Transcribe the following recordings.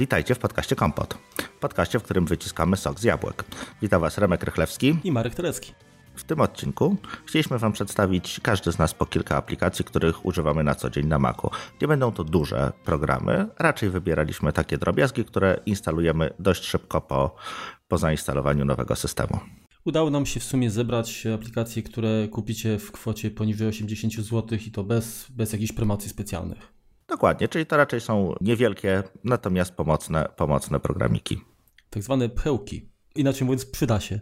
Witajcie w podcaście Kompot. Podcaście, w którym wyciskamy sok z jabłek. Witam Was Remek Rychlewski i Marek Telecki. W tym odcinku chcieliśmy Wam przedstawić każdy z nas po kilka aplikacji, których używamy na co dzień na Macu. Nie będą to duże programy, raczej wybieraliśmy takie drobiazgi, które instalujemy dość szybko po, po zainstalowaniu nowego systemu. Udało nam się w sumie zebrać aplikacje, które kupicie w kwocie poniżej 80 zł i to bez, bez jakichś promocji specjalnych. Dokładnie, czyli to raczej są niewielkie, natomiast pomocne, pomocne programiki. Tak zwane pchełki. Inaczej mówiąc, przyda się.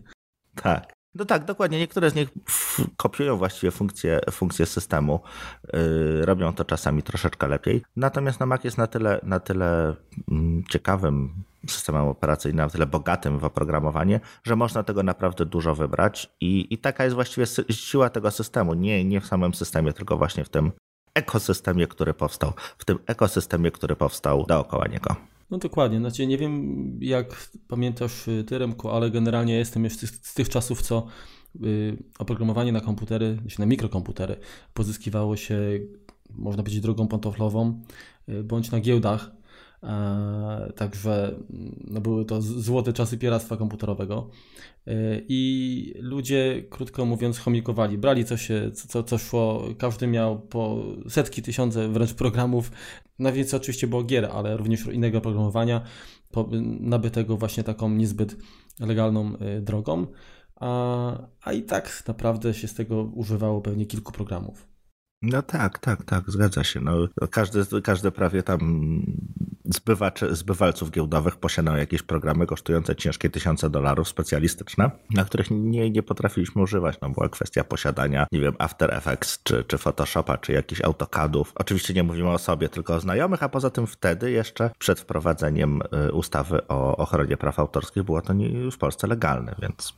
Tak. No tak, dokładnie. Niektóre z nich kopiują właściwie funkcje, funkcje systemu. Yy, robią to czasami troszeczkę lepiej. Natomiast na Mac jest na tyle, na tyle mm, ciekawym systemem operacyjnym, na tyle bogatym w oprogramowanie, że można tego naprawdę dużo wybrać. I, i taka jest właściwie siła tego systemu. Nie, nie w samym systemie, tylko właśnie w tym ekosystemie, który powstał. W tym ekosystemie, który powstał dookoła niego. No dokładnie, znaczy nie wiem jak pamiętasz y, Ty Remku, ale generalnie jestem już z, tych czasów, co y, oprogramowanie na komputery, na mikrokomputery pozyskiwało się, można powiedzieć, drogą pantoflową, y, bądź na giełdach, także mm, no były to złote czasy pieractwa komputerowego. E, I ludzie, krótko mówiąc, chomikowali. Brali co, się, co, co szło, każdy miał po setki, tysiące wręcz programów. Na więcej oczywiście było gier, ale również innego programowania, nabytego właśnie taką niezbyt legalną e, drogą. A, a i tak naprawdę się z tego używało pewnie kilku programów. No tak, tak, tak, zgadza się. No, każdy, każdy prawie tam zbywaczy, zbywalców giełdowych posiadał jakieś programy kosztujące ciężkie tysiące dolarów specjalistyczne, na których nie, nie potrafiliśmy używać. No, była kwestia posiadania, nie wiem, After Effects, czy, czy Photoshopa, czy jakichś AutoCADów. Oczywiście nie mówimy o sobie, tylko o znajomych, a poza tym wtedy jeszcze przed wprowadzeniem y, ustawy o ochronie praw autorskich było to nie, w Polsce legalne, więc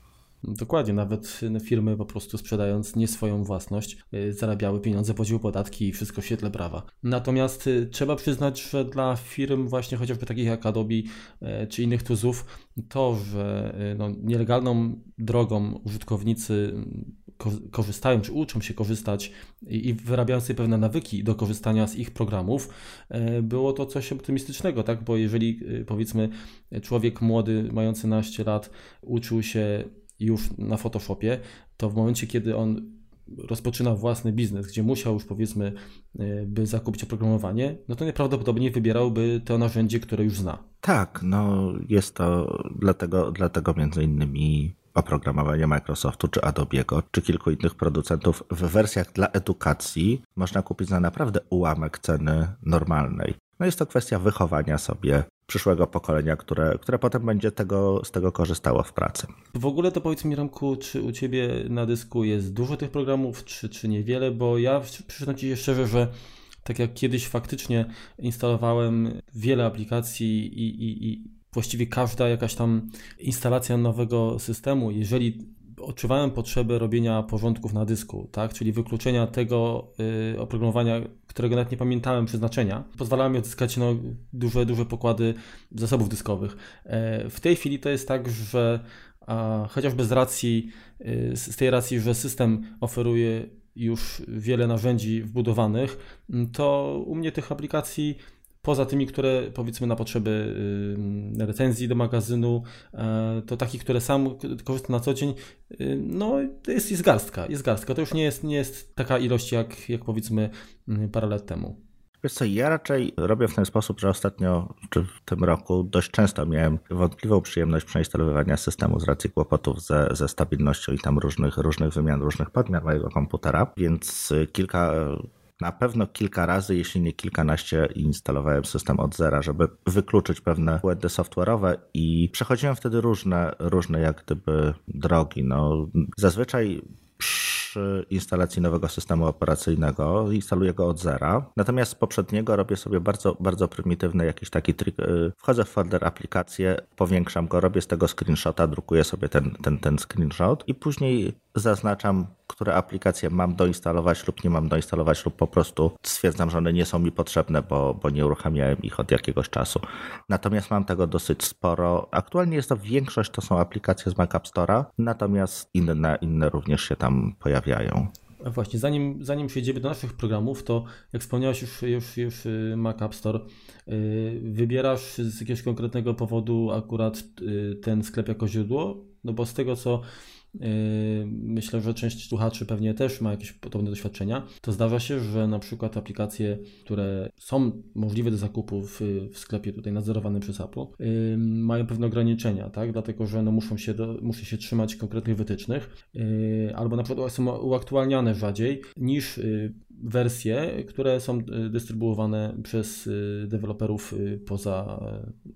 Dokładnie, nawet firmy po prostu sprzedając nie swoją własność y, zarabiały pieniądze, płaciły podatki i wszystko w świetle prawa. Natomiast y, trzeba przyznać, że dla firm właśnie chociażby takich jak Adobe y, czy innych tuzów, to, że no, nielegalną drogą użytkownicy korzystają, czy uczą się korzystać i, wyrabiają sobie pewne nawyki do korzystania z ich programów, było to coś optymistycznego, tak? Bo jeżeli powiedzmy człowiek młody, mający naście lat, uczył się już na Photoshopie, to w momencie, kiedy on rozpoczyna własny biznes, gdzie musiał już powiedzmy, e, by zakupić oprogramowanie, no to najprawdopodobniej wybierałby to narzędzie, które już zna. Tak, no jest to dlatego, dlatego między innymi oprogramowanie Microsoftu, czy Adobe'ego, czy kilku innych producentów w wersjach dla edukacji można kupić za naprawdę ułamek ceny normalnej. No jest to kwestia wychowania sobie przyszłego pokolenia, które, które potem będzie tego, z tego korzystało w pracy. W ogóle to powiedz mi Ramku, czy u Ciebie na dysku jest dużo tych programów, czy, czy niewiele, bo ja przyznam Ci się szczerze, że tak jak kiedyś faktycznie instalowałem wiele aplikacji i, i, i właściwie każda jakaś tam instalacja nowego systemu, jeżeli odczuwałem potrzebę robienia porządków na dysku, tak? czyli wykluczenia tego y, oprogramowania, którego nawet nie pamiętałem przeznaczenia, pozwalało mi odzyskać no, duże, duże pokłady zasobów dyskowych. E, w tej chwili to jest tak, że a, chociażby z racji, y, z tej racji, że system oferuje już wiele narzędzi wbudowanych, to u mnie tych aplikacji Poza tymi, które powiedzmy na potrzeby recenzji do magazynu, e, to takich, które sam korzystam na co dzień, y, no jest, jest garstka, jest garstka. To już nie jest, nie jest taka ilość jak, jak powiedzmy parę lat temu. Wiesz co, ja raczej robię w ten sposób, że ostatnio, czy w tym roku dość często miałem wątpliwą przyjemność przeinstalowywania systemu z racji kłopotów ze, ze stabilnością i tam różnych, różnych wymian, różnych podmiar mojego komputera, więc kilka na pewno kilka razy, jeśli nie kilkanaście, instalowałem system od zera, żeby wykluczyć pewne błędy software'owe i przechodziłem wtedy różne, różne jak gdyby drogi. No, zazwyczaj przy instalacji nowego systemu operacyjnego instaluję go od zera. Natomiast z poprzedniego robię sobie bardzo, bardzo prymitywny jakiś taki trik. Y, wchodzę w folder aplikację, powiększam go, robię z tego screenshota, drukuję sobie ten, ten, ten screenshot i później zaznaczam, które aplikacje mam doinstalować lub nie mam doinstalować lub po prostu stwierdzam, że one nie są mi potrzebne, bo, bo nie uruchamiałem ich od jakiegoś czasu. Natomiast mam tego dosyć sporo. Aktualnie jest to większość to są aplikacje z Mac App Store'a, natomiast inne, inne również się tam pojawiają. A właśnie, zanim, zanim przejdziemy do naszych programów, to jak wspomniałeś już, już, już y, Mac App Store, y, wybierasz z jakiegoś konkretnego powodu akurat y, ten sklep jako źródło? No bo z tego co myślę, że część słuchaczy pewnie też ma jakieś podobne doświadczenia. To zdarza się, że na przykład aplikacje, które są możliwe do zakupu w, w sklepie tutaj nadzorowanym przez Apple, yy, mają pewne ograniczenia, tak? Dlatego, że no muszą, się do, muszą się trzymać konkretnych wytycznych, yy, albo na przykład są uaktualniane rzadziej niż wersje, które są dystrybuowane przez deweloperów poza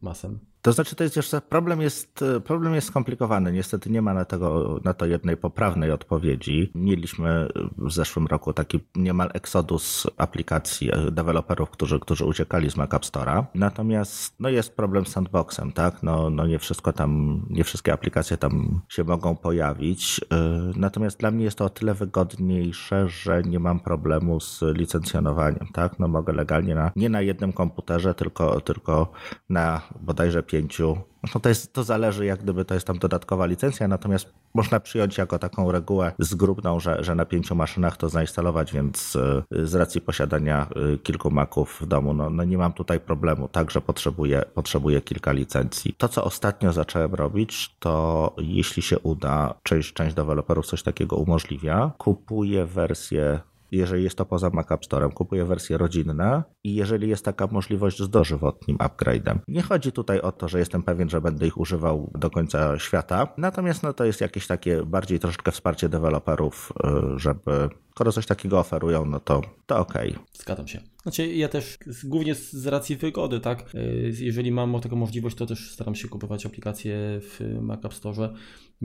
masem. To znaczy, to jest jeszcze problem jest, problem jest skomplikowany. Niestety nie ma na, tego, na to jednej poprawnej odpowiedzi. Mieliśmy w zeszłym roku taki niemal eksodus aplikacji e, deweloperów, którzy, którzy uciekali z Mac App Store'a. Natomiast no jest problem z sandboxem, tak? No, no nie wszystko tam, nie wszystkie aplikacje tam się mogą pojawić. E, natomiast dla mnie jest to o tyle wygodniejsze, że nie mam problemu z licencjonowaniem, tak? No mogę legalnie na, nie na jednym komputerze, tylko, tylko na bodajże pięciu. No to, jest, to zależy, jak gdyby to jest tam dodatkowa licencja, natomiast można przyjąć jako taką regułę zgrubną, że, że na pięciu maszynach to zainstalować, więc y, z racji posiadania y, kilku maków w domu, no, no nie mam tutaj problemu, także potrzebuję, potrzebuję kilka licencji. To, co ostatnio zacząłem robić, to jeśli się uda, część, część deweloperów coś takiego umożliwia, kupuję wersję jeżeli jest to poza Mac App Storem, kupuję wersje rodzinne i jeżeli jest taka możliwość z dożywotnim upgrade'em. Nie chodzi tutaj o to, że jestem pewien, że będę ich używał do końca świata, natomiast no, to jest jakieś takie bardziej troszeczkę wsparcie deweloperów, y, żeby skoro coś takiego oferują, no to, to okej. Okay. Zgadzam się. Znaczy ja też głównie z racji wygody, tak? Y, jeżeli mam taką możliwość, to też staram się kupować aplikacje w Mac App Store,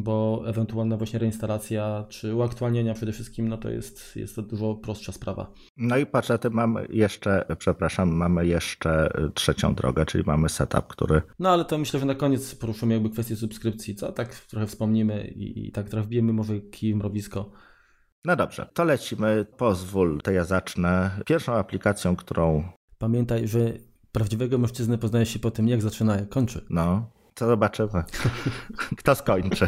bo ewentualna właśnie reinstalacja czy uaktualnienia przede wszystkim, no to jest, jest to dużo prostsza sprawa. No i patrz, ty mamy jeszcze, przepraszam, mamy jeszcze trzecią drogę, czyli mamy setup, który... No ale to myślę, że na koniec poruszymy jakby kwestię subskrypcji, co? Tak trochę wspomnimy i, i tak trochę wbijemy może kij w mrowisko. No dobrze, to lecimy. Pozwól, to ja zacznę. Pierwszą aplikacją, którą. Pamiętaj, że prawdziwego mężczyznę poznaje się po tym, jak zaczyna, jak kończy. No, to zobaczymy. Kto skończy.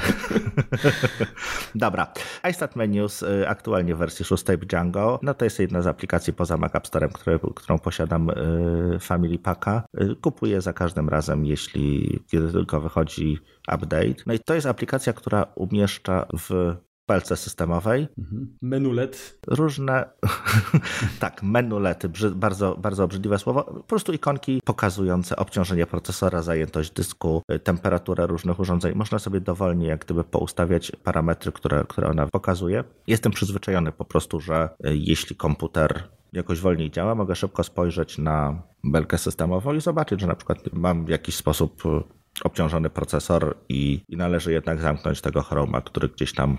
Dobra. iStat Menus y, aktualnie w wersji 6 Django. No to jest jedna z aplikacji poza Mac App które, którą posiadam y, Family Packa. Y, kupuję za każdym razem, jeśli kiedy tylko wychodzi update. No i to jest aplikacja, która umieszcza w pelce systemowej. Mhm. Menulet. Różne, tak, menulety, bardzo, bardzo obrzydliwe słowo. Po prostu ikonki pokazujące obciążenie procesora, zajętość dysku, y, temperaturę różnych urządzeń. Można sobie dowolnie jak gdyby poustawiać parametry, które, które ona pokazuje. Jestem przyzwyczajony po prostu, że y, jeśli komputer jakoś wolniej działa, mogę szybko spojrzeć na belkę systemową i zobaczyć, że na przykład mam w jakiś sposób y, obciążony procesor i, i należy jednak zamknąć tego Chroma, który gdzieś tam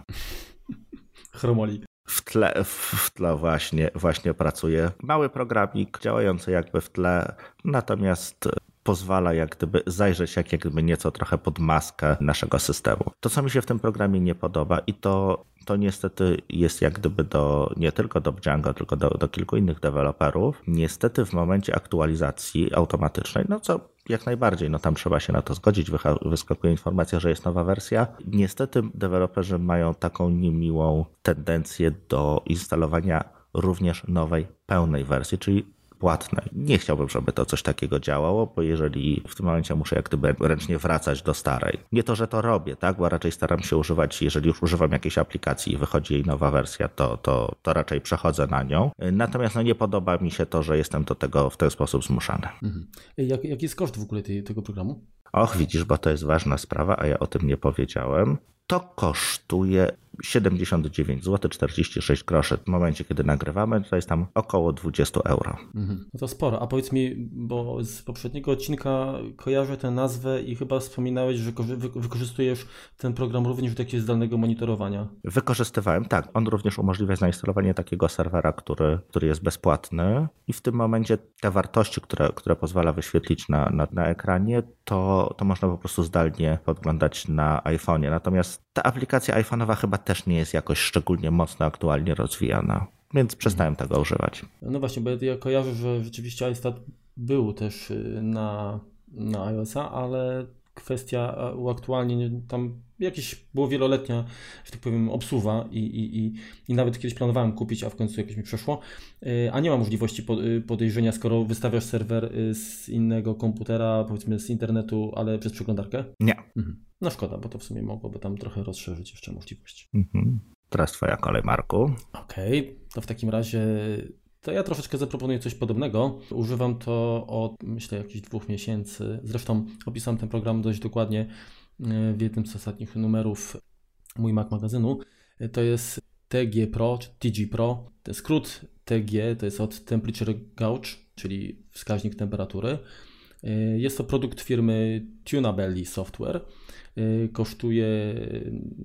Chromolik. W tle, w tle właśnie, właśnie pracuje. Mały programik działający jakby w tle, natomiast pozwala jak gdyby zajrzeć jak gdyby nieco trochę pod maskę naszego systemu. To, co mi się w tym programie nie podoba i to, to niestety jest jak gdyby do, nie tylko do Django, tylko do, do kilku innych deweloperów, niestety w momencie aktualizacji automatycznej, no co jak najbardziej, no tam trzeba się na to zgodzić, wyskakuje informacja, że jest nowa wersja. Niestety deweloperzy mają taką niemiłą tendencję do instalowania również nowej, pełnej wersji, czyli płatne. Nie chciałbym, żeby to coś takiego działało, bo jeżeli w tym momencie muszę jak gdyby ręcznie wracać do starej. Nie to, że to robię, tak, bo raczej staram się używać, jeżeli już używam jakiejś aplikacji i wychodzi jej nowa wersja, to, to, to raczej przechodzę na nią. Natomiast no, nie podoba mi się to, że jestem do tego w ten sposób zmuszany. Mhm. Jak, jaki jest koszt w ogóle tej, tego programu? Och, widzisz, bo to jest ważna sprawa, a ja o tym nie powiedziałem. To kosztuje 79 zł 46 groszy. W momencie, kiedy nagrywamy, to jest tam około 20 euro. Mhm. No to sporo. A powiedz mi, bo z poprzedniego odcinka kojarzę tę nazwę i chyba wspominałeś, że wykorzystujesz ten program również do jakiegoś zdalnego monitorowania. Wykorzystywałem, tak. On również umożliwia zainstalowanie takiego serwera, który, który jest bezpłatny i w tym momencie te wartości, które, które pozwala wyświetlić na, na, na ekranie, to, to można po prostu zdalnie podglądać na iPhone'ie. Natomiast ta aplikacja iPhone'owa chyba też nie jest jakoś szczególnie mocno aktualnie rozwijana, więc przestałem tego używać. No właśnie, bo ja kojarzę, że rzeczywiście iStat był też y, na, na iOS-a, ale kwestia uaktualnień, tam jakieś było wieloletnia, że tak powiem, obsuwa i, i, i, i, nawet kiedyś planowałem kupić, a w końcu jakieś mi przeszło, a nie ma możliwości podejrzenia, skoro wystawiasz serwer z innego komputera, powiedzmy z internetu, ale przez przeglądarkę? Nie. Mhm. No szkoda, bo to w sumie mogłoby tam trochę rozszerzyć jeszcze możliwości. Mhm. Teraz twoja kolej, Marku. Okej, okay. to w takim razie to ja troszeczkę zaproponuję coś podobnego. Używam to od myślę jakichś dwóch miesięcy. Zresztą opisałem ten program dość dokładnie e, w jednym z ostatnich numerów mój Mac magazynu. E, to jest TG Pro, czy TG Pro. Ten skrót TG to jest od Temperature Gauge, czyli wskaźnik temperatury. E, jest to produkt firmy Tunabelly Software. Kosztuje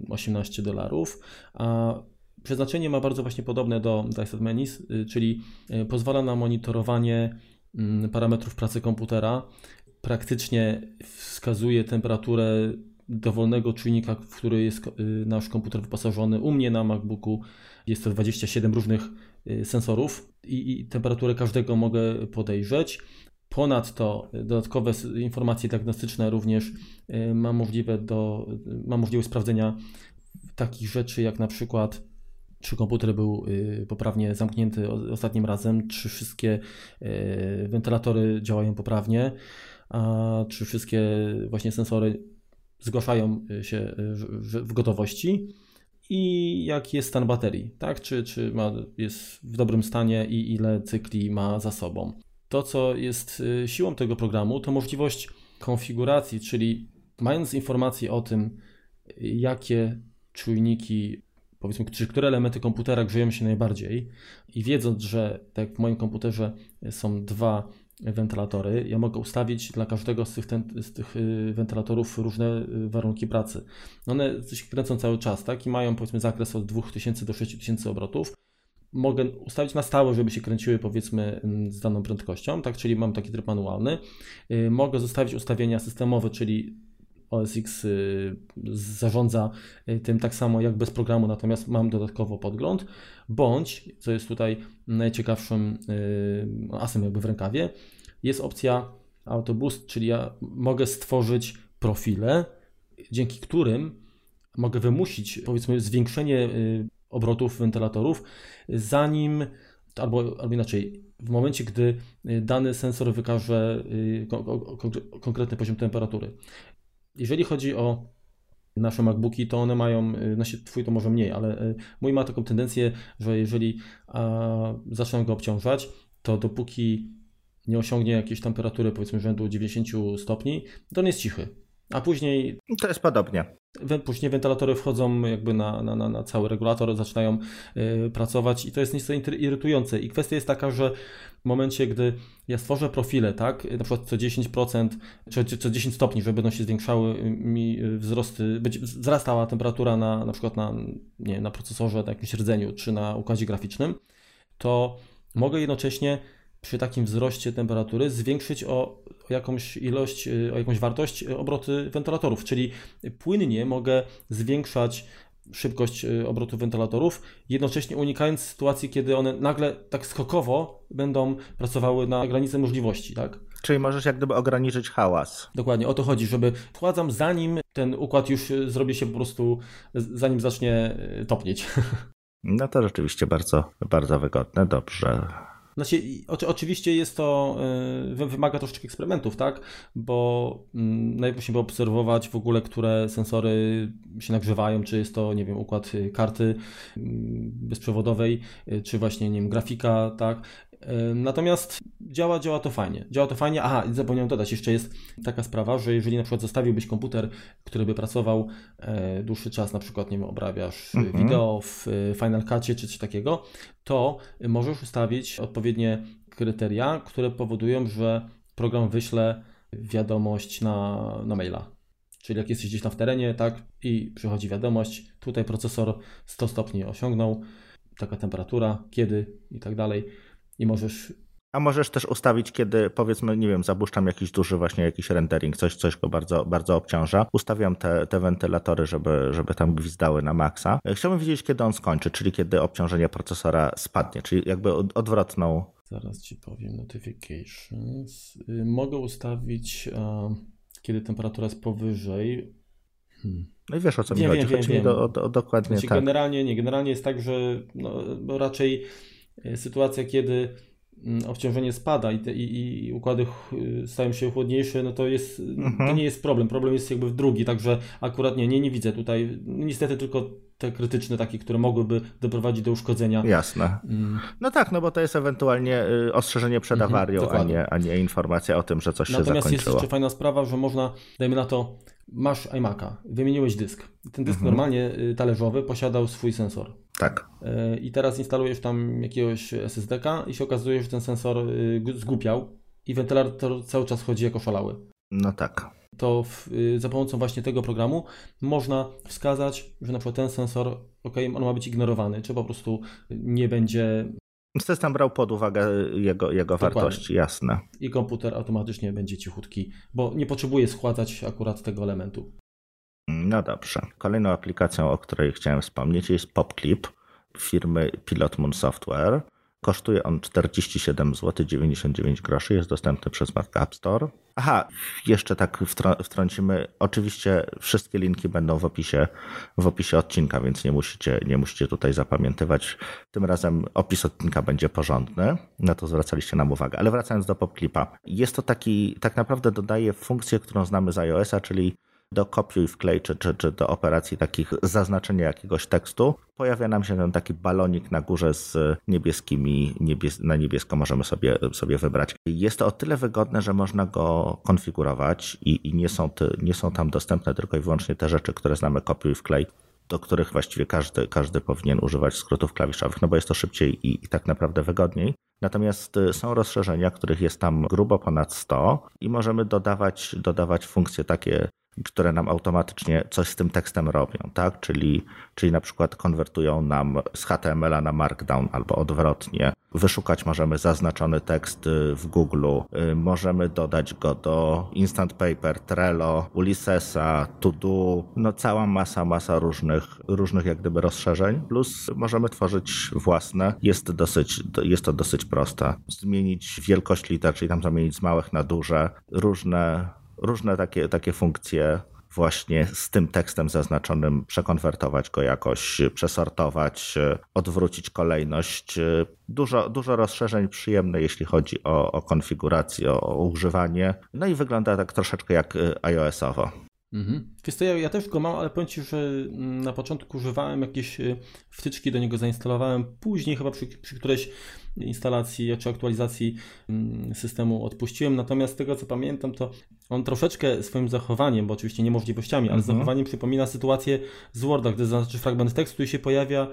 18 dolarów, a Przeznaczenie ma bardzo właśnie podobne do Dysat Menis, y, czyli y, pozwala na monitorowanie mm, parametrów pracy komputera. Praktycznie wskazuje temperaturę dowolnego czujnika, w który jest y, nasz komputer wyposażony. U mnie na MacBooku jest to 27 różnych sensorów i, i temperaturę każdego mogę podejrzeć. Ponadto dodatkowe informacje diagnostyczne również ma, możliwe do, ma możliwość sprawdzenia takich rzeczy jak na przykład czy komputer był y, poprawnie zamknięty ostatnim razem, czy wszystkie y, wentylatory działają poprawnie, a czy wszystkie właśnie sensory zgłaszają y, się w gotowości i jaki jest stan baterii, tak? Czy, czy ma, jest w dobrym stanie i ile cykli ma za sobą. To, co jest siłą tego programu, to możliwość konfiguracji, czyli mając informacje o tym, jakie czujniki powiedzmy, czy które elementy komputera grzeją się najbardziej i wiedząc, że tak w moim komputerze są dwa wentylatory, ja mogę ustawić dla każdego z tych, ten, z tych y, wentylatorów różne y, warunki pracy. One się kręcą cały czas, tak, i mają powiedzmy zakres od 2000 do 6000 obrotów. Mogę ustawić na stałe, żeby się kręciły powiedzmy mm, z daną prędkością, tak, czyli mam taki tryb manualny. Y, mogę zostawić ustawienia systemowe, czyli OS X y, zarządza y, tym tak samo jak bez programu, natomiast mam dodatkowo podgląd, bądź, co jest tutaj najciekawszym y, asem jakby w rękawie, jest opcja Autoboost, czyli ja mogę stworzyć profile, dzięki którym mogę wymusić powiedzmy zwiększenie obrotów wentylatorów, zanim albo, albo inaczej, w momencie, gdy dany sensor wykaże konkretny poziom temperatury. Jeżeli chodzi o nasze MacBooki, to one mają, znaczy twój to może mniej, ale y, mój ma taką tendencję, że jeżeli a, zaczynam go obciążać, to dopóki nie osiągnie jakiejś temperatury, powiedzmy rzędu 90 stopni, to on jest cichy. A później. To jest podobnie. Później wentylatory wchodzą jakby na, na, na cały regulator, zaczynają y, pracować i to jest niestety irytujące. I kwestia jest taka, że w momencie, gdy ja stworzę profile, tak, na przykład co 10%, czy co 10 stopni, żeby będą się zwiększały mi wzrosty, będzie wzrastała temperatura na, na przykład na, nie, na procesorze, na jakimś rdzeniu, czy na układzie graficznym, to mogę jednocześnie przy takim wzroście temperatury zwiększyć o, jakąś ilość, y, o jakąś wartość y, obroty wentylatorów, czyli płynnie mogę zwiększać szybkość y, obrotu wentylatorów, jednocześnie unikając sytuacji, kiedy one nagle tak skokowo będą pracowały na granicy możliwości, tak? Czyli możesz jak gdyby ograniczyć hałas. Dokładnie, o to chodzi, żeby wchładzam zanim ten układ już zrobi się po prostu, zanim zacznie topnieć. No to rzeczywiście bardzo, bardzo wygodne, dobrze. Znaczy, oczywiście jest to, y, wymaga troszeczkę eksperymentów, tak? Bo mm, najpierw musimy obserwować w ogóle, które sensory się nagrzewają, czy jest to, nie wiem, układ y, karty mm, bezprzewodowej, y, czy właśnie, nie wiem, grafika, tak? Natomiast działa, działa to fajnie. Działa to fajnie. Aha, zapomniałem dodać, jeszcze jest taka sprawa, że jeżeli na przykład zostawiłbyś komputer, który by pracował e, dłuższy czas, na przykład, nie wiem, obrabiasz mhm. wideo w Final Cutie czy coś takiego, to możesz ustawić odpowiednie kryteria, które powodują, że program wyśle wiadomość na, na maila. Czyli jak jesteś gdzieś tam w terenie, tak, i przychodzi wiadomość, tutaj procesor 100 stopni osiągnął, taka temperatura, kiedy i tak dalej i możesz a możesz też ustawić, kiedy powiedzmy, nie wiem, zapuszczam jakiś duży właśnie jakiś rendering, coś, coś go bardzo, bardzo obciąża. Ustawiam te, te wentylatory, żeby, żeby tam gwizdały na maksa. Chciałbym wiedzieć, kiedy on skończy, czyli kiedy obciążenie procesora spadnie, czyli jakby odwrotną. Zaraz ci powiem, notifications. Y, mogę ustawić kiedy temperatura jest powyżej. Hmm. No i wiesz o co wiem, mi chodzi. Wiem, chodzi wiem, mi do, o, o, dokładnie znaczy, tak. Generalnie nie, generalnie jest tak, że no, raczej e, sytuacja, kiedy mm, obciążenie spada i, te, i, i, układy stają się chłodniejsze, no to jest, mhm. to nie jest problem. Problem jest jakby w drugi, także akurat nie, nie, nie widzę tutaj. Niestety tylko te krytyczne takie, które mogłyby doprowadzić do uszkodzenia. Jasne. Mm. No tak, no bo to jest ewentualnie y, ostrzeżenie przed mhm, awarią, a, nie, a nie informacja o tym, że coś Natomiast się zakończyło. Natomiast jest jeszcze fajna sprawa, że można, dajmy na to, masz iMac'a, wymieniłeś dysk. Ten dysk mhm. normalnie y, talerzowy posiadał swój sensor. Tak. Y, I teraz instalujesz tam jakiegoś SSD-ka i się okazuje, że ten sensor zgłupiał i wentylator cały czas chodzi jako szalały. No tak to w, y, za pomocą właśnie tego programu można wskazać, że na przykład ten sensor, ok, on ma być ignorowany, czy po prostu nie będzie. System brał pod uwagę jego, jego wartości, jasne. I komputer automatycznie będzie cichutki, bo nie potrzebuje schładzać akurat tego elementu. No dobrze. Kolejną aplikacją, o której chciałem wspomnieć, jest PopClip firmy Pilot Moon Software. Kosztuje on 47 zł 99 groszy, jest dostępny przez Mac App Store. Aha, jeszcze tak wtrącimy. Oczywiście wszystkie linki będą w opisie, w opisie odcinka, więc nie musicie, nie musicie tutaj zapamiętywać. Tym razem opis odcinka będzie porządny, na to zwracaliście nam uwagę. Ale wracając do PopClipa. Jest to taki, tak naprawdę dodaje funkcję, którą znamy z iOS-a, czyli do kopiuj wklej, czy, czy, czy do operacji takich zaznaczenia jakiegoś tekstu, pojawia nam się ten taki balonik na górze z niebieskimi, niebies na niebiesko możemy sobie, sobie wybrać. Jest to o tyle wygodne, że można go konfigurować i, i nie, są ty, nie są tam dostępne tylko i wyłącznie te rzeczy, które znamy kopiuj wklej do których właściwie każdy, każdy powinien używać skrótów klawiszowych, no bo jest to szybciej i, i, tak naprawdę wygodniej. Natomiast y, są rozszerzenia, których jest tam grubo ponad 100 i możemy dodawać, dodawać funkcje takie które nam automatycznie coś z tym tekstem robią, tak? Czyli, czyli na przykład konwertują nam z HTML-a na Markdown albo odwrotnie. Wyszukać możemy zaznaczony tekst y, w Google, y, możemy dodać go do Instant Paper, Trello, Ulyssesa, To-Do, no cała masa, masa różnych, różnych jak gdyby rozszerzeń, plus możemy tworzyć własne. Jest, dosyć, jest to dosyć proste. Zmienić wielkość liter, czyli tam zamienić z małych na duże, różne różne takie, takie funkcje właśnie z tym tekstem zaznaczonym, przekonwertować go jakoś, przesortować, odwrócić kolejność. Dużo, dużo rozszerzeń przyjemne, jeśli chodzi o, o konfigurację, o, o używanie. No i wygląda tak troszeczkę jak iOS-owo. Mhm. Wiesz ja, ja, też go mam, ale powiem Ci, że mm, na początku używałem jakieś y, wtyczki, do niego zainstalowałem, później chyba przy, przy którejś instalacji czy aktualizacji mm, systemu odpuściłem, natomiast z tego co pamiętam, to on troszeczkę swoim zachowaniem, bo oczywiście nie możliwościami, ale mhm. zachowaniem przypomina sytuację z Worda, gdy zaznaczysz fragment tekstu i się pojawia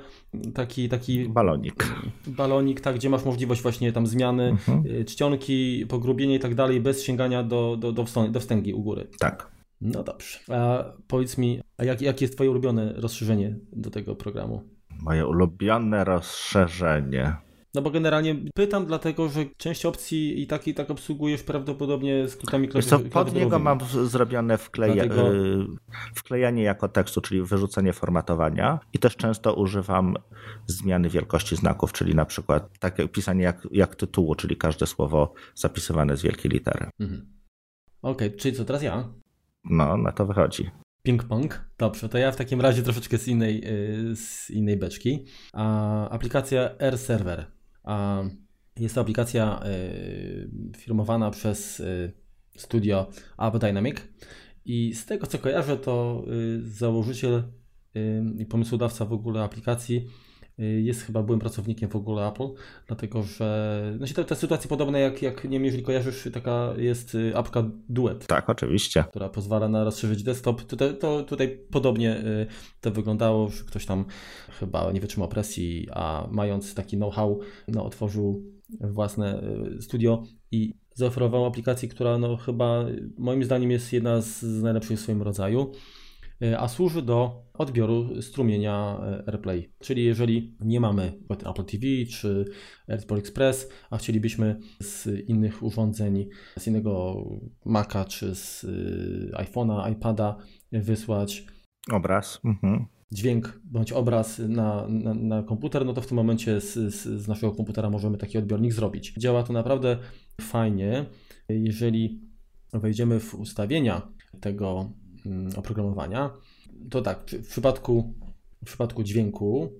taki, taki balonik. Balonik, tak, gdzie masz możliwość właśnie tam zmiany, mhm. Y, czcionki, pogrubienie i tak dalej, bez sięgania do, do, do, do wstęgi u góry. Tak. No dobrze. A powiedz mi, a jak, jakie jest Twoje ulubione rozszerzenie do tego programu? Moje ulubione rozszerzenie. No bo generalnie pytam dlatego, że część opcji i tak i tak obsługujesz prawdopodobnie skrótami klawiaturowymi. Pod niego mam zrobione wkleja, dlatego... Y, wklejanie jako tekstu, czyli wyrzucenie formatowania i też często używam zmiany wielkości znaków, czyli na przykład takie pisanie jak, jak tytułu, czyli każde słowo zapisywane z wielkiej litery. Mhm. Okej, okay, czyli co teraz ja? No, na to wychodzi. Ping-pong. Dobrze, to ja w takim razie troszeczkę z innej, y, z innej beczki. aplikacja Air Server. Jest to aplikacja y, firmowana przez y, studio AppDynamic i z tego co kojarzę, to założyciel i pomysłodawca w ogóle aplikacji jest chyba byłym pracownikiem w ogóle Apple, dlatego że no te, te sytuacje podobne jak, jak nie wiem, jeżeli kojarzysz, taka jest y, apka Duet. Tak, oczywiście. Która pozwala na rozszerzyć desktop. Tutaj, to, tutaj podobnie y, to wyglądało, że ktoś tam chyba nie wytrzymał presji, a mając taki know-how, no, otworzył własne studio i zaoferował aplikację, która no, chyba moim zdaniem jest jedna z najlepszych w swoim rodzaju. E, a służy do odbioru strumienia e, AirPlay. Czyli jeżeli nie mamy Apple TV czy AirPlay Express, a chcielibyśmy z innych urządzeń, z innego Maca czy z e, iPhone'a, iPada wysłać obraz, mhm. dźwięk bądź obraz na, na, na, komputer, no to w tym momencie z, z, z naszego komputera możemy taki odbiornik zrobić. Działa to naprawdę fajnie. Jeżeli wejdziemy w ustawienia tego oprogramowania. To tak, w przypadku, w przypadku dźwięku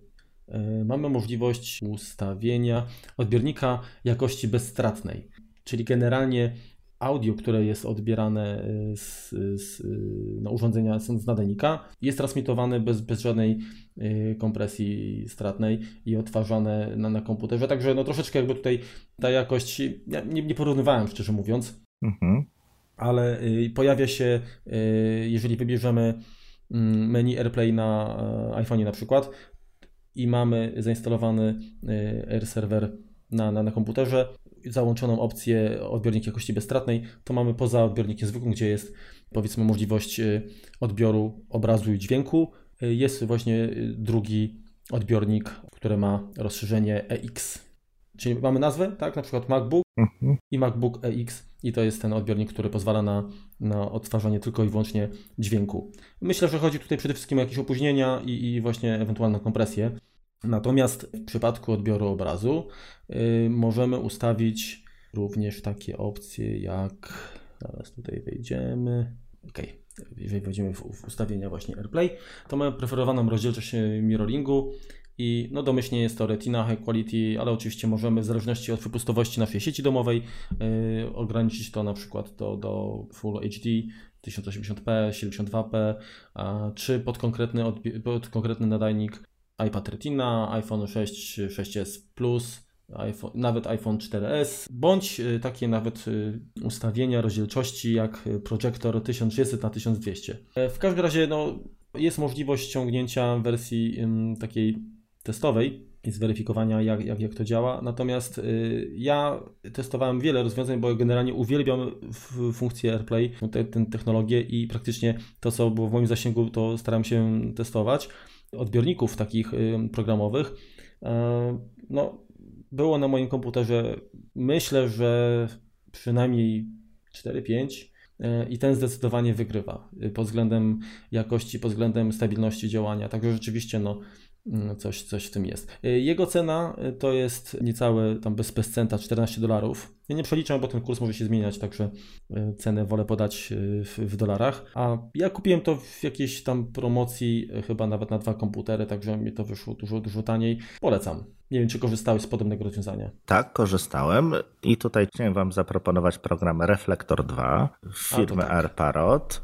y, mamy możliwość ustawienia odbiornika jakości bezstratnej, czyli generalnie audio, które jest odbierane y, z, z no, urządzenia z nadajnika, jest transmitowane bez, bez żadnej y, kompresji stratnej i odtwarzane na, na komputerze. Także no, troszeczkę jakby tutaj ta jakość, ja nie, nie porównywałem szczerze mówiąc, mhm. Ale y, pojawia się, jeżeli wybierzemy mm, menu AirPlay na iPhone na przykład i mamy zainstalowany Air Server na, na, na komputerze, załączoną opcję odbiornik jakości bezstratnej, to mamy poza odbiornikiem zwykłym, gdzie jest powiedzmy możliwość y, odbioru obrazu i dźwięku. Y, jest właśnie y, drugi odbiornik, który ma rozszerzenie EX. Czyli mamy nazwę, tak, na przykład MacBook mhm. i MacBook EX i to jest ten odbiornik, który pozwala na, na odtwarzanie tylko i wyłącznie dźwięku. Myślę, że chodzi tutaj przede wszystkim o jakieś opóźnienia i, i właśnie ewentualną kompresję. Natomiast w przypadku odbioru obrazu yy, możemy ustawić również takie opcje jak, zaraz tutaj wejdziemy, ok, jeżeli wejdziemy w, w ustawienia właśnie AirPlay, to mamy preferowaną rozdzielczość mirroringu i no domyślnie jest to Retina High Quality, ale oczywiście możemy w zależności od wypustowości naszej sieci domowej yy, ograniczyć to na przykład do, do Full HD 1080p, 72p, a, czy pod konkretny, pod konkretny nadajnik iPad Retina, iPhone 6, 6s Plus, iPhone, nawet iPhone 4S, bądź y, takie nawet y, ustawienia rozdzielczości jak projektor 1600 na 1200. E, w każdym razie no, jest możliwość ściągnięcia wersji takiej testowej i zweryfikowania jak, jak, jak to działa. Natomiast y, ja testowałem wiele rozwiązań, bo generalnie uwielbiam funkcję AirPlay, tę technologię i praktycznie to, co było w moim zasięgu, to staram się testować odbiorników takich y, programowych, e, no, było na moim komputerze myślę, że przynajmniej 4-5 e, i ten zdecydowanie wygrywa y, pod względem jakości, pod względem stabilności działania. Także rzeczywiście no, coś, coś w tym jest. E, jego cena to jest niecałe tam bez, bez centa 14 dolarów. Ja nie przeliczam, bo ten kurs może się zmieniać, także e, cenę wolę podać e, w, w, dolarach. A ja kupiłem to w jakiejś tam promocji, e, chyba nawet na dwa komputery, także mi to wyszło dużo, dużo taniej. Polecam. Nie wiem, czy korzystałeś z podobnego rozwiązania. Tak, korzystałem i tutaj chciałem Wam zaproponować program Reflektor 2 firmy tak. AirParrot.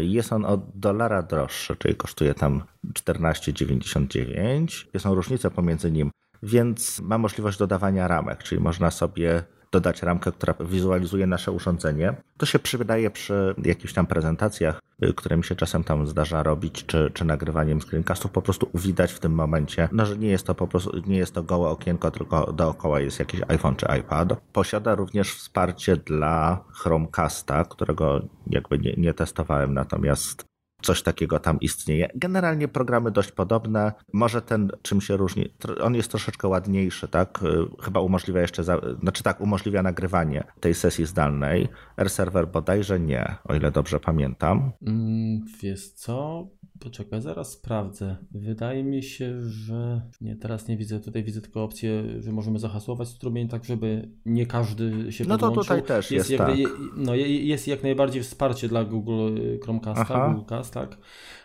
Jest on od dolara droższy, czyli kosztuje tam 14,99. Są różnice pomiędzy nim, więc ma możliwość dodawania ramek, czyli można sobie dodać ramkę, która wizualizuje nasze urządzenie. To się przydaje przy jakichś tam prezentacjach, y, które mi się czasem tam zdarza robić, czy, czy nagrywaniem screencastów, po prostu widać w tym momencie, no, że nie jest to po prostu, nie jest to gołe okienko, tylko dookoła jest jakiś iPhone czy iPad. Posiada również wsparcie dla Chromecasta, którego jakby nie, nie testowałem, natomiast coś takiego tam istnieje. Generalnie programy dość podobne. Może ten czym się różni, on jest troszeczkę ładniejszy, tak? Y, chyba umożliwia jeszcze, za, znaczy tak, umożliwia nagrywanie tej sesji zdalnej. R-Server bodajże nie, o ile dobrze pamiętam. Mm, wiesz co? Poczekaj, zaraz sprawdzę. Wydaje mi się, że nie, teraz nie widzę. Tutaj widzę tylko opcję, że możemy zahasłować strumień tak, żeby nie każdy się No to tutaj też jest, jest jak, tak. No, jest jak najbardziej wsparcie dla Google Chromecasta, Google Cast, tak.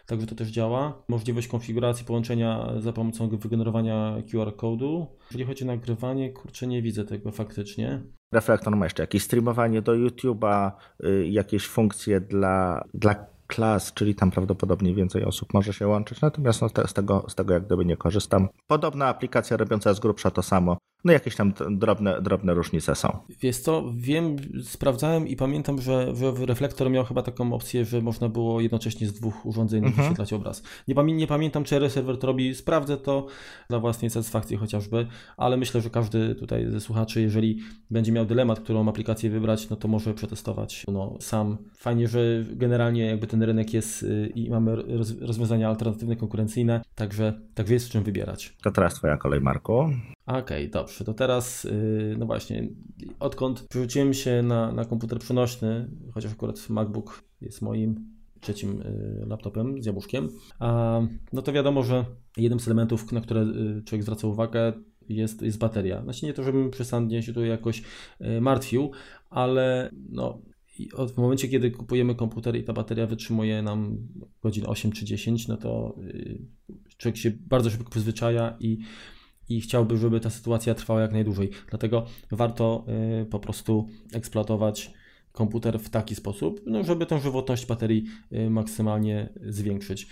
Także to też działa. Możliwość konfiguracji połączenia za pomocą wygenerowania QR-kodu. Jeżeli chodzi o nagrywanie, kurczę, nie widzę tego faktycznie. Reflektor ma jeszcze jakieś streamowanie do YouTube'a, y, jakieś funkcje dla, dla klas, czyli tam prawdopodobnie więcej osób może się łączyć, natomiast no, z, tego, z tego jak gdyby nie korzystam. Podobna aplikacja robiąca z grubsza to samo, no jakieś tam drobne, drobne różnice są. Wiesz co, wiem, sprawdzałem i pamiętam, że, że Reflektor miał chyba taką opcję, że można było jednocześnie z dwóch urządzeń mhm. wyświetlać obraz. Nie, pamię nie pamiętam, czy RServer to robi, sprawdzę to dla własnej satysfakcji chociażby, ale myślę, że każdy tutaj ze słuchaczy, jeżeli będzie miał dylemat, którą aplikację wybrać, no to może przetestować no, sam. Fajnie, że generalnie jakby ten rynek jest y, i mamy rozwiązania alternatywne, konkurencyjne, także, także jest z czym wybierać. To teraz Twoja kolej, Marku. Okej, okay, dobrze. To teraz, yy, no właśnie, odkąd przerzuciłem się na, na komputer przenośny, chociaż akurat MacBook jest moim trzecim yy, laptopem z jabłuszkiem, a, no to wiadomo, że jednym z elementów, na które yy, człowiek zwraca uwagę, jest, jest bateria. Znaczy nie to, żebym przesadnie się tu jakoś martwił, ale no, w momencie, kiedy kupujemy komputer i ta bateria wytrzymuje nam godzin 8 czy 10, no to y, człowiek się bardzo szybko przyzwyczaja i, i chciałby, żeby ta sytuacja trwała jak najdłużej. Dlatego warto y, po prostu eksploatować komputer w taki sposób, no, żeby tę żywotność baterii y, maksymalnie zwiększyć.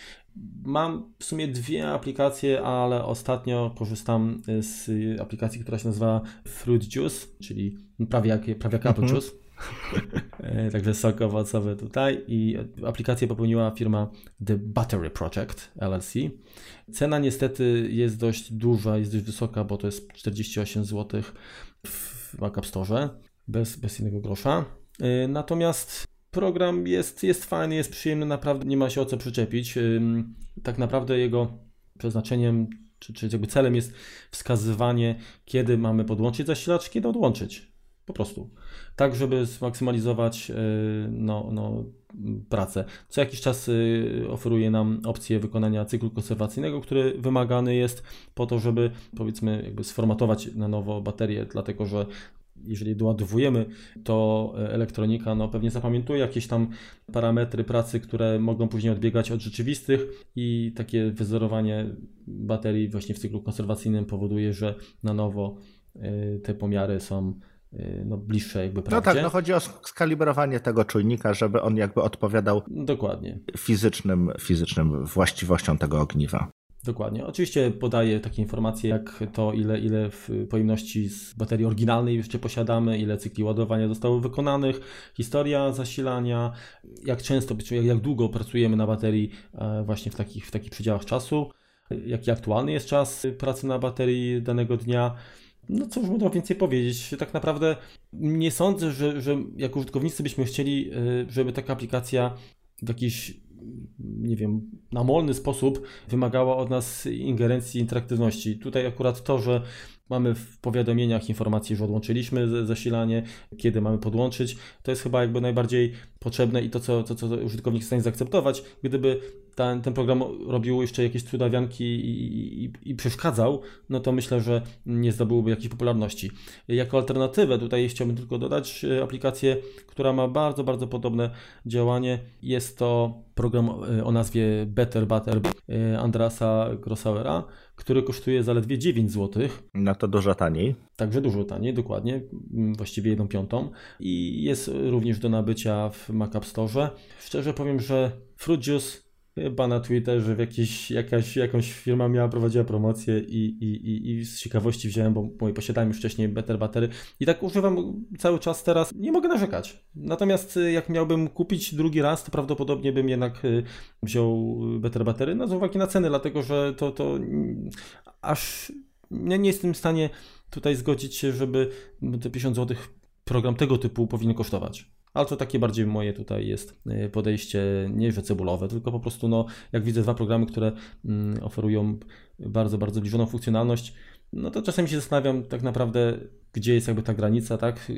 Mam w sumie dwie aplikacje, ale ostatnio korzystam z aplikacji, która się nazywa Fruit Juice, czyli prawie jak, prawie jak Apple mhm. Juice. E, także sok owocowy tutaj i aplikację popełniła firma The Battery Project LLC. Cena niestety jest dość duża, jest dość wysoka, bo to jest 48 zł w Mac Store bez, bez innego grosza. E, natomiast program jest, jest fajny, jest przyjemny, naprawdę nie ma się o co przyczepić. Tak naprawdę jego przeznaczeniem czy, czy jakby celem jest wskazywanie, kiedy mamy podłączyć zasilacz, kiedy odłączyć. Po prostu. Tak, żeby zmaksymalizować y, no, no, pracę. Co jakiś czas y, oferuje nam opcję wykonania cyklu konserwacyjnego, który wymagany jest po to, żeby powiedzmy jakby sformatować na nowo baterię, dlatego że jeżeli doładowujemy, to elektronika no, pewnie zapamiętuje jakieś tam parametry pracy, które mogą później odbiegać od rzeczywistych i takie wyzorowanie baterii właśnie w cyklu konserwacyjnym powoduje, że na nowo y, te pomiary są no, bliższe jakby prawdzie. No tak, no chodzi o skalibrowanie tego czujnika, żeby on jakby odpowiadał Dokładnie. fizycznym, fizycznym właściwościom tego ogniwa. Dokładnie. Oczywiście podaje takie informacje, jak to, ile, ile w pojemności z baterii oryginalnej jeszcze posiadamy, ile cykli ładowania zostało wykonanych, historia zasilania, jak często, jak, jak długo pracujemy na baterii e, właśnie w takich, w takich przedziałach czasu, jaki aktualny jest czas pracy na baterii danego dnia. No cóż można więcej powiedzieć. Tak naprawdę nie sądzę, że, że jako użytkownicy byśmy chcieli, e, żeby taka aplikacja w jakiś, nie wiem, namolny sposób wymagała od nas ingerencji, interaktywności. Tutaj akurat to, że mamy w powiadomieniach informacje, że odłączyliśmy zasilanie, kiedy mamy podłączyć, to jest chyba jakby najbardziej potrzebne i to, co, to, co użytkownik jest w stanie zaakceptować. Gdyby ten, ten program robił jeszcze jakieś cudawianki i, i, i, przeszkadzał, no to myślę, że nie zdobyłby jakiejś popularności. Jako alternatywę tutaj chciałbym tylko dodać e, aplikację, która ma bardzo, bardzo podobne działanie. Jest to program e, o nazwie Better Butter e, Andrasa Grossauera, który kosztuje zaledwie 9 zł. No to dużo taniej. Także dużo taniej, dokładnie, właściwie jedną piątą. I jest również do nabycia w Mac App Store. Szczerze powiem, że Fruit Juice chyba na Twitterze w jakiś, jakaś, jakąś firma miała, prowadziła promocję i, i, i, i z ciekawości wziąłem, bo moi posiadałem już wcześniej Better Battery i tak używam cały czas teraz. Nie mogę narzekać. Natomiast y, jak miałbym kupić drugi raz, to prawdopodobnie bym jednak y, wziął Better Battery, no z uwagi na ceny, dlatego że to, to aż nie, nie jestem w stanie tutaj zgodzić się, żeby te 50 zł program tego typu powinien kosztować. Ale to takie bardziej moje tutaj jest e, podejście, nie że cebulowe, tylko po prostu, no, jak widzę dwa programy, które mm, oferują bardzo, bardzo zbliżoną funkcjonalność, no to czasami się zastanawiam tak naprawdę, gdzie jest jakby ta granica, tak?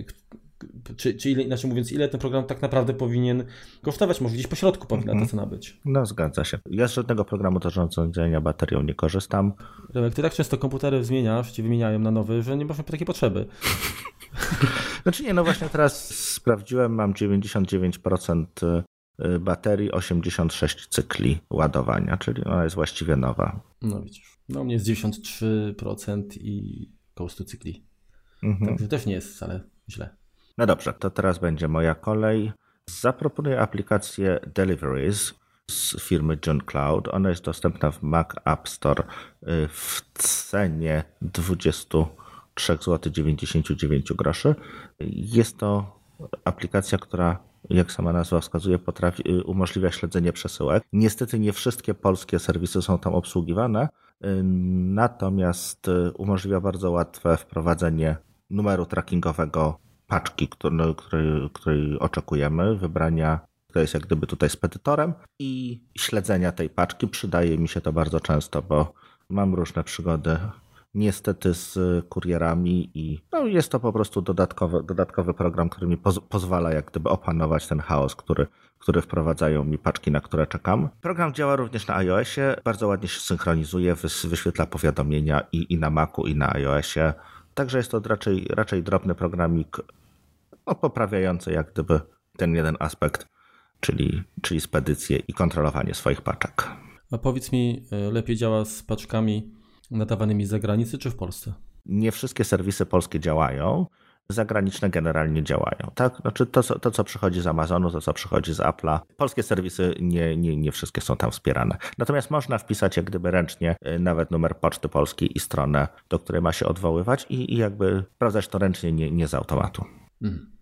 Czy, czy ile, inaczej mówiąc, ile ten program tak naprawdę powinien kosztować? Może gdzieś po środku powinna ta mhm. cena być. No zgadza się. Ja z żadnego programu do zarządzania baterią nie korzystam. Jak ty tak często komputery zmieniasz, ci wymieniają na nowy, że nie masz takiej potrzeby. Znaczy nie, no właśnie teraz sprawdziłem, mam 99% y, baterii, 86 cykli ładowania, czyli ona jest właściwie nowa. No widzisz, no mnie jest 93% i koło 100 cykli. Mhm. Także też nie jest wcale źle. No dobrze, to teraz będzie moja kolej. Zaproponuję aplikację Deliveries z firmy John Cloud. Ona jest dostępna w Mac App Store y, w cenie 20 3,99 groszy. Jest to aplikacja, która jak sama nazwa wskazuje, potrafi, y, umożliwia śledzenie przesyłek. Niestety nie wszystkie polskie serwisy są tam obsługiwane, y, natomiast y, umożliwia bardzo łatwe wprowadzenie numeru trackingowego paczki, której, której, której oczekujemy, wybrania kto jest jak gdyby tutaj spedytorem i śledzenia tej paczki. Przydaje mi się to bardzo często, bo mam różne przygody niestety z kurierami i no, jest to po prostu dodatkowy, dodatkowy program, który mi poz pozwala jak gdyby opanować ten chaos, który, który wprowadzają mi paczki, na które czekam. Program działa również na iOSie, bardzo ładnie się synchronizuje, wyświetla powiadomienia i, i na Macu, i na iOSie. Także jest to raczej, raczej drobny programik no, poprawiający jak gdyby ten jeden aspekt, czyli, czyli spedycję i kontrolowanie swoich paczek. A powiedz mi, e, lepiej działa z paczkami nadawanymi z zagranicy czy w Polsce? Nie wszystkie serwisy polskie działają zagraniczne generalnie działają. Tak? Znaczy to, to, co przychodzi z Amazonu, to, co przychodzi z Apple'a. Polskie serwisy nie, nie, nie wszystkie są tam wspierane. Natomiast można wpisać jak gdyby ręcznie y, nawet numer poczty polskiej i stronę, do której ma się odwoływać i, i jakby sprawdzać to ręcznie, nie, nie z automatu. Mhm.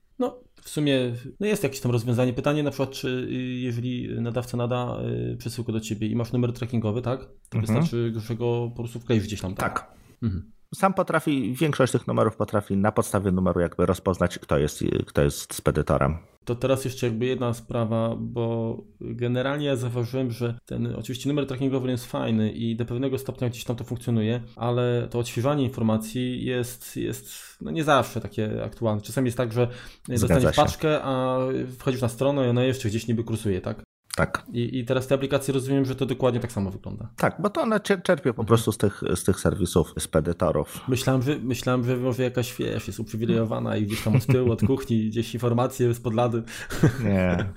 W sumie no jest jakieś tam rozwiązanie. Pytanie na przykład, czy y, jeżeli nadawca nada y, przesyłkę do ciebie i masz numer trackingowy, tak? To mhm. wystarczy, że go po prostu wkleisz gdzieś tam, tak? Tak. Mhm sam potrafi, większość tych numerów potrafi na podstawie numeru jakby rozpoznać, kto jest, kto jest spedytorem. To teraz jeszcze jakby jedna sprawa, bo generalnie ja zauważyłem, że ten oczywiście numer trackingowy jest fajny i do pewnego stopnia gdzieś tam to funkcjonuje, ale to odświeżanie informacji jest, jest no nie zawsze takie aktualne. Czasami jest tak, że dostaniesz paczkę, a wchodzisz na stronę i ona jeszcze gdzieś niby kursuje, tak? Tak. I, I teraz te aplikacje rozumiem, że to dokładnie tak samo wygląda. Tak, bo to one czerpią po prostu z tych, z tych serwisów, z pedytorów. Myślałem, że, myślałem, że może jakaś, wiesz, jest uprzywilejowana i gdzieś tam od tyłu, od kuchni, gdzieś informacje z podlady. Nie,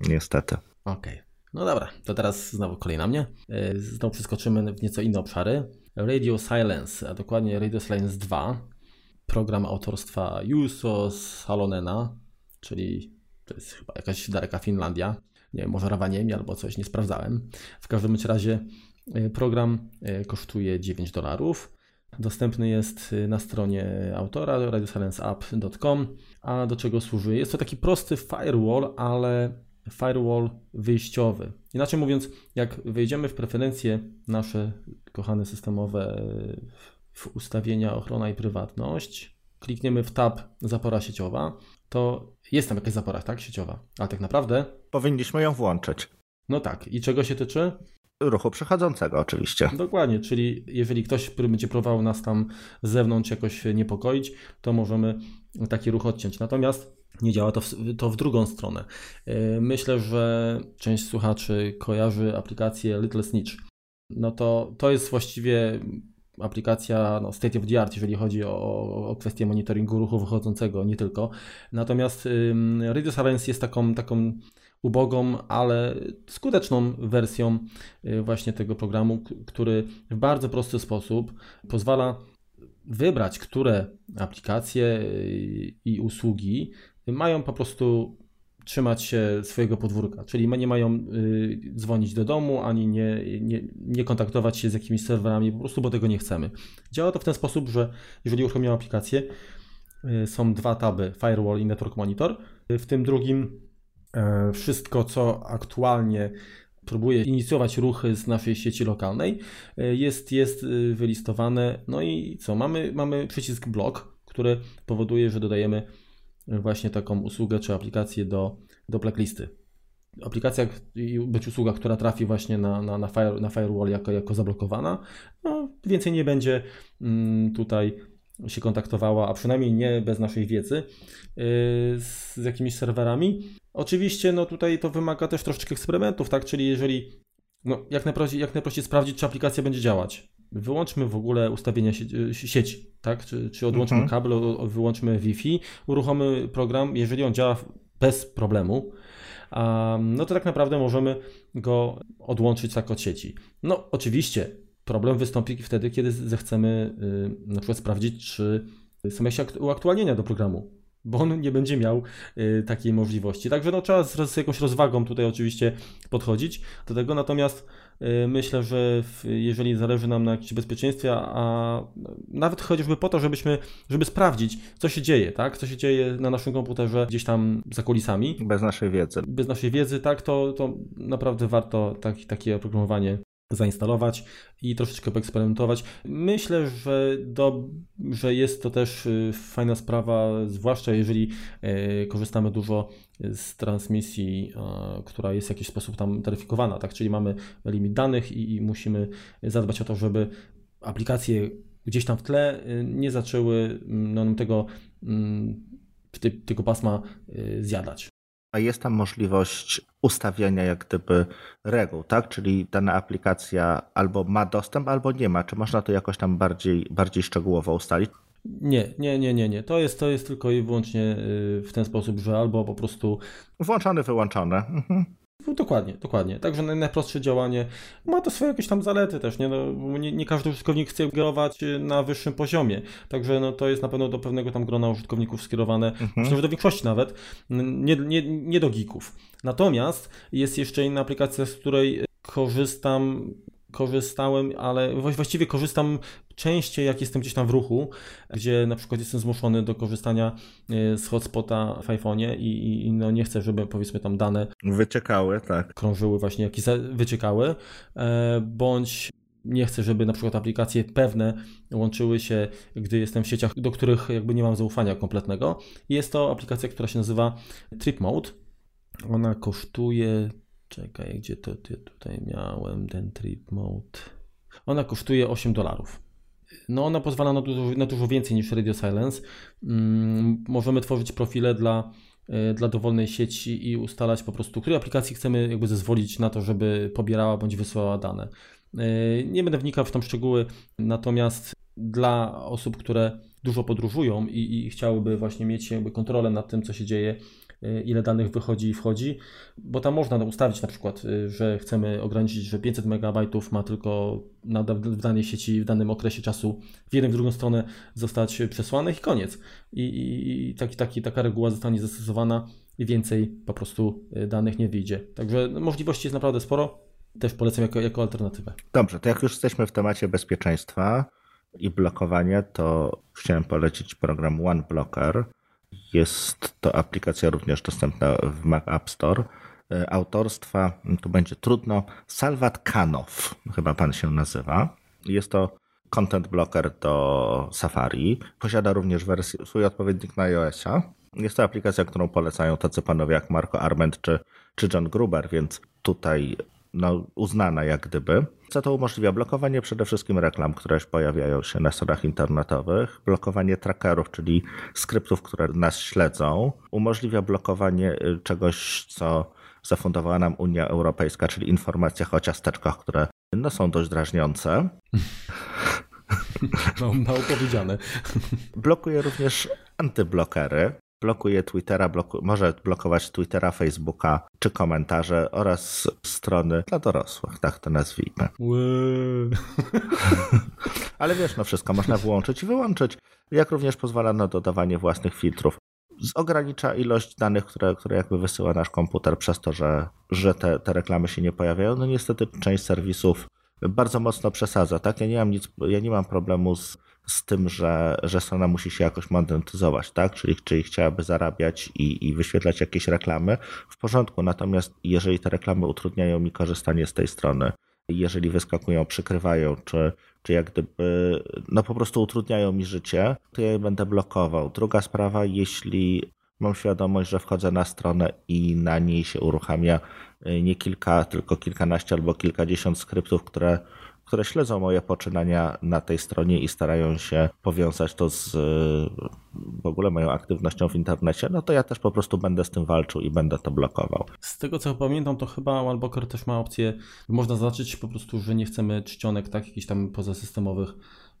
niestety. Okej. Okay. No dobra, to teraz znowu kolej na mnie. E, znowu przeskoczymy w nieco inne obszary. Radio Silence, a dokładnie Radio Silence 2. Program autorstwa Juso Salonena, czyli to jest chyba jakaś daleka Finlandia nie wiem, może Ravaniemi albo coś, nie sprawdzałem. W każdym razie e, program e, kosztuje 9 dolarów. Dostępny jest e, na stronie autora radiosilenceapp.com. A do czego służy? Jest to taki prosty firewall, ale firewall wyjściowy. Inaczej mówiąc, jak wejdziemy w preferencje nasze kochane systemowe w ustawienia ochrona i prywatność, klikniemy w tab zapora sieciowa, to jest tam jakaś zapora, tak, sieciowa, ale tak naprawdę... Powinniśmy ją włączyć. No tak. I czego się tyczy? Ruchu przechodzącego oczywiście. Dokładnie, czyli jeżeli ktoś, który będzie próbował nas tam z zewnątrz jakoś niepokoić, to możemy taki ruch odciąć. Natomiast nie działa to w, to w drugą stronę. E, myślę, że część słuchaczy kojarzy aplikację Little Snitch. No to to jest właściwie aplikacja no, state of the art, jeżeli chodzi o, o kwestię monitoringu ruchu wychodzącego, nie tylko. Natomiast ym, Radio Silence jest taką, taką ubogą, ale skuteczną wersją y, właśnie tego programu, który w bardzo prosty sposób pozwala wybrać, które aplikacje y, i usługi mają po prostu trzymać się swojego podwórka, czyli nie mają y, dzwonić do domu, ani nie, nie, nie, kontaktować się z jakimiś serwerami, po prostu bo tego nie chcemy. Działa to w ten sposób, że jeżeli uruchomimy aplikację, y, są dwa taby, Firewall i Network Monitor. Y, w tym drugim y, wszystko, co aktualnie próbuje inicjować ruchy z naszej sieci lokalnej, jest, jest wylistowane. No i co? Mamy, mamy przycisk blok, który powoduje, że dodajemy właśnie taką usługę czy aplikację do, do blacklisty. Aplikacja być usługa, która trafi właśnie na, na, na, fire, na firewall jako, jako zablokowana, no, więcej nie będzie mm, tutaj się kontaktowała, a przynajmniej nie bez naszej wiedzy, yy, z, z jakimiś serwerami. Oczywiście no tutaj to wymaga też troszeczkę eksperymentów, tak? Czyli jeżeli no, jak, najprościej, jak najprościej sprawdzić, czy aplikacja będzie działać wyłączmy w ogóle ustawienia sieci, tak? Czy, czy odłączmy mhm. kabel, wyłączmy Wi-Fi, uruchommy program, jeżeli on działa bez problemu, no to tak naprawdę możemy go odłączyć tak od sieci. No oczywiście problem wystąpi wtedy, kiedy zechcemy y, na przykład sprawdzić, czy są jakieś uaktualnienia do programu, bo on nie będzie miał y, takiej możliwości. Także no, trzeba z, z jakąś rozwagą tutaj oczywiście podchodzić do tego, natomiast myślę, że jeżeli zależy nam na jakimś bezpieczeństwie, a nawet chociażby po to, żebyśmy, żeby sprawdzić, co się dzieje, tak? Co się dzieje na naszym komputerze gdzieś tam za kulisami. Bez naszej wiedzy. Bez naszej wiedzy, tak, to, to naprawdę warto tak, takie oprogramowanie zainstalować i troszeczkę poeksperymentować. Myślę, że, do, że jest to też y, fajna sprawa, zwłaszcza jeżeli y, korzystamy dużo z transmisji, która jest w jakiś sposób tam taryfikowana, tak? Czyli mamy limit danych i, i musimy zadbać o to, żeby aplikacje gdzieś tam w tle y, nie zaczęły no, tego, mm, tego pasma zjadać a jest tam możliwość ustawiania jak gdyby reguł, tak? Czyli dana aplikacja albo ma dostęp, albo nie ma. Czy można to jakoś tam bardziej, bardziej szczegółowo ustalić? Nie, nie, nie, nie, nie. To jest, to jest tylko i wyłącznie y, w ten sposób, że albo po prostu. Włączane, wyłączone. Mhm. Dokładnie, dokładnie. Także najprostsze działanie ma to swoje jakieś tam zalety też, nie? No, nie, nie każdy użytkownik chce kierować y, na wyższym poziomie. Także no, to jest na pewno do pewnego tam grona użytkowników skierowane, mhm. myślę, że do większości nawet, nie, nie, nie do geeków. Natomiast jest jeszcze inna aplikacja, z której korzystam korzystałem, ale właściwie korzystam częściej, jak jestem gdzieś tam w ruchu, gdzie na przykład jestem zmuszony do korzystania e, z hotspota w iPhone'ie i, i no nie chcę, żeby powiedzmy tam dane wyciekały, tak. Krążyły właśnie, jakieś wyciekały, e, bądź nie chcę, żeby na przykład aplikacje pewne łączyły się, gdy jestem w sieciach, do których jakby nie mam zaufania kompletnego. Jest to aplikacja, która się nazywa Trip Mode. Ona kosztuje Czekaj, gdzie to ty tutaj miałem ten trip mode? Ona kosztuje 8 dolarów. No ona pozwala na dużo, na dużo więcej niż Radio Silence. Mm, możemy tworzyć profile dla, e, dla dowolnej sieci i ustalać po prostu, której aplikacji chcemy jakby zezwolić na to, żeby pobierała bądź wysyłała dane. E, nie będę wnikał w tam szczegóły, natomiast dla osób, które dużo podróżują i, i chciałyby właśnie mieć jakby kontrolę nad tym, co się dzieje Y, ile danych wychodzi i wchodzi, bo tam można ustawić na przykład, y, że chcemy ograniczyć, że 500 MB ma tylko na, w danej sieci w danym okresie czasu w jedną w drugą stronę zostać przesłanych i koniec. I, i, i taki, taki, taka reguła zostanie zastosowana i więcej po prostu y, danych nie wyjdzie. Także możliwości jest naprawdę sporo. Też polecam jako, jako alternatywę. Dobrze, to jak już jesteśmy w temacie bezpieczeństwa i blokowania, to chciałem polecić program OneBlocker jest to aplikacja również dostępna w Mac App Store. E, autorstwa, tu będzie trudno, Salvat Kanow, chyba pan się nazywa. Jest to content blocker do Safari. Posiada również wersję, swój odpowiednik na iOS-a. Jest to aplikacja, którą polecają tacy panowie jak Marco Arment czy, czy John Gruber, więc tutaj no, uznana jak gdyby. Co to umożliwia? Blokowanie przede wszystkim reklam, które pojawiają się na stronach internetowych, blokowanie trackerów, czyli skryptów, które nas śledzą, umożliwia blokowanie y, czegoś, co zafundowała nam Unia Europejska, czyli informacjach o ciasteczkach, które no, są dość drażniące. Mało, mało powiedziane. Blokuje również antyblokery, blokuje Twittera, bloku, może blokować Twittera, Facebooka czy komentarze oraz strony dla dorosłych, tak to nazwijmy. Ale wiesz, no wszystko można włączyć i wyłączyć, jak również pozwala na dodawanie własnych filtrów. Ogranicza ilość danych, które, które jakby wysyła nasz komputer przez to, że, że te, te reklamy się nie pojawiają. No niestety część serwisów bardzo mocno przesadza, tak? Ja nie mam nic, ja nie mam problemu z z tym, że, że strona musi się jakoś monetyzować, tak? Czyli, czyli chciałaby zarabiać i, i wyświetlać jakieś reklamy, w porządku. Natomiast jeżeli te reklamy utrudniają mi korzystanie z tej strony, jeżeli wyskakują, przykrywają, czy, czy jak gdyby, no po prostu utrudniają mi życie, to ja je będę blokował. Druga sprawa, jeśli mam świadomość, że wchodzę na stronę i na niej się uruchamia y, nie kilka, tylko kilkanaście albo kilkadziesiąt skryptów, które które śledzą moje poczynania na tej stronie i starają się powiązać to z w ogóle moją aktywnością w internecie, no to ja też po prostu będę z tym walczył i będę to blokował. Z tego co pamiętam, to chyba Wallblocker też ma opcję, można zaznaczyć po prostu, że nie chcemy czcionek tak jakichś tam pozasystemowych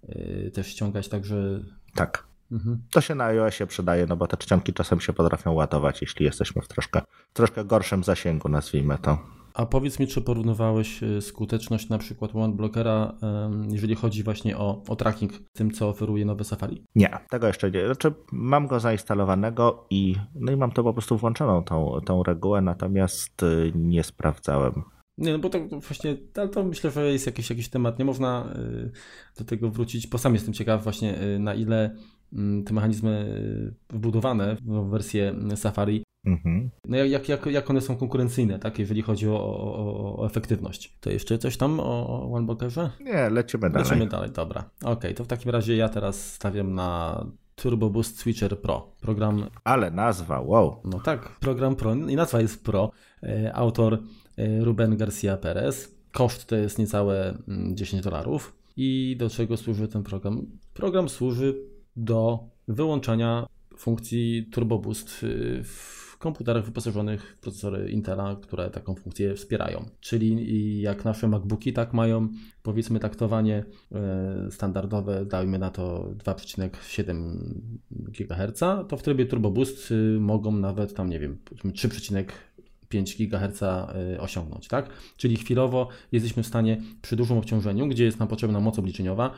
yy, też ściągać, także... Tak. Mhm. To się na iOSie przydaje, no bo te czcionki czasem się potrafią ładować, jeśli jesteśmy w troszkę, troszkę gorszym zasięgu, nazwijmy to. A powiedz mi, czy porównywałeś y, skuteczność na przykład OneBlockera, jeżeli chodzi właśnie o, o tracking tym, co oferuje nowe Safari? Nie, tego jeszcze nie. Znaczy, mam go zainstalowanego i, no i mam to po prostu włączoną, tą, tą regułę, natomiast y, nie sprawdzałem. Nie, no bo to właśnie, to myślę, że jest jakiś, jakiś temat. Nie można y, do tego wrócić, bo sam jestem ciekaw właśnie na ile mm, te mechanizmy wbudowane w wersję Safari Mhm. No jak, jak, jak one są konkurencyjne, tak, jeżeli chodzi o, o, o efektywność. To jeszcze coś tam o OneBlockerze? Nie, lecimy dalej. Lecimy dalej, dobra. Ok, to w takim razie ja teraz stawiam na Turbo Boost Switcher Pro. Program. Ale nazwa, wow. No tak, program Pro i nazwa jest Pro. E, autor e, Ruben Garcia Perez. Koszt to jest niecałe 10 mm, dolarów. I do czego służy ten program? Program służy do wyłączania funkcji Turbo Boost w komputerach wyposażonych w procesory Intela, które taką funkcję wspierają. Czyli jak nasze MacBooki tak mają powiedzmy taktowanie e, standardowe, dajmy na to 2,7 GHz, to w trybie Turbo Boost y, mogą nawet tam, nie wiem, 3,5 GHz y, osiągnąć, tak? Czyli chwilowo jesteśmy w stanie przy dużym obciążeniu, gdzie jest nam potrzebna moc obliczeniowa,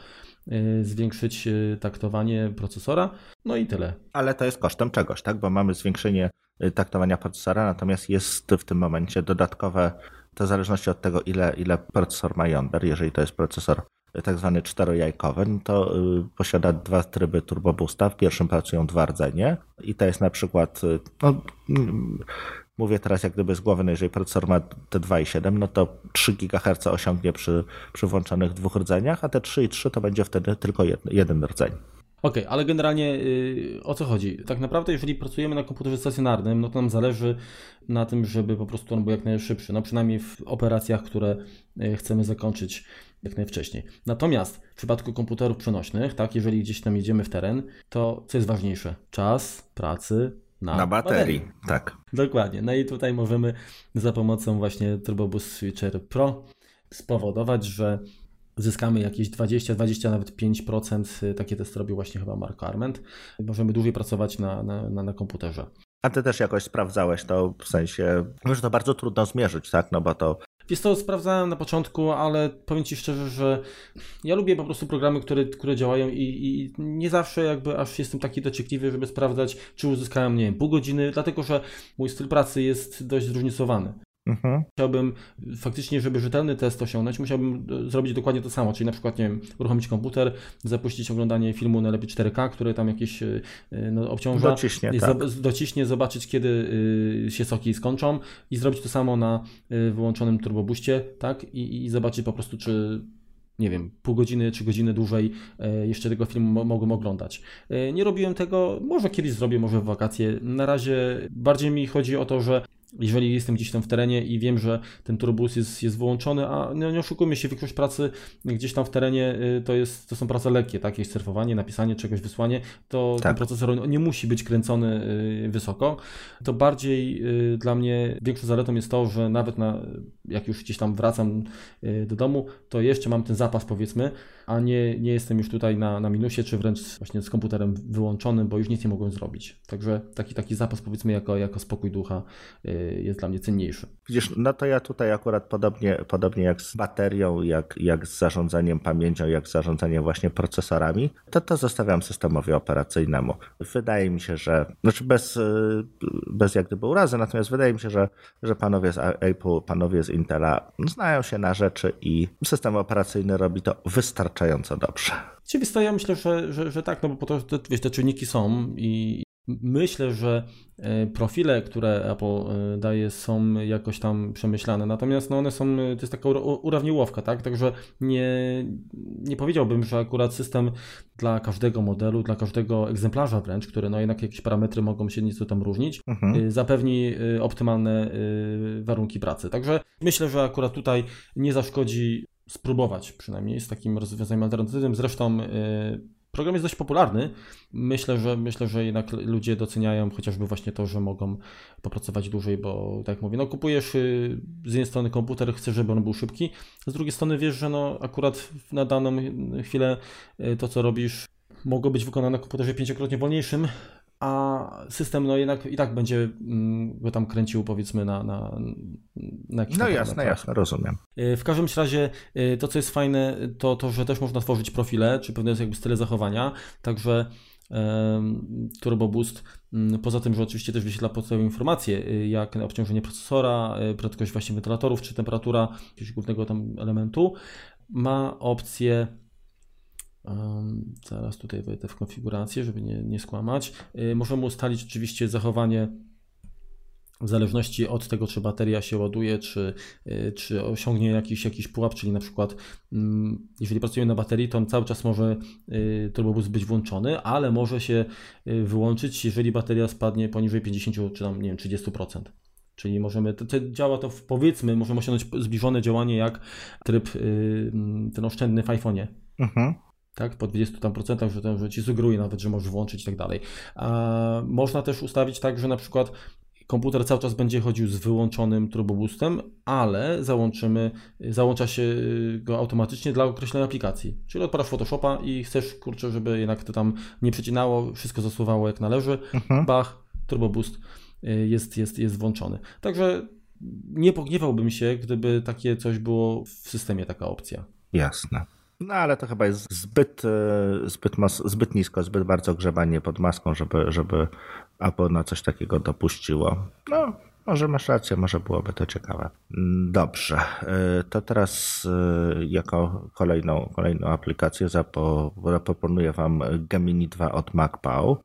zwiększyć taktowanie procesora, no i tyle. Ale to jest kosztem czegoś, tak? Bo mamy zwiększenie taktowania procesora, natomiast jest w tym momencie dodatkowe to w zależności od tego, ile, ile procesor ma jąder, jeżeli to jest procesor tak zwany czterojajkowy, no to y, posiada dwa tryby Turbo Boosta. W pierwszym pracują dwa rdzenie i to jest na przykład, y, no, mm, mówię teraz jak gdyby z głowy, no jeżeli procesor ma te 2,7, no to 3 GHz osiągnie przy, przy włączonych dwóch rdzeniach, a te 3,3 to będzie wtedy tylko jeden, jeden rdzeń. Okej, okay, ale generalnie yy, o co chodzi? Tak naprawdę, jeżeli pracujemy na komputerze stacjonarnym, no to nam zależy na tym, żeby po prostu on był jak najszybszy, no przynajmniej w operacjach, które y, chcemy zakończyć jak najwcześniej. Natomiast w przypadku komputerów przenośnych, tak, jeżeli gdzieś tam jedziemy w teren, to co jest ważniejsze? Czas pracy na, na baterii. baterii. Tak. Dokładnie. No i tutaj możemy za pomocą właśnie TurboBoost Switcher Pro spowodować, że zyskamy jakieś 20, 20, nawet 5%. Takie testy robił właśnie chyba Mark Arment. Możemy dłużej pracować na, na, na, na komputerze. A ty też jakoś sprawdzałeś to w sensie, że to bardzo trudno zmierzyć, tak? No bo to. Wiesz to sprawdzałem na początku, ale powiem Ci szczerze, że ja lubię po prostu programy, które, które działają i, i nie zawsze jakby aż jestem taki dociekliwy, żeby sprawdzać, czy uzyskałem, nie wiem, pół godziny, dlatego że mój styl pracy jest dość zróżnicowany. Mhm. Chciałbym faktycznie, żeby rzetelny test osiągnąć, musiałbym e, zrobić dokładnie to samo, czyli na przykład, nie wiem, uruchomić komputer, zapuścić oglądanie filmu najlepiej 4K, które tam jakieś e, e, no, obciąża. Dociśnie, tak. dociśnie, zobaczyć kiedy się soki skończą i zrobić to samo na wyłączonym turbobuście, tak? I, i zobaczyć po prostu, czy nie wiem, pół godziny czy godzinę dłużej jeszcze tego filmu mogłem oglądać. Nie robiłem tego, może kiedyś zrobię, może w wakacje. Na razie bardziej mi chodzi o to, że jeżeli jestem gdzieś tam w terenie i wiem, że ten turbus jest, jest wyłączony, a no, nie oszukujmy się, większość pracy gdzieś tam w terenie y, to, jest, to są prace lekkie, tak? Jakieś surfowanie, napisanie czegoś, wysłanie, to tak. ten procesor nie musi być kręcony y, wysoko. To bardziej y, dla mnie większą zaletą jest to, że nawet na, jak już gdzieś tam wracam do domu, to jeszcze mam ten zapas powiedzmy, a nie, nie jestem już tutaj na, na minusie, czy wręcz właśnie z komputerem wyłączonym, bo już nic nie mogłem zrobić. Także taki, taki zapas powiedzmy jako, jako spokój ducha jest dla mnie cenniejszy. Widzisz, no to ja tutaj akurat podobnie, podobnie jak z baterią, jak, jak z zarządzaniem pamięcią, jak z zarządzaniem właśnie procesorami, to to zostawiam systemowi operacyjnemu. Wydaje mi się, że, znaczy bez, bez jak gdyby urazy, natomiast wydaje mi się, że, że panowie z Apple, panowie z Intela znają się na rzeczy i system operacyjny robi to wystarczająco dobrze. Oczywiście ja myślę, że, że, że tak, no bo po to, wiesz, te czynniki są i, Myślę, że e, profile, które Apple e, daje, są jakoś tam przemyślane. Natomiast no one są, to jest taka urawniłowka, tak? Także nie, nie powiedziałbym, że akurat system dla każdego modelu, dla każdego egzemplarza wręcz, które no jednak jakieś parametry mogą się nieco tam różnić, mhm. E, zapewni optymalne warunki pracy. Także myślę, że akurat tutaj nie zaszkodzi spróbować przynajmniej z takim rozwiązaniem alternatywnym. Zresztą Program jest dość popularny. Myślę, że myślę, że jednak ludzie doceniają chociażby właśnie to, że mogą popracować dłużej, bo tak jak mówię, no kupujesz y, z jednej strony komputer, chcesz, żeby on był szybki, z drugiej strony wiesz, że no akurat na daną chwilę y, to, co robisz, mogło być wykonane na komputerze pięciokrotnie wolniejszym, a system no jednak i tak będzie mm, go tam kręcił powiedzmy na, na, na jakiś No jasne, jasne, rozumiem. Y, w każdym razie y, to, co jest fajne, to to, że też można tworzyć profile, czy pewne jakby style zachowania, także Turbo Boost, mm, poza tym, że oczywiście też wyświetla podstawowe informacje, y, jak obciążenie procesora, prędkość właśnie wentylatorów, czy temperatura jakiegoś głównego tam elementu, ma opcję Um, zaraz tutaj wejdę w konfigurację, żeby nie, nie skłamać. Yy, możemy ustalić oczywiście zachowanie w zależności od tego, czy bateria się ładuje, czy, yy, czy osiągnie jakiś, jakiś pułap, czyli na przykład yy, jeżeli pracujemy na baterii, to on cały czas może yy, turbobus być włączony, ale może się y, wyłączyć, jeżeli bateria spadnie poniżej 50 czy tam, nie wiem, 30%. Czyli możemy, to, to działa to w, powiedzmy, możemy osiągnąć zbliżone działanie jak tryb y, ten oszczędny w iPhone'ie. Mhm tak, po 20 tam procentach, że, że ci sugeruje nawet, że możesz włączyć i tak dalej. A można też ustawić tak, że na przykład komputer cały czas będzie chodził z wyłączonym turboboostem, ale załączymy, załącza się go automatycznie dla określonej aplikacji. Czyli odpalasz Photoshopa i chcesz, kurczę, żeby jednak to tam nie przecinało, wszystko zasuwało jak należy, mhm. bach, turboboost y, jest, jest, jest włączony. Także nie pogniewałbym się, gdyby takie coś było w systemie, taka opcja. Jasne. No ale to chyba jest zbyt, e, zbyt, mas, zbyt nisko, zbyt bardzo grzebanie pod maską, żeby, żeby Apple na coś takiego dopuściło. No, może masz rację, może byłoby to ciekawe. Mm, dobrze, e, to teraz e, jako kolejną, kolejną aplikację zaproponuję Wam Gemini 2 od MacPow,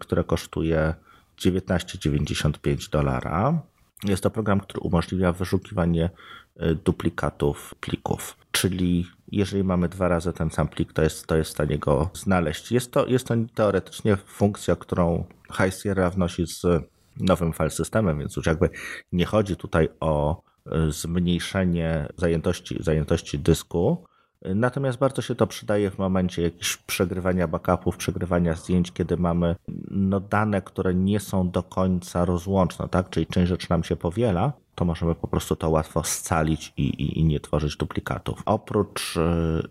które kosztuje 19,95 dolara. Jest to program, który umożliwia wyszukiwanie duplikatów plików, czyli jeżeli mamy dwa razy ten sam plik, to jest, to jest w stanie go znaleźć. Jest to, jest to teoretycznie funkcja, którą High Sierra wnosi z nowym file systemem, więc już jakby nie chodzi tutaj o e, zmniejszenie zajętości, zajętości dysku. Natomiast bardzo się to przydaje w momencie jakichś przegrywania backupów, przegrywania zdjęć, kiedy mamy no, dane, które nie są do końca rozłączne, tak? czyli część rzeczy nam się powiela, to możemy po prostu to łatwo scalić i, i, i nie tworzyć duplikatów. Oprócz y,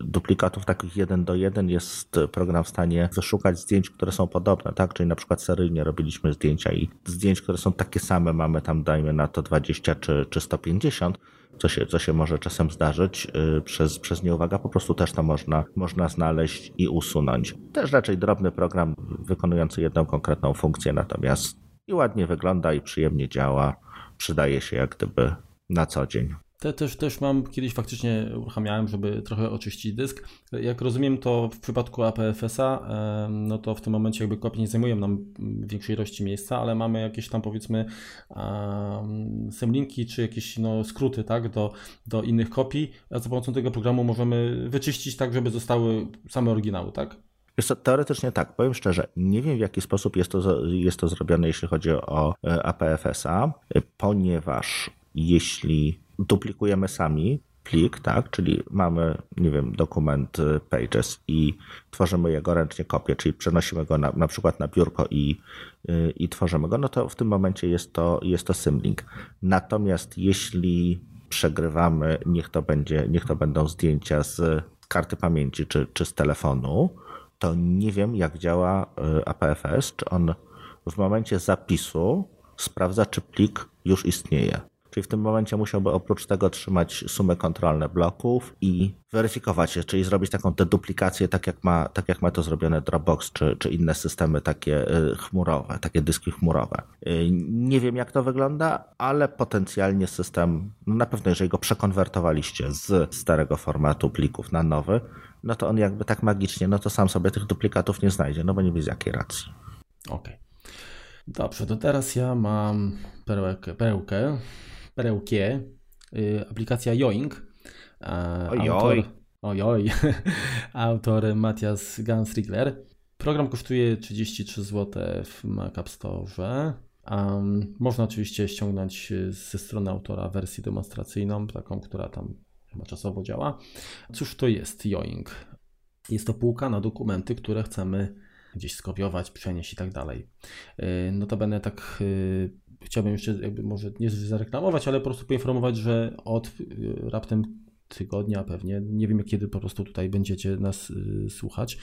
duplikatów takich jeden do jeden jest program w stanie wyszukać zdjęć, które są podobne, tak? Czyli na przykład seryjnie robiliśmy zdjęcia i zdjęć, które są takie same, mamy tam dajmy na to 20 czy, czy 150, co się, co się może czasem zdarzyć yy, przez, przez nieuwagę, po prostu też to można, można znaleźć i usunąć. Też raczej drobny program wykonujący jedną konkretną funkcję, natomiast i ładnie wygląda i przyjemnie działa przydaje się jak gdyby na co dzień. Te też, też mam, kiedyś faktycznie uruchamiałem, żeby trochę oczyścić dysk. Jak rozumiem, to w przypadku APFS-a, no to w tym momencie jakby kopie nie zajmują nam większej ilości miejsca, ale mamy jakieś tam powiedzmy um, semlinki czy jakieś no, skróty tak, do, do innych kopii, a za pomocą tego programu możemy wyczyścić tak, żeby zostały same oryginały, tak? Jest to teoretycznie tak, powiem szczerze, nie wiem w jaki sposób jest to, jest to zrobione, jeśli chodzi o e, APFS-a, e, ponieważ jeśli duplikujemy sami plik, tak, czyli mamy, nie wiem, dokument e, Pages i tworzymy jego ręcznie kopię, czyli przenosimy go na, na przykład na biurko i, i tworzymy go, no to w tym momencie jest to, jest to symlink. Natomiast jeśli przegrywamy, niech to, będzie, niech to będą zdjęcia z karty pamięci czy, czy z telefonu, to nie wiem, jak działa y, APFS, czy on w momencie zapisu sprawdza, czy plik już istnieje. Czyli w tym momencie musiałby oprócz tego trzymać sumy kontrolne bloków i weryfikować je, czyli zrobić taką deduplikację, tak jak ma, tak jak ma to zrobione Dropbox czy, czy inne systemy takie y, chmurowe, takie dyski chmurowe. Y, nie wiem jak to wygląda, ale potencjalnie system, no na pewno jeżeli go przekonwertowaliście z starego formatu plików na nowy, no to on jakby tak magicznie, no to sam sobie tych duplikatów nie znajdzie, no bo nie wie z jakiej racji. Okej. Okay. Dobrze, to teraz ja mam perełkę, perełkę, perełkie, yy, aplikacja Yoink. Ojoj. Autor, ojoj. autor Matthias Gansriegler. Program kosztuje 33 zł w Mac App Store. Um, można oczywiście ściągnąć ze strony autora wersję demonstracyjną, taką, która tam chyba czasowo działa. Cóż to jest Yoing? Jest to półka na dokumenty, które chcemy gdzieś skopiować, przenieść i tak dalej. Y, notabene tak y, chciałbym jeszcze jakby może nie zareklamować, ale po prostu poinformować, że od y, raptem tygodnia pewnie, nie wiem kiedy po prostu tutaj będziecie nas słuchać,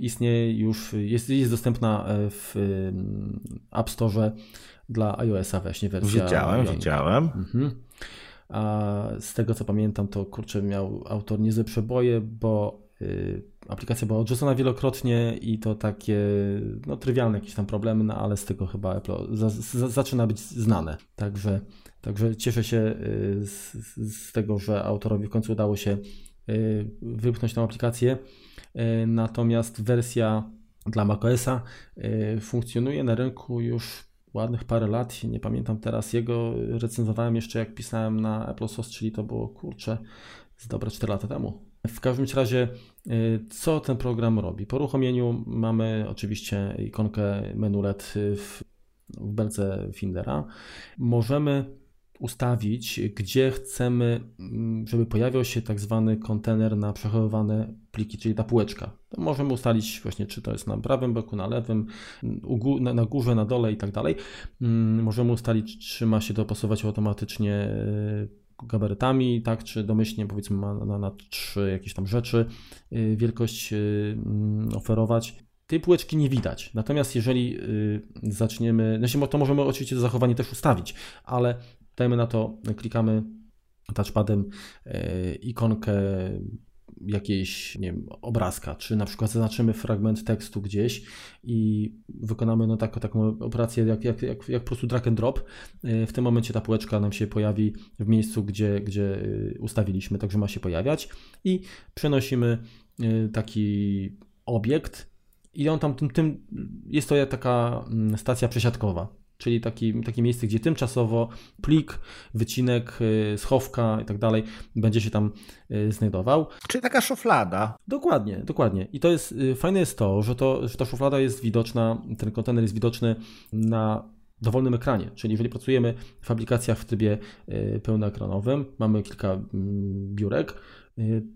istnieje już, jest, jest dostępna w App Store dla iOS-a właśnie wersja. Widziałem, widziałem. Mhm. A z tego co pamiętam, to kurczę, miał autor niezłe przeboje, bo y, aplikacja była odrzucona wielokrotnie i to takie no, trywialne jakieś tam problemy, no, ale z tego chyba Apple za, za, zaczyna być znane. Także, także cieszę się y, z, z, tego, że autorowi w końcu udało się y, wypchnąć tą aplikację. Y, natomiast wersja dla macOSa y, funkcjonuje na rynku już ładnych parę lat, nie pamiętam teraz, jego recenzowałem jeszcze jak pisałem na Apple Source, czyli to było kurczę z dobre 4 lata temu. W każdym razie, y, co ten program robi? Po uruchomieniu mamy oczywiście ikonkę menu LED w, w belce Findera. Możemy ustawić, gdzie chcemy, mm, żeby pojawiał się tak zwany kontener na przechowywane pliki, czyli ta półeczka. To możemy ustalić właśnie, czy to jest na prawym boku, na lewym, na górze, na dole i tak dalej. Mm, możemy ustalić, czy ma się dopasować automatycznie e, gabarytami, tak, czy domyślnie powiedzmy ma na, na trzy jakieś tam rzeczy e, wielkość e, mm, oferować. Tej półeczki nie widać. Natomiast jeżeli zaczniemy, znaczy to możemy oczywiście zachowanie też ustawić, ale dajmy na to, klikamy touchpadem ikonkę jakiejś nie wiem, obrazka, czy na przykład zaznaczymy fragment tekstu gdzieś i wykonamy no, tak, taką operację jak, jak, jak, jak po prostu drag and drop, y, w tym momencie ta półeczka nam się pojawi w miejscu, gdzie, gdzie y, ustawiliśmy, także ma się pojawiać. I przenosimy taki obiekt i on tam tym, tym jest to taka mm, stacja przesiadkowa czyli taki, takie miejsce, gdzie tymczasowo plik, wycinek, y, schowka i tak dalej będzie się tam y, znajdował. Czyli taka szuflada. Dokładnie, dokładnie. I to jest, y, fajne jest to, że, to, że ta szuflada jest widoczna, ten kontener jest widoczny na dowolnym ekranie, czyli jeżeli pracujemy w aplikacjach w trybie pełnoekranowym, mamy kilka mm, biurek,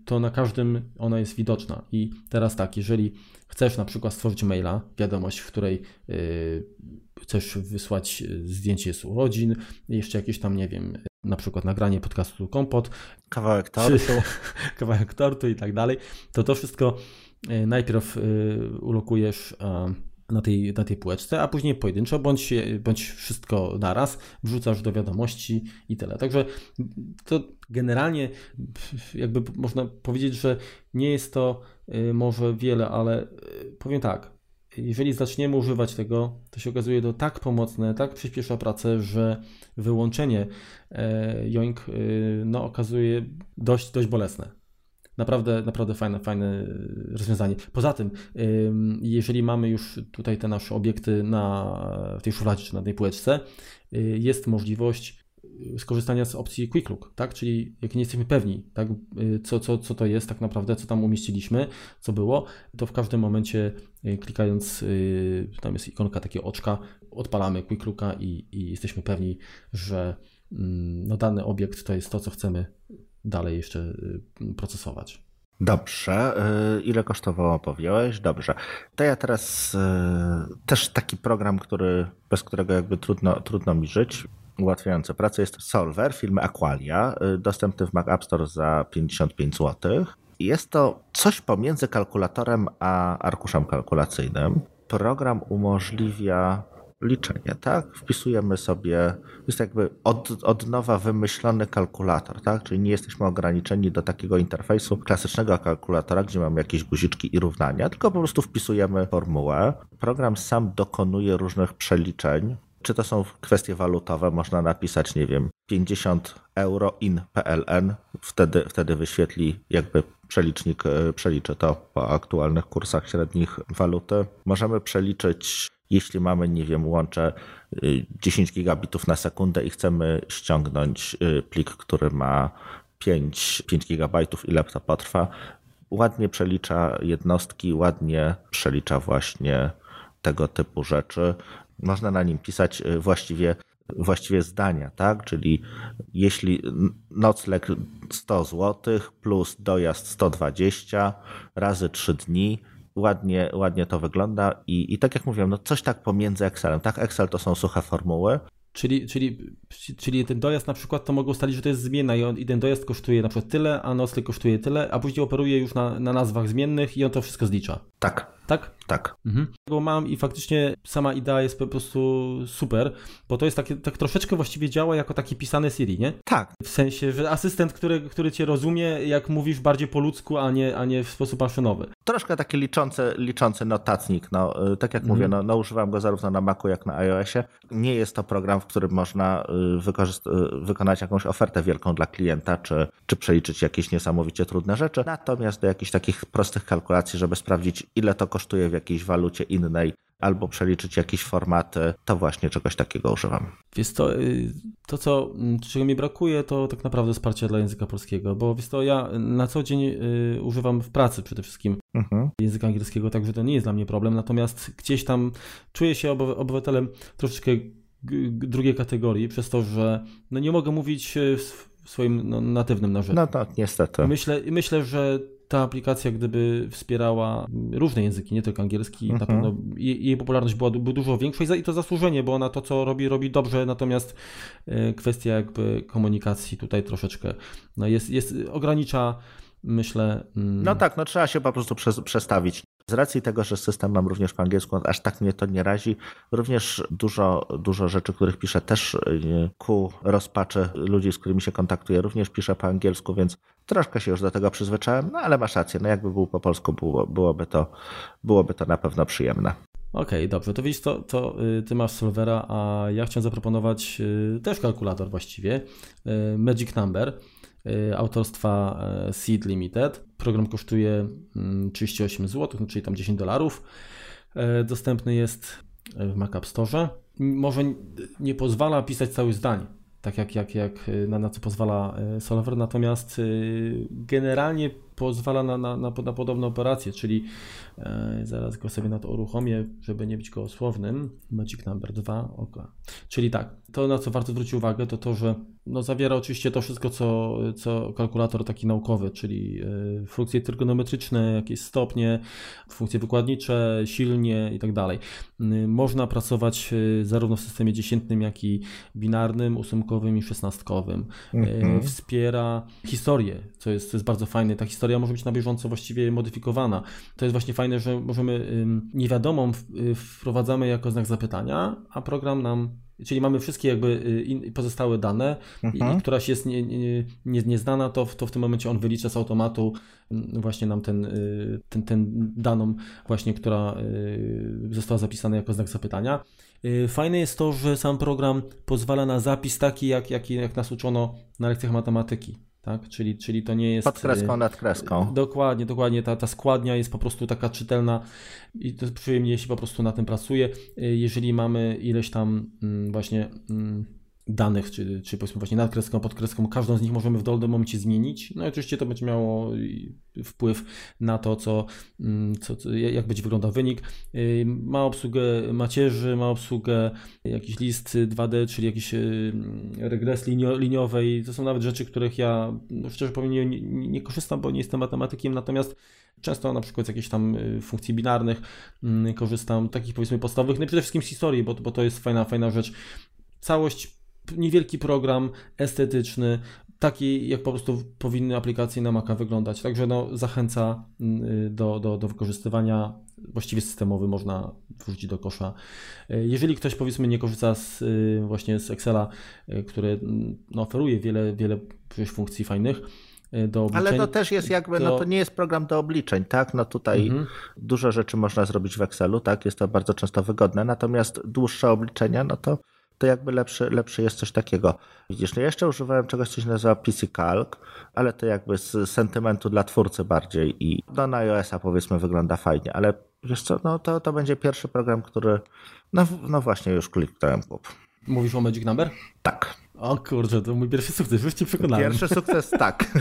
to na każdym ona jest widoczna. I teraz tak, jeżeli chcesz na przykład stworzyć maila, wiadomość, w której chcesz wysłać e, zdjęcie z urodzin, jeszcze jakieś tam, nie wiem, na przykład nagranie podcastu Kompot. Kawałek tortu. kawałek tortu i tak dalej, to to wszystko e, najpierw e, ulokujesz na tej, na tej półeczce, a później pojedynczo, bądź, bądź wszystko naraz, wrzucasz do wiadomości i tyle. Także to generalnie jakby można powiedzieć, że nie jest to może wiele, ale powiem tak, jeżeli zaczniemy używać tego, to się okazuje to tak pomocne, tak przyspiesza pracę, że wyłączenie e, Joink e, no, okazuje dość, dość bolesne. Naprawdę, naprawdę fajne, fajne rozwiązanie. Poza tym, jeżeli mamy już tutaj te nasze obiekty na tej szufladzie czy na tej półeczce, e, jest możliwość skorzystania z opcji Quick Look, tak? Czyli jak nie jesteśmy pewni, tak? Y, co, co, co to jest tak naprawdę, co tam umieściliśmy, co było, to w każdym momencie y, klikając, y, tam jest ikonka takie oczka, odpalamy Quick Looka i, i jesteśmy pewni, że mm, no, dany obiekt to jest to, co chcemy dalej jeszcze procesować. Dobrze. Ile kosztowało, powiałeś? Dobrze. To ja teraz też taki program, który, bez którego jakby trudno, trudno mi żyć ułatwiające pracę jest Solver firmy Aqualia, y, dostępny w Mac App Store za 55 zł. Jest to coś pomiędzy kalkulatorem a arkuszem kalkulacyjnym. Program umożliwia liczenie, tak? Wpisujemy sobie, jest jakby od, od nowa wymyślony kalkulator, tak? Czyli nie jesteśmy ograniczeni do takiego interfejsu klasycznego kalkulatora, gdzie mamy jakieś guziczki i równania, tylko po prostu wpisujemy formułę. Program sam dokonuje różnych przeliczeń, czy to są kwestie walutowe, można napisać, nie wiem, 50 euro in PLN, wtedy, wtedy wyświetli jakby przelicznik, e, przeliczy to po aktualnych kursach średnich waluty. Możemy przeliczyć, jeśli mamy, nie wiem, łącze 10 gigabitów na sekundę i chcemy ściągnąć e, plik, który ma 5, 5 gigabajtów, ile to potrwa, ładnie przelicza jednostki, ładnie przelicza właśnie tego typu rzeczy można na nim pisać y, właściwie, właściwie zdania, tak? Czyli jeśli nocleg 100 zł plus dojazd 120 razy 3 dni, ładnie, ładnie to wygląda i, i tak jak mówiłem, no coś tak pomiędzy Excelem, tak? Excel to są suche formuły, Czyli, czyli, czyli ten dojazd na przykład to mogą ustalić, że to jest zmienna i, on, i ten dojazd kosztuje na przykład tyle, a nocleg kosztuje tyle, a później operuje już na, na nazwach zmiennych i on to wszystko zlicza. Tak. Tak? Tak. Mhm. Go mam i faktycznie sama idea jest po prostu super, bo to jest takie, tak troszeczkę właściwie działa jako taki pisany Siri, nie? Tak. W sensie, że asystent, który, który cię rozumie, jak mówisz bardziej po ludzku, a nie, a nie w sposób maszynowy. Troszkę taki liczący, liczący notatnik. No, y, tak jak mhm. mówię, no, no, używam go zarówno na Macu, jak na iOSie. Nie jest to program, w którym można y, y, wykonać jakąś ofertę wielką dla klienta, czy, czy przeliczyć jakieś niesamowicie trudne rzeczy. Natomiast do jakichś takich prostych kalkulacji, żeby sprawdzić, ile to kosztuje w jakiejś walucie innej, albo przeliczyć jakieś formaty, to właśnie czegoś takiego używam. Więc to, y, to co, mm, czego mi brakuje, to tak naprawdę wsparcie dla języka polskiego, bo wiesz to, ja na co dzień y, używam w pracy przede wszystkim mhm. języka angielskiego, także to nie jest dla mnie problem, natomiast gdzieś tam czuję się obywatelem troszeczkę drugiej kategorii, przez to, że no nie mogę mówić w swoim no, natywnym narzędziu. No tak, niestety. Myślę, myślę, że ta aplikacja, gdyby wspierała różne języki, nie tylko angielski, mhm. na pewno jej, popularność byłaby dużo większa i to zasłużenie, bo ona to, co robi, robi dobrze, natomiast e, kwestia jakby komunikacji tutaj troszeczkę no jest, jest ogranicza myślę. Mm, no tak, no trzeba się po prostu przestawić. Z racji tego, że system mam również po angielsku, aż tak mnie to nie razi. Również dużo, dużo rzeczy, których piszę też y, ku rozpaczy ludzi, z którymi się kontaktuję, również piszę po angielsku, więc troszkę się już do tego przyzwyczaiłem, no ale masz rację, no jakby był po polsku, było, byłoby, to, byłoby to na pewno przyjemne. Okej, okay, dobrze. To widzisz, to, to y, ty masz Solvera, a ja chciałem zaproponować y, też kalkulator właściwie, Magic Number. Y, autorstwa y, Seed Limited. Program kosztuje 38 mm, zł, no, czyli tam 10 dolarów. Y, dostępny jest w Mac App Store. Może nie pozwala pisać całych zdań, tak jak, jak, jak na, na co pozwala Solver, natomiast generalnie pozwala na, na, na, na podobne operacje, czyli e, zaraz go sobie na to uruchomię, żeby nie być gołosłownym. Magic number 2, ok. Czyli tak, to na co warto zwrócić uwagę, to to, że no, zawiera oczywiście to wszystko, co, co kalkulator taki naukowy, czyli e, funkcje trygonometryczne, jakieś stopnie, funkcje wykładnicze, silnie i tak dalej. Można pracować e, zarówno w systemie dziesiętnym, jak i binarnym, ósemkowym i szesnastkowym. Mhm. Wspiera historię, co jest, co jest bardzo fajne. Ta historia historia może być na bieżąco właściwie modyfikowana. To jest właśnie fajne, że możemy niewiadomą y, wprowadzamy jako znak zapytania, a program nam Czyli mamy wszystkie jakby y, pozostałe dane mhm. i któraś jest nie, nie, nie, nieznana, to w, to w tym momencie on wylicza z automatu właśnie nam ten, y, ten, ten daną właśnie, która została zapisana jako znak zapytania. Fajne jest to, że sam program pozwala na zapis taki, jak, jak, jak nas uczono na lekcjach matematyki tak? Czyli, czyli to nie jest... Pod kreską, nad kreską. Dokładnie, dokładnie. Ta, ta składnia jest po prostu taka czytelna i to przyjemnie się po prostu na tym pracuje. Jeżeli mamy ileś tam mm, właśnie mm, danych, czy, czy powiedzmy właśnie nad kreską, pod kreską, każdą z nich możemy w dowolnym momencie zmienić. No i oczywiście to będzie miało wpływ na to, co, mm, co, jak będzie wyglądał wynik. Y, ma obsługę macierzy, ma obsługę jakiś list 2D, czyli jakiś y, regres linio, liniowej. To są nawet rzeczy, których ja no, szczerze powiem nie, nie, nie korzystam, bo nie jestem matematykiem, natomiast Często na przykład z jakichś tam y, funkcji binarnych mm, korzystam, takich powiedzmy podstawowych, no i przede wszystkim z historii, bo, bo to jest fajna, fajna rzecz. Całość niewielki program estetyczny, taki jak po prostu powinny aplikacje na Maca wyglądać. Także no, zachęca mm, do, do, do wykorzystywania. Właściwie systemowy można wrzucić do kosza. Jeżeli ktoś powiedzmy nie korzysta z, y, właśnie z Excela, y, który mm, no, oferuje wiele, wiele funkcji fajnych, y, do obliczeń. Ale to też jest jakby, to... no to nie jest program do obliczeń, tak? No tutaj mhm. dużo rzeczy można zrobić w Excelu, tak? Jest to bardzo często wygodne, natomiast dłuższe obliczenia, no to to jakby lepsze, lepsze jest coś takiego. Widzisz, no jeszcze używałem czegoś, co się nazywa PC Calc, ale to jakby z sentymentu dla twórcy bardziej i no, na iOS-a powiedzmy wygląda fajnie, ale wiesz co, no to, to będzie pierwszy program, który no, no właśnie już kliknąłem kup. Mówisz o Magic Number? Tak. O kurczę, to mój pierwszy sukces, już cię przekonałem. Pierwszy sukces, tak.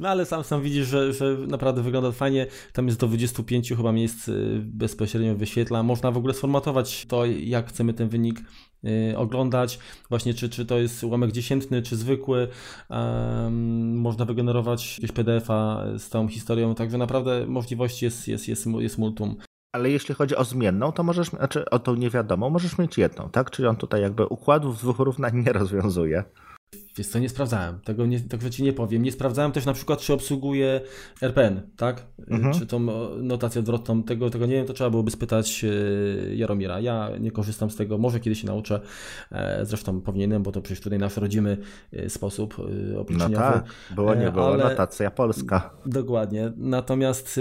no ale sam sam widzisz, że, że naprawdę wygląda fajnie. Tam jest do 25 chyba miejsc y, bezpośrednio wyświetla. Można w ogóle sformatować to, jak chcemy ten wynik y, oglądać. Właśnie czy, czy to jest ułamek dziesiętny, czy zwykły. Um, można wygenerować jakieś PDF-a z tą historią, także naprawdę możliwości jest, jest, jest, jest multum ale jeśli chodzi o zmienną, to możesz, znaczy o tą niewiadomą, możesz mieć jedną, tak? Czyli on tutaj jakby układów dwóch równań nie rozwiązuje. Wiesz co, nie sprawdzałem. Tego, nie, tego ci nie powiem. Nie sprawdzałem też na przykład, czy obsługuje RPN, tak? Mhm. Czy tą notację odwrotną. Tego, tego nie wiem, to trzeba byłoby spytać e, Jaromira. Ja nie korzystam z tego. Może kiedyś się nauczę. E, zresztą powinienem, bo to przecież tutaj nasz rodzimy e, sposób obliczeniowy. No tak, było nie było. Ale... Notacja polska. Dokładnie. Natomiast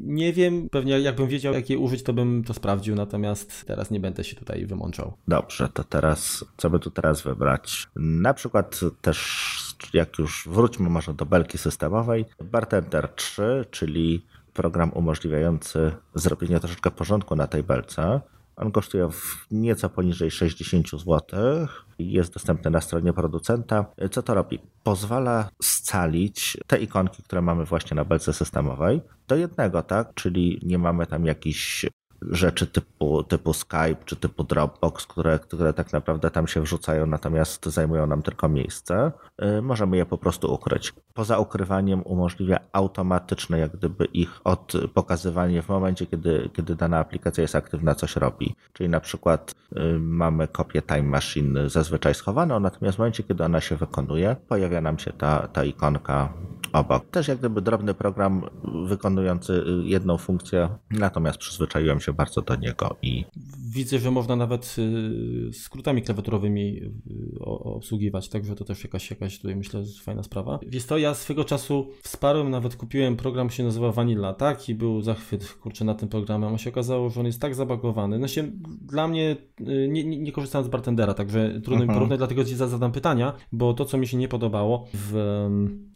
nie wiem, pewnie jakbym wiedział, jak je użyć, to bym to sprawdził. Natomiast teraz nie będę się tutaj wymączał. Dobrze, to teraz, co by tu teraz wybrać? Na przykład też, jak już wróćmy może do belki systemowej, Bartender 3, czyli program umożliwiający zrobienie troszeczkę porządku na tej belce. On kosztuje nieco poniżej 60 zł. Jest dostępny na stronie producenta. Co to robi? Pozwala scalić te ikonki, które mamy właśnie na belce systemowej do jednego, tak? Czyli nie mamy tam jakichś rzeczy typu, typu Skype czy typu Dropbox, które, które tak naprawdę tam się wrzucają, natomiast zajmują nam tylko miejsce, y, możemy je po prostu ukryć. Poza ukrywaniem umożliwia automatyczne jak gdyby ich od pokazywanie w momencie, kiedy, kiedy dana aplikacja jest aktywna, coś robi. Czyli na przykład y, mamy kopię Time Machine zazwyczaj schowaną, natomiast w momencie, kiedy ona się wykonuje, pojawia nam się ta, ta ikonka obok. Też jak gdyby drobny program wykonujący jedną funkcję, natomiast przyzwyczaiłem się bardzo do niego i widzę, że można nawet y, skrótami klawiaturowymi y, obsługiwać, także to też jakaś, jakaś tutaj myślę, fajna sprawa. Wiesz to, ja swego czasu wsparłem, nawet kupiłem program, się nazywa Vanilla, tak? I był zachwyt, kurczę, na tym programie. A się okazało, że on jest tak zabagowany. No się, dla mnie, y, nie, nie, nie korzystałem z bartendera, także trudno mi mhm. porównać, dlatego ci zadam pytania, bo to, co mi się nie podobało w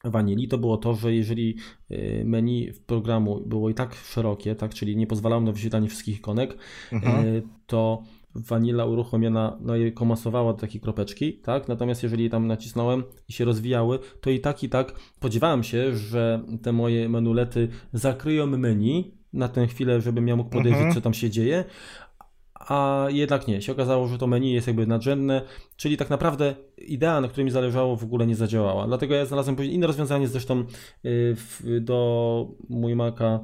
Vanilli, to było to, że jeżeli menu w programu było i tak szerokie, tak, czyli nie pozwalało na wyświetlanie wszystkich ikonek, mhm to Vanilla uruchomiona, no i komasowała do takiej kropeczki, tak? Natomiast jeżeli tam nacisnąłem i się rozwijały, to i tak, i tak spodziewałem się, że te moje menulety zakryją menu na tę chwilę, żebym ja mógł podejrzeć, mhm. co tam się dzieje, a jednak nie. Się okazało, że to menu jest jakby nadrzędne, czyli tak naprawdę idea, na której mi zależało, w ogóle nie zadziałała. Dlatego ja znalazłem inne rozwiązanie, zresztą y, do mój Maca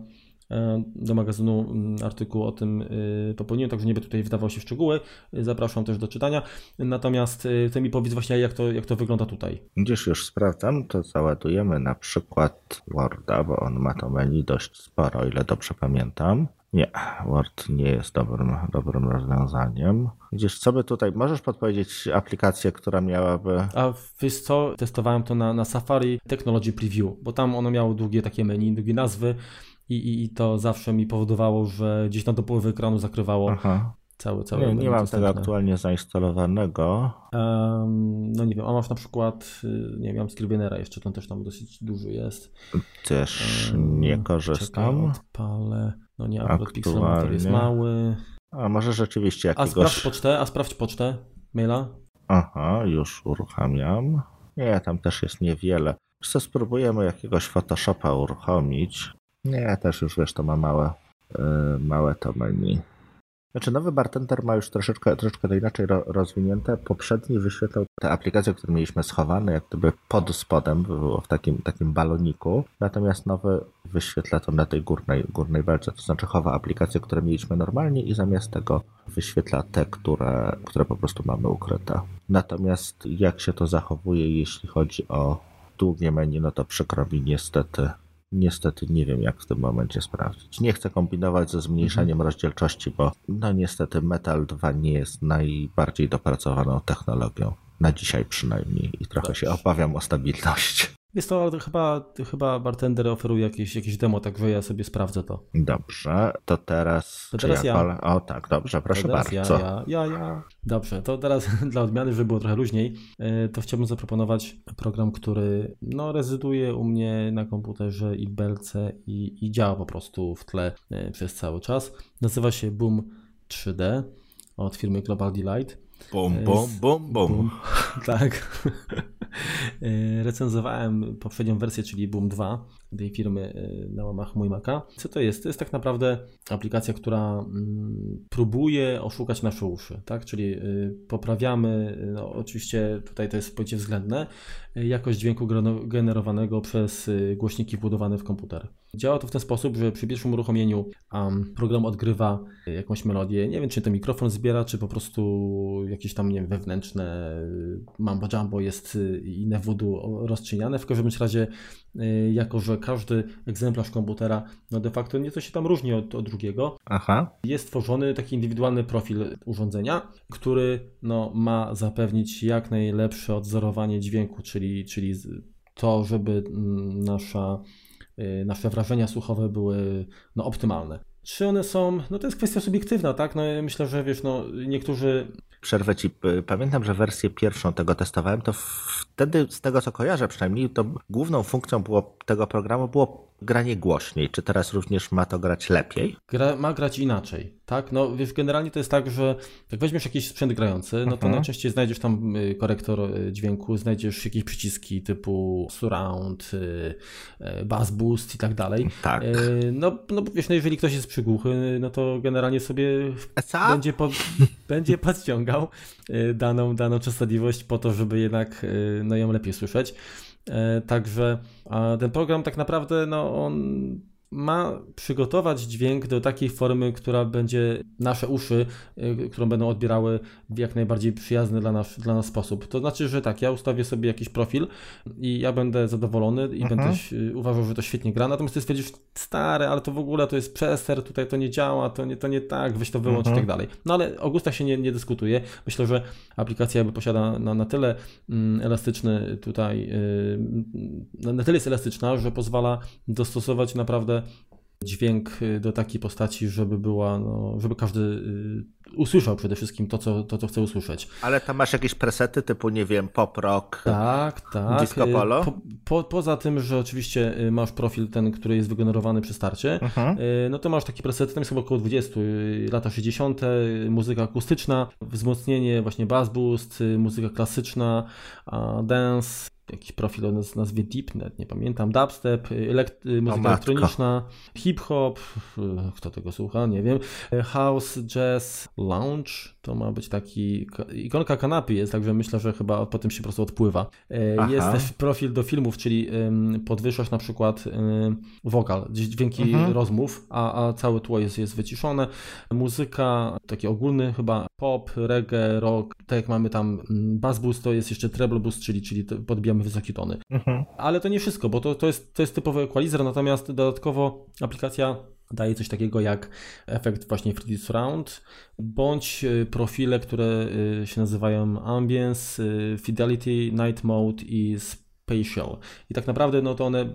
E, do magazynu mm, artykuł o tym e, popełniłem, także nie będę tutaj wdawał się w szczegóły. Zapraszam też do czytania. Natomiast e, chcę mi powiedzieć właśnie, jak to, jak to wygląda tutaj. Gdzieś już sprawdzam, to załadujemy na przykład Worda, bo on ma to menu dość sporo, ile dobrze pamiętam. Nie, Word nie jest dobrym, dobrym rozwiązaniem. Gdzieś co by tutaj, możesz podpowiedzieć aplikację, która miałaby... A wiesz co, testowałem to na, na Safari Technology Preview, bo tam ono miało długie takie menu, długie nazwy i, i, i to zawsze mi powodowało, że gdzieś tam do połowy ekranu zakrywało Aha. cały, cały Nie, nie mam tego aktualnie zainstalowanego. Um, no nie wiem, a masz na przykład, y, nie wiem, Scrivenera jeszcze, ten też tam dosyć duży jest. Też um, nie korzystam. Czekaj, odpalę. No nie, akurat Pixelmator jest mały. A może rzeczywiście jakiegoś... A sprawdź pocztę, a sprawdź pocztę, maila. Aha, już uruchamiam. Nie, tam też jest niewiele. Co spróbujemy jakiegoś Photoshopa uruchomić. Nie, też już wiesz, to ma małe, yy, małe to menu. Znaczy nowy bartender ma już troszeczkę, troszeczkę to inaczej ro, rozwinięte. Poprzedni wyświetlał te aplikacje, które mieliśmy schowane, jak gdyby pod spodem, było w takim, takim baloniku. Natomiast nowy wyświetla to na tej górnej, górnej belce, to znaczy chowa aplikacje, które mieliśmy normalnie i zamiast tego wyświetla te, które, które po prostu mamy ukryte. Natomiast jak się to zachowuje, jeśli chodzi o długie menu, no to przykro mi niestety niestety nie wiem, jak w tym momencie sprawdzić. Nie chcę kombinować ze zmniejszaniem mhm. rozdzielczości, bo no niestety Metal 2 nie jest najbardziej dopracowaną technologią. Na dzisiaj przynajmniej i trochę Dobrze. się obawiam o stabilność. Jest to chyba, chyba bartender oferuje jakieś, jakieś demo, także ja sobie sprawdzę to. Dobrze, to teraz. To teraz ja. ja. O tak, dobrze, proszę bardzo. Ja, ja, ja, ja. Dobrze, to teraz dla odmiany, żeby było trochę luźniej, e, to chciałbym zaproponować program, który no, rezyduje u mnie na komputerze i belce i, i działa po prostu w tle e, przez cały czas. Nazywa się Boom 3D od firmy Global Delight. Bum, bum, bum, bum. Tak. E, recenzowałem poprzednią wersję, czyli Boom 2 tej firmy e, na łamach mój Maca. Co to jest? To jest tak naprawdę aplikacja, która mm, próbuje oszukać nasze uszy, tak? Czyli e, poprawiamy, no oczywiście tutaj to jest pojęcie względne, jakość dźwięku generowanego przez głośniki wbudowane w komputer. Działa to w ten sposób, że przy pierwszym uruchomieniu program odgrywa jakąś melodię. Nie wiem, czy to mikrofon zbiera, czy po prostu jakieś tam nie wiem, wewnętrzne mambo jumbo jest inne voodoo rozczyniane. W każdym razie, jako że każdy egzemplarz komputera no de facto nieco się tam różni od, od drugiego, Aha. jest tworzony taki indywidualny profil urządzenia, który no, ma zapewnić jak najlepsze odzorowanie dźwięku, czyli, czyli to, żeby mm, nasza Y, nasze wrażenia słuchowe były no, optymalne. Czy one są, no to jest kwestia subiektywna, tak? No myślę, że wiesz, no niektórzy... Przerwę ci, pamiętam, że wersję pierwszą tego testowałem, to wtedy z tego co kojarzę przynajmniej, to główną funkcją było, tego programu było granie głośniej. Czy teraz również ma to grać lepiej? Gra, ma grać inaczej, tak? No wiesz, generalnie to jest tak, że jak weźmiesz jakiś sprzęt grający, no to mhm. najczęściej znajdziesz tam y, korektor y, dźwięku, znajdziesz jakieś przyciski typu surround, y, bass boost i tak dalej. Tak. No, no wiesz, no jeżeli ktoś jest przygłuchy, no to generalnie sobie będzie, po, będzie podciągał daną, daną częstotliwość po to, żeby jednak no, ją lepiej słyszeć. Także ten program tak naprawdę, no on ma przygotować dźwięk do takiej formy, która będzie nasze uszy, y, którą będą odbierały w jak najbardziej przyjazny dla nas, dla nas sposób. To znaczy, że tak, ja ustawię sobie jakiś profil i ja będę zadowolony i mhm. będę uważał, że to świetnie gra, natomiast ty stwierdzisz, stare, ale to w ogóle to jest przester, tutaj to nie działa, to nie, to nie tak, weź to wyłącz mhm. i tak dalej. No ale o gustach się nie, nie dyskutuje. Myślę, że aplikacja jakby posiada na, na tyle mm, elastyczny tutaj, yy, na tyle jest elastyczna, że pozwala dostosować naprawdę dźwięk y, do takiej postaci, żeby była, no, żeby każdy y, usłyszał przede wszystkim to co, to, co chce usłyszeć. Ale tam masz jakieś presety typu, nie wiem, pop rock, tak, tak. disco y, polo? Po, po, poza tym, że oczywiście masz profil ten, który jest wygenerowany przy starcie, mhm. no to masz taki preset, tam jest chyba około 20, lata 60., muzyka akustyczna, wzmocnienie, właśnie bass boost, muzyka klasyczna, dance, jakiś profil o nazwie Deepnet, nie pamiętam, dubstep, elekt- muzyka elektroniczna, hip-hop, kto tego słucha, nie wiem, house, jazz, lounge, to ma być taki, ikonka kanapy jest, także myślę, że chyba po tym się po prostu odpływa. E, Aha. Jest też profil do filmów, czyli podwyższasz na przykład wokal, dźwięki mhm. rozmów, a, a całe tło jest, jest wyciszone. Muzyka, taki ogólny chyba pop, reggae, rock, tak jak mamy tam bass boost, to jest jeszcze treble boost, czyli, czyli podbijamy wysokie tony. Mhm. Ale to nie wszystko, bo to, to, jest, to jest typowy equalizer, natomiast dodatkowo aplikacja daje coś takiego jak efekt właśnie 3D Surround, bądź y, profile, które y, się nazywają Ambience, y, Fidelity, Night Mode i Spatial. I tak naprawdę no to one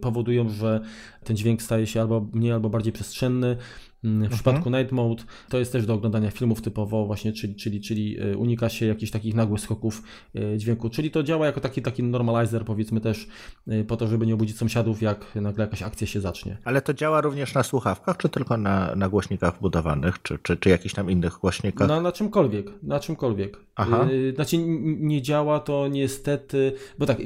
powodują, że ten dźwięk staje się albo mniej, albo bardziej przestrzenny, w mhm. przypadku Night Mode to jest też do oglądania filmów typowo właśnie, czyli, czyli, czyli e, unika się jakichś takich nagłych skoków e, dźwięku, czyli to działa jako taki, taki normalizer powiedzmy też e, po to, żeby nie obudzić sąsiadów, jak nagle jakaś akcja się zacznie. Ale to działa również na słuchawkach, czy tylko na, na głośnikach wbudowanych, czy, czy, czy jakichś tam innych głośnikach? Na, na czymkolwiek, na czymkolwiek. Aha. Znaczy nie działa to niestety, bo tak,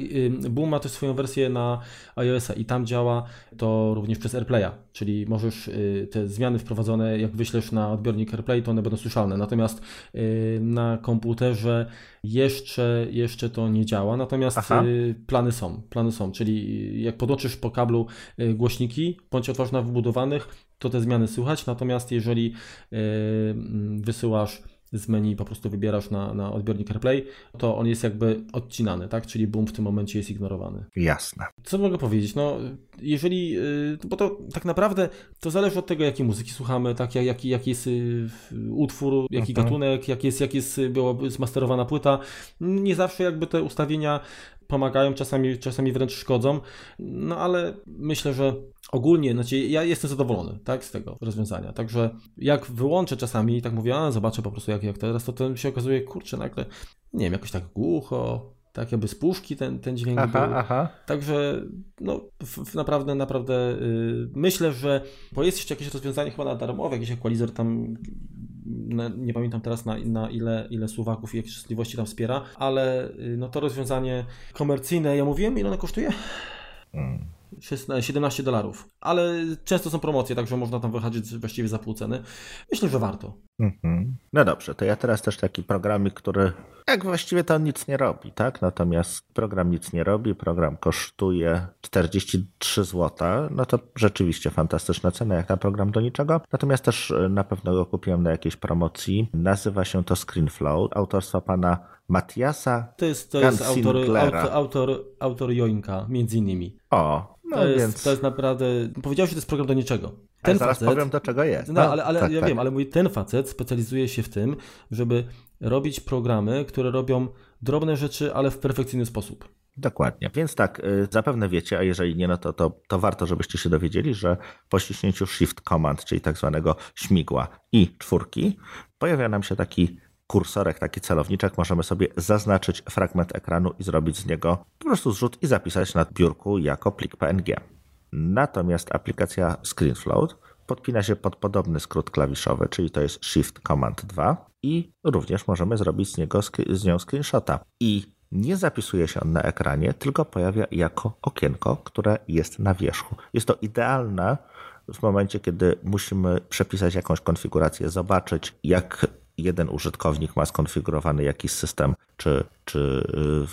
Boom ma też swoją wersję na iOS-a i tam działa to również przez AirPlaya, czyli możesz te zmiany wprowadzone, jak wyślesz na odbiornik AirPlay, to one będą słyszalne. Natomiast y, na komputerze jeszcze, jeszcze to nie działa, natomiast Aha. Y, plany są, plany są, czyli jak podłączysz po kablu y, głośniki, bądź otworzysz na wbudowanych, to te zmiany słychać, natomiast jeżeli mm, wysyłasz z menu po prostu wybierasz na, na odbiornik AirPlay, to on jest jakby odcinany, tak? Czyli boom w tym momencie jest ignorowany. Jasne. Co mogę powiedzieć? No, jeżeli, y, bo to tak naprawdę to zależy od tego, jakiej muzyki słuchamy, tak? Jaki, jaki jest y, utwór, jaki mhm. gatunek, jak jest, jak jest była zmasterowana płyta. Nie zawsze jakby te ustawienia pomagają, czasami, czasami wręcz szkodzą, no ale myślę, że ogólnie, znaczy ja jestem zadowolony tak, z tego rozwiązania. Także jak wyłączę czasami i tak mówię, a zobaczę po prostu jak, jak teraz, to, to się okazuje, kurczę, nagle, nie wiem, jakoś tak głucho, tak jakby z puszki ten, ten dźwięk aha, był. Aha. Także no, w, w naprawdę, naprawdę yy, myślę, że, bo jest jeszcze jakieś rozwiązanie chyba na darmowe, jakiś equalizer tam nie pamiętam teraz na, na ile, ile Słowaków i jakie częstotliwości tam wspiera, ale yy, no to rozwiązanie komercyjne, ja mówiłem ile ono kosztuje? Hmm. 17 dolarów. Ale często są promocje, także można tam wychodzić właściwie za pół ceny. Myślę, że warto. Mhm. No dobrze, to ja teraz też taki programik, który jak właściwie to nic nie robi, tak? Natomiast program nic nie robi, program kosztuje 43 zł, no to rzeczywiście fantastyczna cena jak na program do niczego. Natomiast też e, na pewno go kupiłem na jakiejś promocji. Nazywa się to ScreenFlow, autorstwa pana Matiasa To jest, to jest autor, autor, autor, autor Joinka, między innymi. O, no to, jest, więc... to jest naprawdę. Powiedziałeś, że to jest program do niczego. Ten zaraz facet, powiem, do czego jest. No, no ale, ale tak, ja tak. wiem, ale mój ten facet specjalizuje się w tym, żeby robić programy, które robią drobne rzeczy, ale w perfekcyjny sposób. Dokładnie. Więc tak, y, zapewne wiecie, a jeżeli nie, no to, to, to warto, żebyście się dowiedzieli, że po ściśnięciu Shift Command, czyli tak zwanego śmigła i czwórki, pojawia nam się taki kursorek, taki celowniczek, możemy sobie zaznaczyć fragment ekranu i zrobić z niego po prostu zrzut i zapisać na biurku jako plik PNG. Natomiast aplikacja ScreenFloat podpina się pod podobny skrót klawiszowy, czyli to jest Shift Command 2 i również możemy zrobić z, niego, z nią screenshota. I nie zapisuje się on na ekranie, tylko pojawia jako okienko, które jest na wierzchu. Jest to idealne w momencie, kiedy musimy przepisać jakąś konfigurację, zobaczyć, jak jeden użytkownik ma skonfigurowany jakiś system, czy, czy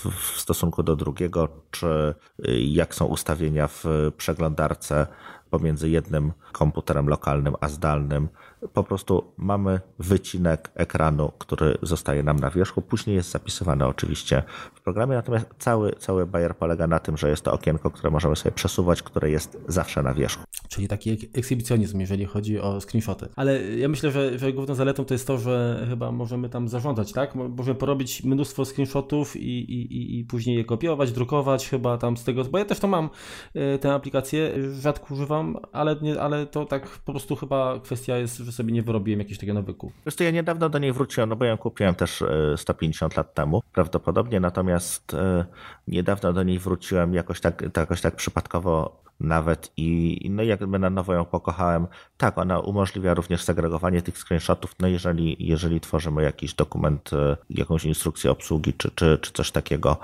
w stosunku do drugiego, czy jak są ustawienia w przeglądarce pomiędzy jednym komputerem lokalnym a zdalnym. Po prostu mamy wycinek ekranu, który zostaje nam na wierzchu. Później jest zapisywany oczywiście w programie, natomiast cały, cały bajer polega na tym, że jest to okienko, które możemy sobie przesuwać, które jest zawsze na wierzchu. Czyli taki ekshibicjonizm, jeżeli chodzi o screenshoty. Ale ja myślę, że, że główną zaletą to jest to, że chyba możemy tam zarządzać, tak? Możemy porobić mnóstwo screenshotów i, i, i później je kopiować, drukować chyba tam z tego, bo ja też to mam, e, tę aplikację, rzadko używam, ale, nie, ale to tak po prostu chyba kwestia jest, że sobie nie wyrobiłem jakiegoś takiego nawyku. Wiesz to ja niedawno do niej wróciłem, no bo ją kupiłem też 150 e, lat temu prawdopodobnie, natomiast e, niedawno do niej wróciłem jakoś tak, jakoś tak przypadkowo nawet i no jakby na nowo ją pokochałem. Tak, ona umożliwia również segregowanie tych screenshotów, no jeżeli, jeżeli tworzymy jakiś dokument, e, jakąś instrukcję obsługi czy, czy, czy coś takiego,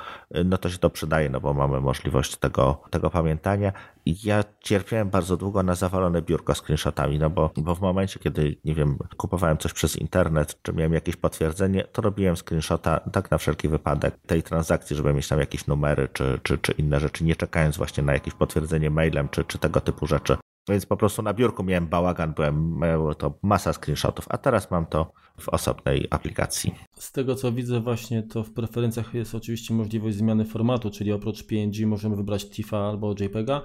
no to się to przydaje, no bo mamy możliwość tego, tego pamiętania. Ja cierpiałem bardzo długo na zawalone biurko screenshotami, no bo, bo w momencie, kiedy, nie wiem, kupowałem coś przez internet, czy miałem jakieś potwierdzenie, to robiłem screenshota tak na wszelki wypadek tej transakcji, żeby mieć tam jakieś numery czy, czy, czy inne rzeczy, nie czekając właśnie na jakieś potwierdzenie mail mailem czy, czy tego typu rzeczy. Więc po prostu na biurku miałem bałagan, byłem, miało to masa screenshotów, a teraz mam to w osobnej aplikacji. Z tego co widzę właśnie, to w preferencjach jest oczywiście możliwość zmiany formatu, czyli oprócz PNG możemy wybrać TIFA albo JPEGa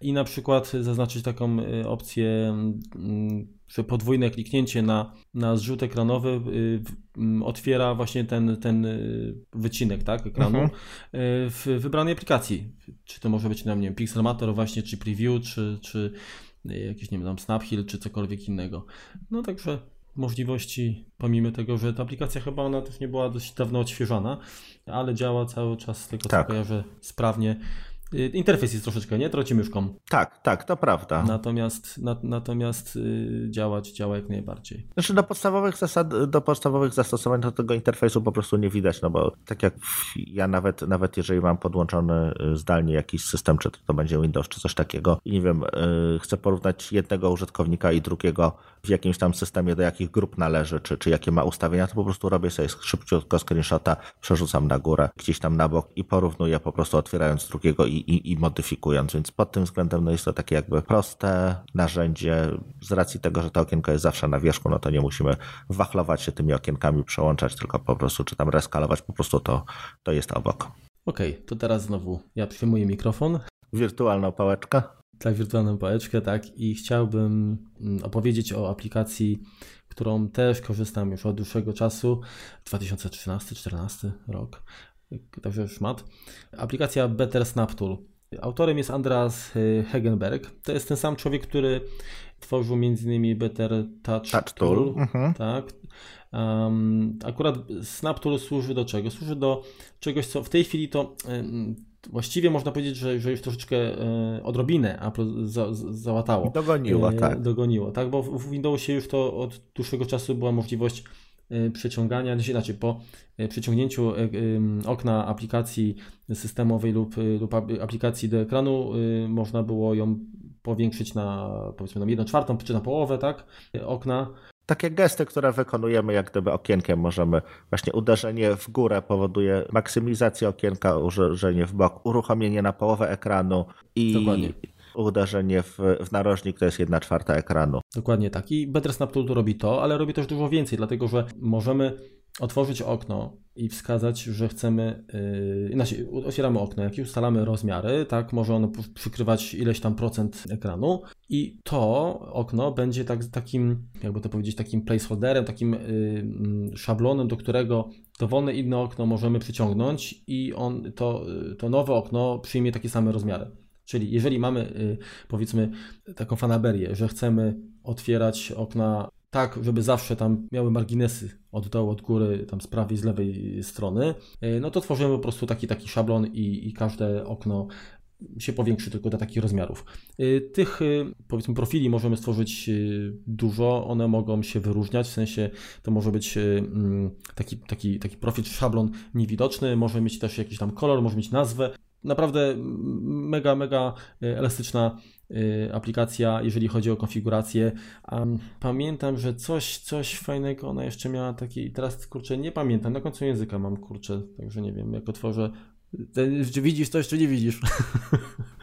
i na przykład zaznaczyć taką y, opcję mm, podwójne kliknięcie na, na zrzut ekranowy y, mm, otwiera właśnie ten, ten y, wycinek tak, ekranu mhm. w wybranej aplikacji. Czy to może być na mnie Pixelmator właśnie, czy Preview, czy, czy jakiś, nie wiem, tam Snaphill, czy cokolwiek innego. No także możliwości, pomimo tego, że ta aplikacja chyba ona też nie była dość dawno odświeżona, ale działa cały czas z tego tak. co kojarzę sprawnie. Y, interfejs jest troszeczkę, nie? Troci myszką. Tak, tak, to prawda. Natomiast, na, natomiast yy, działać działa jak najbardziej. Znaczy do podstawowych zasad, do podstawowych zastosowań do tego interfejsu po prostu nie widać, no bo tak jak ja nawet, nawet jeżeli mam podłączony y, zdalnie jakiś system, czy to, to będzie Windows, czy coś takiego i nie wiem, yy, chcę porównać jednego użytkownika i drugiego w jakimś tam systemie, do jakich grup należy, czy, czy jakie ma ustawienia, to po prostu robię sobie szybciutko screenshota, przerzucam na górę, gdzieś tam na bok i porównuję po prostu otwierając drugiego i i, i, modyfikując. Więc pod tym względem no jest to takie jakby proste narzędzie. Z racji tego, że to okienko jest zawsze na wierzchu, no to nie musimy wachlować się tymi okienkami, przełączać, tylko po prostu czy tam reskalować, po prostu to, to jest obok. Okej, okay, to teraz znowu ja przyjmuję mikrofon. Wirtualną pałeczkę. Tak, wirtualną pałeczkę, tak. I chciałbym mm, opowiedzieć o aplikacji, którą też korzystam już od dłuższego czasu, 2013-2014 rok także szmat. Aplikacja Better Snap Tool. Autorem jest Andreas Hegenberg. To jest ten sam człowiek, który tworzył m.in. Better Touch, Touch Tool. Tool. Mhm. Tak. Um, akurat Snap Tool służy do czego? Służy do czegoś, co w tej chwili to um, właściwie można powiedzieć, że, że już troszeczkę e, odrobinę Apple za, za, załatało. Dogoniło, e, tak. Dogoniło, tak, bo w Windowsie już to od dłuższego czasu była możliwość Y, przeciągania, znaczy po y, przeciągnięciu y, okna aplikacji systemowej lub, lub aplikacji do ekranu można było ją powiększyć na powiedzmy na 1 czwartą czy na połowę, tak? Okna. Takie gesty, które wykonujemy jak gdyby okienkiem możemy, właśnie uderzenie w górę powoduje maksymizację okienka, uderzenie w bok, uruchomienie na połowę ekranu i Dokładnie uderzenie w, w narożnik to jest jedna czwarta ekranu. Dokładnie tak. I Better Tool robi to, ale robi też dużo więcej, dlatego że możemy otworzyć okno i wskazać, że chcemy, yy, znaczy otwieramy okno, jak ustalamy rozmiary, tak, może ono przykrywać ileś tam procent ekranu i to okno będzie tak, takim, jakby to powiedzieć, takim placeholderem, takim yy, szablonem, do którego dowolne inne okno możemy przyciągnąć i on, to, to nowe okno przyjmie takie same rozmiary. Czyli jeżeli mamy y, powiedzmy taką fanaberię, że chcemy otwierać okna tak, żeby zawsze tam miały marginesy od dołu, od góry, tam z prawej, z lewej strony, y, no to tworzymy po prostu taki taki szablon i, i każde okno się powiększy tylko do takich rozmiarów. Tych powiedzmy profili możemy stworzyć dużo, one mogą się wyróżniać, w sensie to może być mm, taki, taki, taki profil, szablon niewidoczny, może mieć też jakiś tam kolor, może mieć nazwę. Naprawdę mega, mega elastyczna Y, aplikacja, jeżeli chodzi o konfigurację. Pamiętam, że coś, coś fajnego ona jeszcze miała taki, teraz kurczę, nie pamiętam, na końcu języka mam kurczę, także nie wiem, jak otworzę. Czy widzisz to, czy nie widzisz?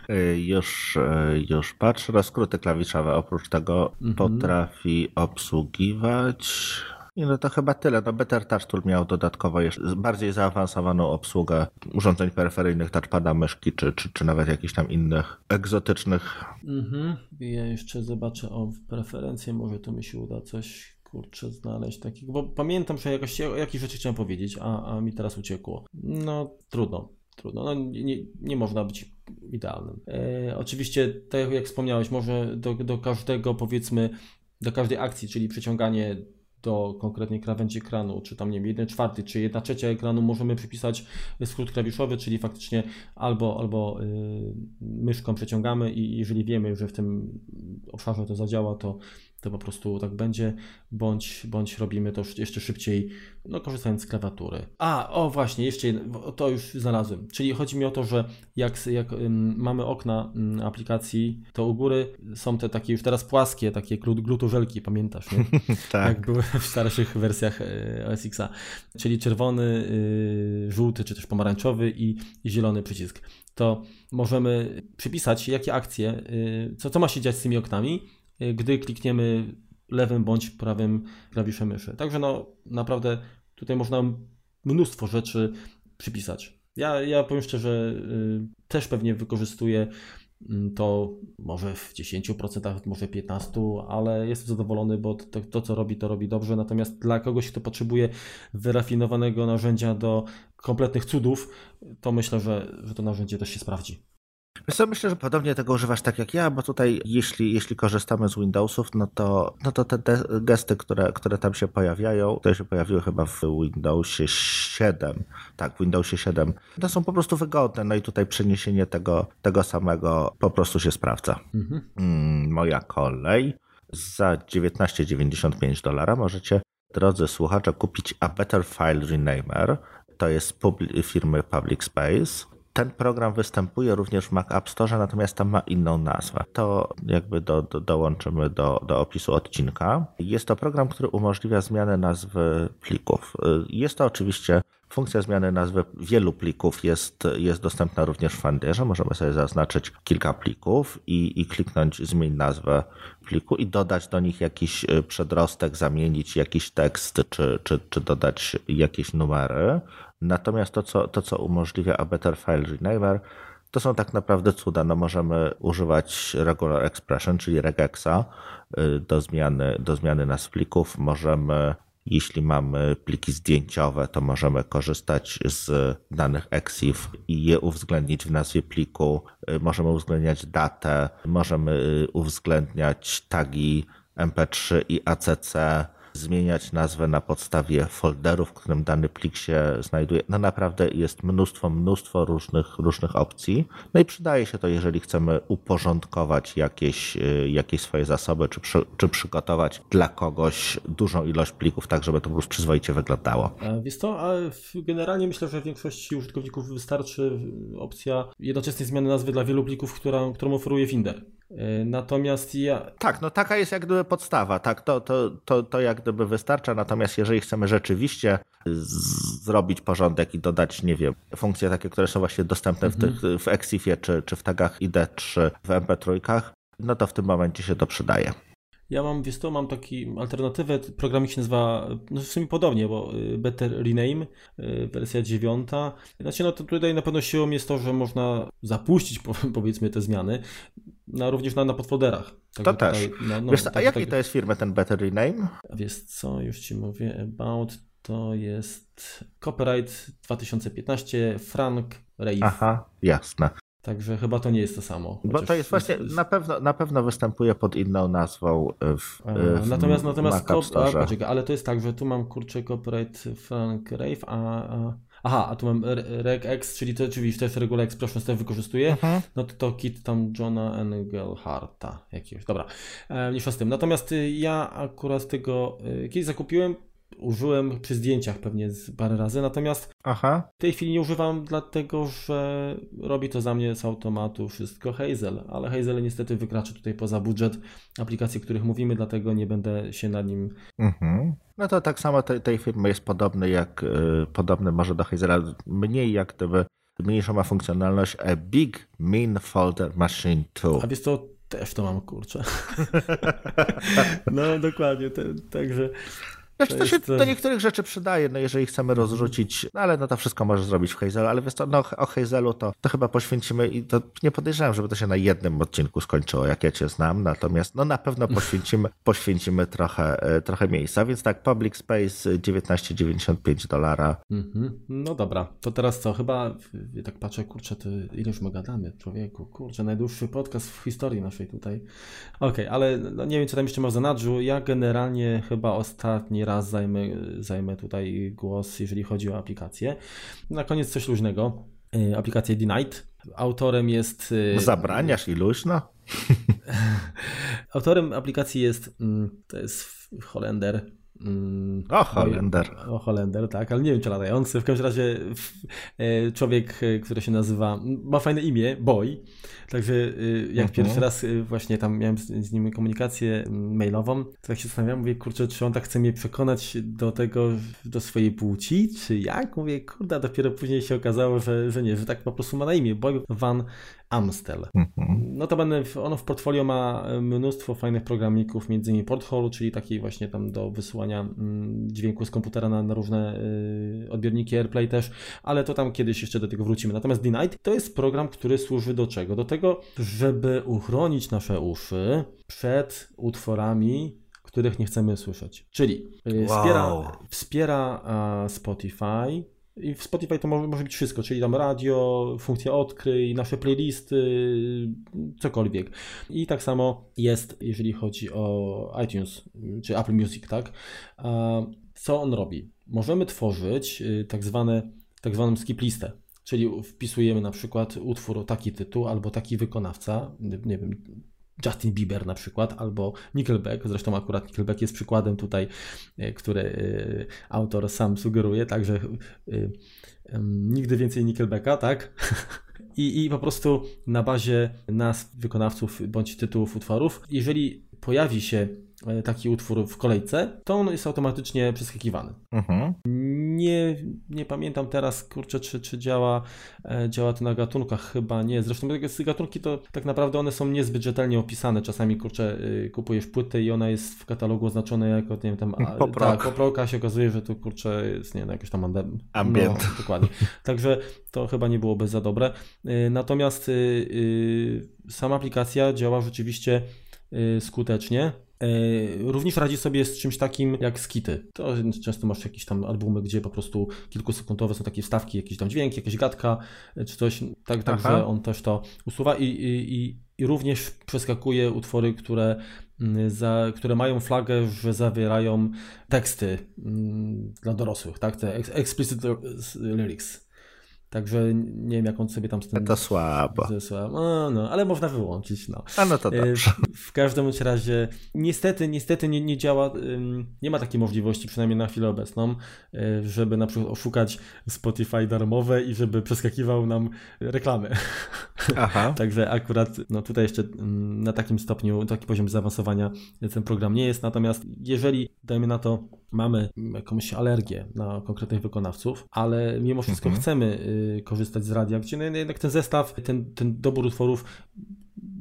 Y, już, y, już patrzę, rozkróty klawiszowe oprócz tego mhm. potrafi obsługiwać no to chyba tyle. No Better Touch miał dodatkowo jeszcze bardziej zaawansowaną obsługę urządzeń peryferyjnych, touchpada, myszki, czy, czy, czy nawet jakichś tam innych egzotycznych. Mhm. Ja jeszcze zobaczę o preferencje, może to mi się uda coś kurczę znaleźć takiego, bo pamiętam, że jakoś, o jakichś rzeczy chciałem powiedzieć, a, a mi teraz uciekło. No trudno, trudno. No, nie, nie można być idealnym. E, oczywiście, tak jak wspomniałeś, może do, do każdego powiedzmy, do każdej akcji, czyli przeciąganie do konkretnej krawędzi ekranu, czy tam nie wiem, 1 czwarty, czy 1 trzecia ekranu możemy przypisać skrót klawiszowy, czyli faktycznie albo, albo yy, myszką przeciągamy i jeżeli wiemy, że w tym obszarze to zadziała, to to po prostu tak będzie, bądź, bądź robimy to jeszcze szybciej, no korzystając z klawiatury. A, o właśnie, jeszcze jedno, to już znalazłem. Czyli chodzi mi o to, że jak, jak mamy okna aplikacji, to u góry są te takie już teraz płaskie, takie glutożelki, pamiętasz, nie? tak. Jak były w starszych wersjach e, OS Xa. Czyli czerwony, y, żółty, czy też pomarańczowy i, i zielony przycisk. To możemy przypisać, jakie akcje, y, co, co ma się dziać z tymi oknami, gdy klikniemy lewym bądź prawym klawiszem myszy. Także no naprawdę tutaj można mnóstwo rzeczy przypisać. Ja, ja powiem szczerze, y, też pewnie wykorzystuję mm, to może w 10%, może 15%, ale jestem zadowolony, bo to, to, co robi, to robi dobrze. Natomiast dla kogoś, kto potrzebuje wyrafinowanego narzędzia do kompletnych cudów, to myślę, że, że to narzędzie też się sprawdzi. Wiesz co, myślę, że podobnie tego używasz tak jak ja, bo tutaj jeśli, jeśli korzystamy z Windowsów, no to, no to te, te gesty, które, które tam się pojawiają, które się pojawiły chyba w Windowsie 7, tak, w Windowsie 7, to są po prostu wygodne, no i tutaj przeniesienie tego, tego samego po prostu się sprawdza. Mhm. Mm, moja kolej. Za 19,95 dolara możecie, drodzy słuchacze, kupić A Better File Renamer. To jest firmy Public Space ten program występuje również w Mac App Store, natomiast tam ma inną nazwę. To jakby do, do, dołączymy do, do opisu odcinka. Jest to program, który umożliwia zmianę nazwy plików. Jest to oczywiście Funkcja zmiany nazwy wielu plików jest, jest dostępna również w Finderze. Możemy sobie zaznaczyć kilka plików i, i kliknąć zmień nazwę pliku i dodać do nich jakiś przedrostek, zamienić jakiś tekst czy, czy, czy dodać jakieś numery. Natomiast to, co, to, co umożliwia A Better File Renamer, to są tak naprawdę cuda. No możemy używać regular expression, czyli regexa y, do zmiany, do zmiany nazw plików. Możemy, jeśli mamy pliki zdjęciowe, to możemy korzystać z danych EXIF i je uwzględnić w nazwie pliku. Możemy uwzględniać datę, możemy uwzględniać tagi MP3 i ACC zmieniać nazwę na podstawie folderu, w którym dany plik się znajduje. No naprawdę jest mnóstwo, mnóstwo różnych, różnych opcji. No i przydaje się to, jeżeli chcemy uporządkować jakieś, y, jakieś swoje zasoby, czy, przy, czy przygotować dla kogoś dużą ilość plików, tak żeby to po prostu przyzwoicie wyglądało. Wiesz to, a generalnie myślę, że większości użytkowników wystarczy opcja jednoczesnej zmiany nazwy dla wielu plików, która, którą oferuje Finder. E, natomiast ja. Tak, no taka jest jak gdyby podstawa, tak, to, to, to, to jak gdyby wystarcza. Natomiast jeżeli chcemy rzeczywiście zrobić porządek i dodać, nie wiem, funkcje takie, które są właśnie dostępne mhm. w, tych, w Exifie czy, czy w tagach ID3 w MP3, no to w tym momencie się to przydaje. Ja mam, wiesz to, mam taki alternatywę, programik się nazywa, no w sumie podobnie, bo y, Better Rename, y, wersja dziewiąta. Znaczy, no to tutaj na pewno siłą jest to, że można zapuścić, powiedzmy, te zmiany, no, również na, na podfolderach. Tak to też. no, no, wiesz, tak, a jaki tak, to jest firma, ten Better Rename? Wiesz co, już Ci mówię, About to jest Copyright 2015 Frank Rave. Aha, jasne. Także chyba to nie jest to samo. Bo to jest właśnie, na pewno, na pewno występuje pod inną nazwą w, w Natomiast, natomiast a, poczekaj, ale to jest tak, że tu mam kurczę copyright Frank Rave, a, a, Aha, a tu mam regx, czyli to oczywiście też Regulex Expression też wykorzystuję. Mhm. No to, to kit tam Johna Engelharta jakiegoś. Dobra, e, mniejsza z tym. Natomiast ja akurat tego kiedyś zakupiłem, użyłem przy zdjęciach pewnie parę razy, natomiast Aha. w tej chwili nie używam dlatego, że robi to za mnie z automatu wszystko Hazel, ale Hazel niestety wykracza tutaj poza budżet aplikacji, o których mówimy, dlatego nie będę się nad nim... Mhm. No to tak samo tej, tej firmy jest podobny jak, yy, podobny może do Hazela, mniej jak gdyby, mniejszą ma funkcjonalność a Big Mean Folder Machine 2. A wiesz to też to mam, kurczę. no dokładnie, te, także znaczy, to, się do niektórych rzeczy przydaje, no jeżeli chcemy rozrzucić, no ale no to wszystko możesz zrobić w Hazelu, ale wiesz co, no o Hazelu to, to chyba poświęcimy i to nie podejrzewam, żeby to się na jednym odcinku skończyło, jak ja cię znam, natomiast no na pewno poświęcimy, poświęcimy trochę, e, trochę miejsca, więc tak, Public Space 19,95 dolara. Mhm. No dobra, to teraz co, chyba tak patrzę, kurczę, to ileż my gadamy, człowieku, kurczę, najdłuższy podcast w historii naszej tutaj. Okej, okay, ale no nie wiem, co tam jeszcze ma za nadrzu, ja generalnie chyba ostatni raz raz zajmę, zajmę tutaj głos, jeżeli chodzi o aplikację. Na koniec coś luźnego. Y, aplikację Denight. Autorem jest. Y, Zabraniasz i luźno? Autorem aplikacji jest. Mm, to jest Holender Mm, o, Holender. O, Holender, tak, ale nie wiem czy latający. W każdym razie e, człowiek, e, który się nazywa, ma fajne imię, Boy. Także e, jak uh-huh. pierwszy raz właśnie tam miałem z, z, nim komunikację mailową, to tak się zastanawiałem, mówię, kurczę, czy on tak chce mnie przekonać do tego, do swojej płci, czy jak? Mówię, kurde, dopiero później się okazało, że, że nie, że tak po prostu ma na imię, Boy Van Amstel. Mhm. Notabene ono w portfolio ma mnóstwo fajnych programików, między innymi Porthole, czyli taki właśnie tam do wysyłania mm, dźwięku z komputera na, na różne y, odbiorniki AirPlay też, ale to tam kiedyś jeszcze do tego wrócimy. Natomiast D-Night to jest program, który służy do czego? Do tego, żeby uchronić nasze uszy przed utworami, których nie chcemy słyszeć. Czyli wspiera, wow. wspiera Spotify, i w Spotify to może, może być wszystko, czyli tam radio, funkcja odkryj, nasze playlisty, cokolwiek. I tak samo jest, jeżeli chodzi o iTunes czy Apple Music, tak? Co on robi? Możemy tworzyć y, tak, zwane, tak zwaną skip listę. Czyli wpisujemy na przykład utwór o taki tytuł albo taki wykonawca, nie wiem, Justin Bieber na przykład, albo Nickelback, zresztą akurat Nickelback jest przykładem tutaj, e, który e, autor sam sugeruje, także e, nigdy więcej Nickelbacka, tak? I, I po prostu na bazie nazw wykonawców bądź tytułów utworów, jeżeli pojawi się taki utwór w kolejce, to on jest automatycznie przeskakiwany. Mhm. Nie, nie pamiętam teraz, kurczę, czy, czy działa, e, działa to na gatunkach, chyba nie. Zresztą te gatunki to tak naprawdę one są niezbyt rzetelnie opisane. Czasami, kurczę, e, kupujesz płytę i ona jest w katalogu oznaczona jako, nie wiem, tam... Poprok. Tak, poproka się okazuje, że to, kurczę, jest, nie wiem, jakiś tam ambient. No, dokładnie. Także to chyba nie byłoby za dobre. Natomiast sama aplikacja działa rzeczywiście skutecznie. E, również radzi sobie z czymś takim jak skity. To często masz jakieś tam albumy, gdzie po prostu kilkusekundowe są takie wstawki, jakiś tam dźwięk, jakaś gadka e, czy coś, tak, tak że on też to usuwa i, i, i również przeskakuje utwory, które, mm, za, które mają flagę, że zawierają teksty mm, dla dorosłych, tak, te explicit lyrics. Także nie wiem, jak on sobie tam z tym... To słabo. No, no, ale można wyłączyć, no. A no to e, dobrze. W każdym razie, niestety, niestety nie, nie działa, nie ma takiej możliwości, przynajmniej na chwilę obecną, e, żeby na przykład oszukać Spotify darmowe i żeby przeskakiwał nam reklamy. Aha. Także akurat, no tutaj jeszcze na takim stopniu, taki poziom zaawansowania ten program nie jest, natomiast jeżeli, dajmy na to, mamy jakąś alergię na konkretnych wykonawców, ale mimo wszystko mhm. chcemy y, korzystać z radia, gdzie no, jednak ten zestaw, ten, ten dobór utworów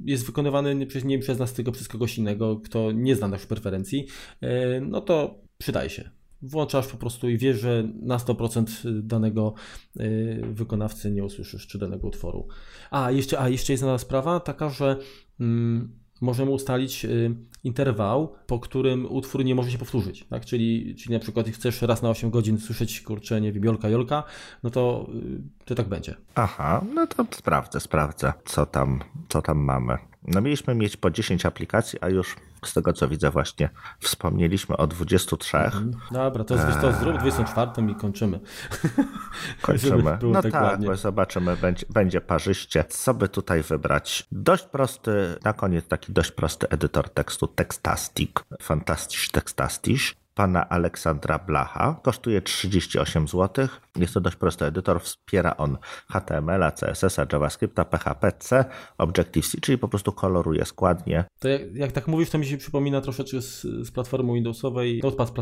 jest wykonywany przez, nie przez nas, tylko przez kogoś innego, kto nie zna naszych preferencji, y, no to przydaje się. Włączasz po prostu i wiesz, że na 100% danego y, wykonawcy nie usłyszysz, czy danego utworu. A jeszcze, a jeszcze jest jedna sprawa taka, że mm, możemy ustalić y, interwał, po którym utwór nie może się powtórzyć. Tak? Czyli, czyli na przykład chcesz raz na 8 godzin słyszeć kurczę, nie wiem, Jolka, Jolka, no to, y, to tak będzie. Aha, no to sprawdzę, sprawdzę, co tam, co tam mamy. No mieliśmy mieć po 10 aplikacji, a już Z tego co widzę, właśnie wspomnieliśmy o 23. Mhm. Dobra, to, jest, to zrób 24 i kończymy. Kończymy. no tak, tak bo zobaczymy, będzie, będzie parzyście. Co by tutaj wybrać? Dość prosty, na koniec taki dość prosty edytor tekstu, Textastic, Fantastisch Textastisch pana Aleksandra Blacha. Kosztuje 38 zł. Jest to dość prosty edytor. Wspiera on HTML, CSS, JavaScripta, PHP, C, Objective-C, czyli po prostu koloruje składnie. To jak, jak, tak mówisz, to mi się przypomina troszeczkę z, z platformy Windowsowej Notepad++.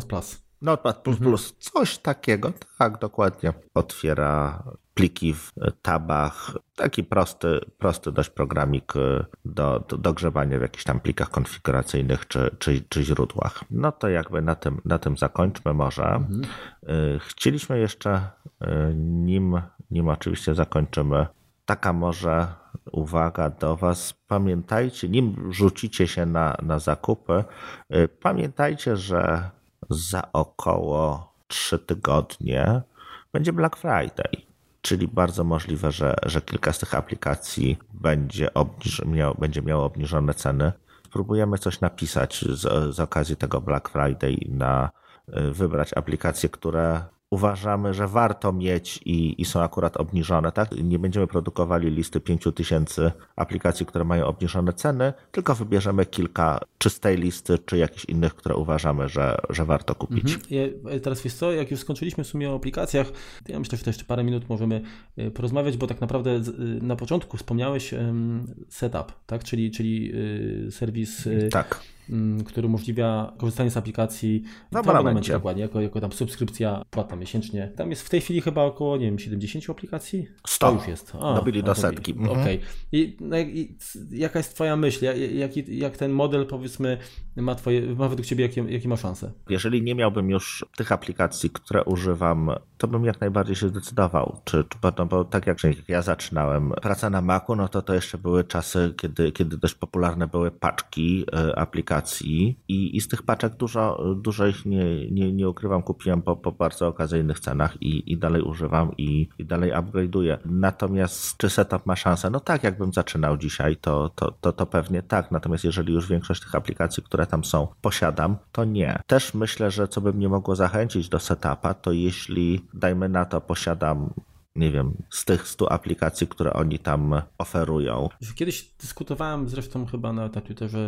Notepad++, mhm. coś takiego, tak, dokładnie. Otwiera pliki w tabach. Taki prosty, prosty dość programik y, do, do, do grzebania w jakichś tam plikach konfiguracyjnych czy, czy, czy źródłach. No to jakby na tym, na tym zakończmy może. Mhm. Y, chcieliśmy jeszcze, y, nim, nim oczywiście zakończymy, taka może uwaga do Was. Pamiętajcie, nim rzucicie się na, na zakupy, pamiętajcie, że za około 3 tygodnie będzie Black Friday czyli bardzo możliwe, że, że kilka z tych aplikacji będzie, obniż, miał, będzie miało obniżone ceny. Spróbujemy coś napisać z, z okazji tego Black Friday na y, wybrać aplikacje, które uważamy, że warto mieć i, i, są akurat obniżone, tak? Nie będziemy produkowali listy 5000 aplikacji, które mają obniżone ceny, tylko wybierzemy kilka czy z tej listy, czy jakichś innych, które uważamy, że, że warto kupić. Mhm. Ja, teraz wiesz co, jak już skończyliśmy w sumie o aplikacjach, to ja myślę, że to jeszcze parę minut możemy y, porozmawiać, bo tak naprawdę y, na początku wspomniałeś setup, tak? Czyli, czyli serwis tak który umożliwia korzystanie z aplikacji w abonamencie. Dokładnie, jako, jako tam subskrypcja płatna miesięcznie. Tam jest w tej chwili chyba około, nie wiem, 70 aplikacji? 100. To już jest. A, Dobili do setki. Mhm. Okej. Okay. I, no, I, jaka jest twoja myśl? Jak, jak, jak ten model, powiedzmy, ma, twoje, ma według ciebie, jakie, jakie ma szanse? Jeżeli nie miałbym już tych aplikacji, które używam, to bym jak najbardziej się zdecydował. Czy, czy no, bo tak jak ja zaczynałem pracę na Macu, no to to jeszcze były czasy, kiedy, kiedy dość popularne były paczki y, aplikacji aplikacji i, i z tych paczek dużo, dużo ich nie, nie, nie ukrywam, kupiłem po, po bardzo okazyjnych cenach i, i dalej używam i, i dalej upgrade'uję. Natomiast czy setup ma szansę? No tak, jakbym zaczynał dzisiaj, to, to, to, to pewnie tak. Natomiast jeżeli już większość tych aplikacji, które tam są, posiadam, to nie. Też myślę, że co by mnie mogło zachęcić do setupa, to jeśli, dajmy na to, posiadam nie wiem, z tych 100 aplikacji, które oni tam oferują. Kiedyś dyskutowałem zresztą chyba na Twitterze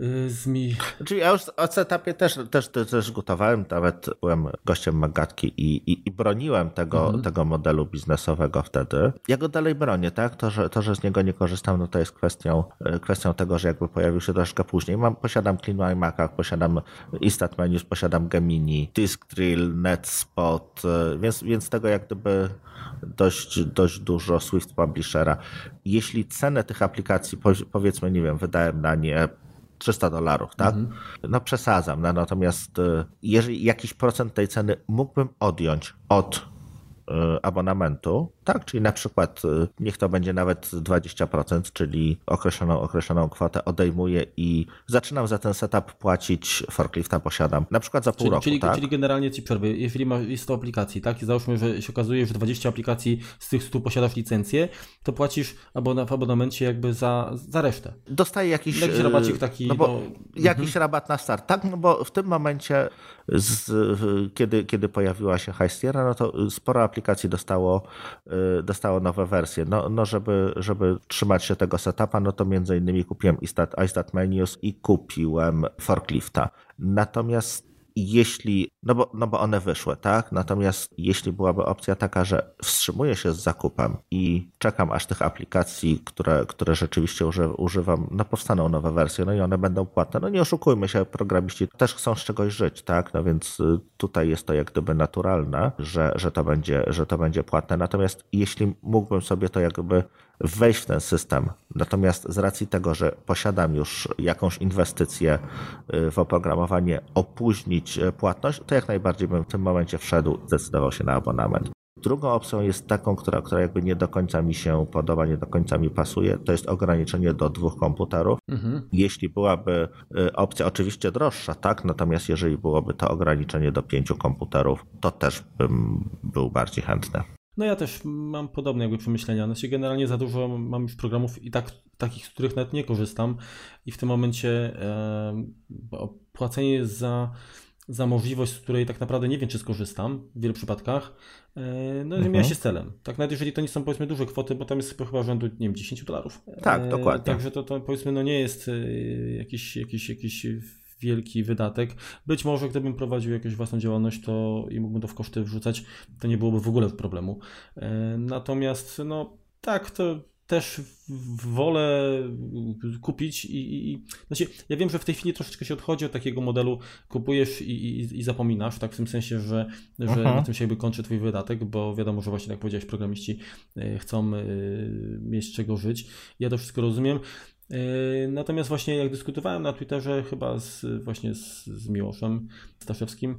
y, z mi... Znaczy ja już o setupie też, też, też dyskutowałem, nawet byłem gościem Magatki i, i, i broniłem tego, mhm. tego modelu biznesowego wtedy. Ja go dalej bronię, tak? To że, to, że z niego nie korzystam, no to jest kwestią, y, kwestią tego, że jakby pojawił się troszkę później. Mam, posiadam Clean iMac'a, posiadam Instant Menus, posiadam Gemini, Disk Drill, NetSpot, y, więc, więc tego jak gdyby dość, dość dużo Swift Publishera. Jeśli cenę tych aplikacji, powiedzmy, nie wiem, wydałem na nie 300 dolarów, tak? Mhm. No przesadzam, no, natomiast y, jeżeli jakiś procent tej ceny mógłbym odjąć od abonamentu, tak? Czyli na przykład y, niech to będzie nawet 20%, czyli określoną, określoną kwotę odejmuję i zaczynam za ten setup płacić, forklifta posiadam, na przykład za pół czyli, roku, czyli, tak? Czyli generalnie ci przerwy, jeżeli ma, jest 100 aplikacji, tak? I załóżmy, że się okazuje, że 20 aplikacji z tych 100 posiadasz licencję, to płacisz abona, w abonamencie jakby za, za resztę. Dostaję jakiś... Jakiś rabacik taki... No bo jakiś mhm. rabat na start, tak? No bo w tym momencie, z, kiedy, kiedy pojawiła się High no to sporo aplikacji aplikacji dostało, y, dostało nowe wersje. No, no żeby, żeby trzymać się tego setupa, no to między innymi kupiłem iStat, iStat Menus i kupiłem Forklifta. Natomiast jeśli, no bo, no bo one wyszły, tak? Natomiast jeśli byłaby opcja taka, że wstrzymuję się z zakupem i czekam, aż tych aplikacji, które, które rzeczywiście używam, no powstaną nowe wersje, no i one będą płatne. No nie oszukujmy się, programiści też chcą z czegoś żyć, tak? No więc y, tutaj jest to jak gdyby naturalne, że, że, to, będzie, że to będzie płatne. Natomiast jeśli mógłbym sobie to jakby wejść w ten system. Natomiast z racji tego, że posiadam już jakąś inwestycję y, w oprogramowanie, opóźnić y, płatność, to jak najbardziej bym w tym momencie wszedł, zdecydował się na abonament. Drugą opcją jest taką, która, która jakby nie do końca mi się podoba, nie do końca mi pasuje, to jest ograniczenie do dwóch komputerów. Mhm. Jeśli byłaby y, opcja oczywiście droższa, tak, natomiast jeżeli byłoby to ograniczenie do pięciu komputerów, to też bym był bardziej chętny. No ja też mam podobne jakby przemyślenia. Znaczy generalnie za dużo mam już programów i tak, takich, z których nawet nie korzystam i w tym momencie e, płacenie za, za możliwość, z której tak naprawdę nie wiem, czy skorzystam w wielu przypadkach, e, no mhm. nie się z celem. Tak nawet jeżeli to nie są powiedzmy duże kwoty, bo tam jest chyba rzędu, nie wiem, 10 dolarów. Tak, e, dokładnie. Także to, to powiedzmy no nie jest e, jakiś, jakiś, wielki wydatek. Być może gdybym prowadził jakąś własną działalność to i mógłbym to w koszty wrzucać, to nie byłoby w ogóle problemu. E, natomiast no tak, to też wolę kupić i, i, znaczy, ja wiem, że w tej chwili troszeczkę się odchodzi od takiego modelu kupujesz i, i, i zapominasz, tak w tym sensie, że, że mhm. na tym się jakby kończy twój wydatek, bo wiadomo, że właśnie tak jak powiedziałeś, programiści e, chcą e, mieć z czego żyć. Ja to wszystko rozumiem. Yy, natomiast właśnie jak dyskutowałem na Twitterze chyba z, właśnie z, z Miłoszem Staszewskim,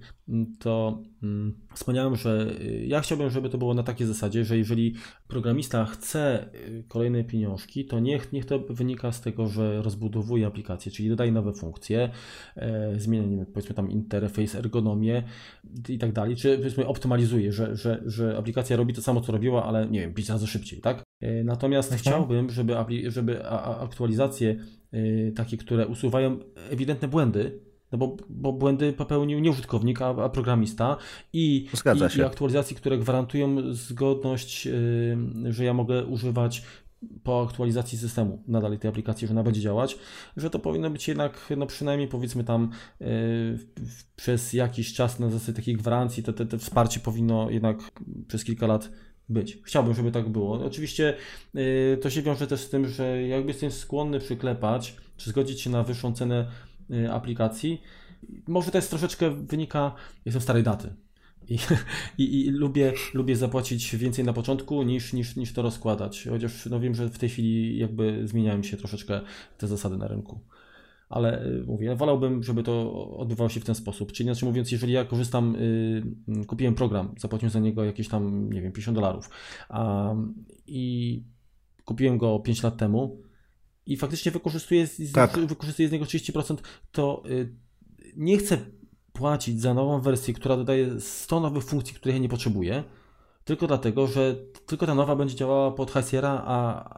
to mm, wspomniałem, że y, ja chciałbym, żeby to było na takiej zasadzie, że jeżeli programista chce y, kolejne pieniążki, to niech, niech to wynika z tego, że rozbudowuje aplikację, czyli dodaje nowe funkcje, e, zmienia powiedzmy tam interfejs, ergonomię i tak dalej, czy powiedzmy optymalizuje, że, że, że aplikacja robi to samo, co robiła, ale nie wiem, 5 razy szybciej, tak? E, natomiast mhm. chciałbym, żeby, żeby aktualizacje e, takie, które usuwają ewidentne błędy, no bo, bo błędy popełnił nie użytkownik, a, a programista i, i, i, aktualizacji, które gwarantują zgodność, yy, że ja mogę używać po aktualizacji systemu nadal tej aplikacji, że ona będzie działać, że to powinno być jednak, no przynajmniej powiedzmy tam yy, przez jakiś czas na zasadzie takiej gwarancji, to, to, to wsparcie powinno jednak przez kilka lat być. Chciałbym, żeby tak było. Oczywiście yy, to się wiąże też z tym, że jakby jestem skłonny przyklepać, czy zgodzić się na wyższą cenę aplikacji. Może jest troszeczkę wynika, jestem starej daty. I, i, i, lubię, lubię zapłacić więcej na początku niż, niż, niż to rozkładać. Chociaż no wiem, że w tej chwili jakby zmieniają się troszeczkę te zasady na rynku ale y, mówię, wolałbym, żeby to odbywało się w ten sposób. Czyli inaczej mówiąc, jeżeli ja korzystam, yy, kupiłem program, zapłaciłem za niego jakieś tam, nie wiem, 50 dolarów i kupiłem go 5 lat temu i faktycznie wykorzystuję z, tak. wykorzystuję z niego 30%, to yy, nie chcę płacić za nową wersję, która dodaje 100 nowych funkcji, których ja nie potrzebuję, tylko dlatego, że tylko ta nowa będzie działała pod Hasiera, a,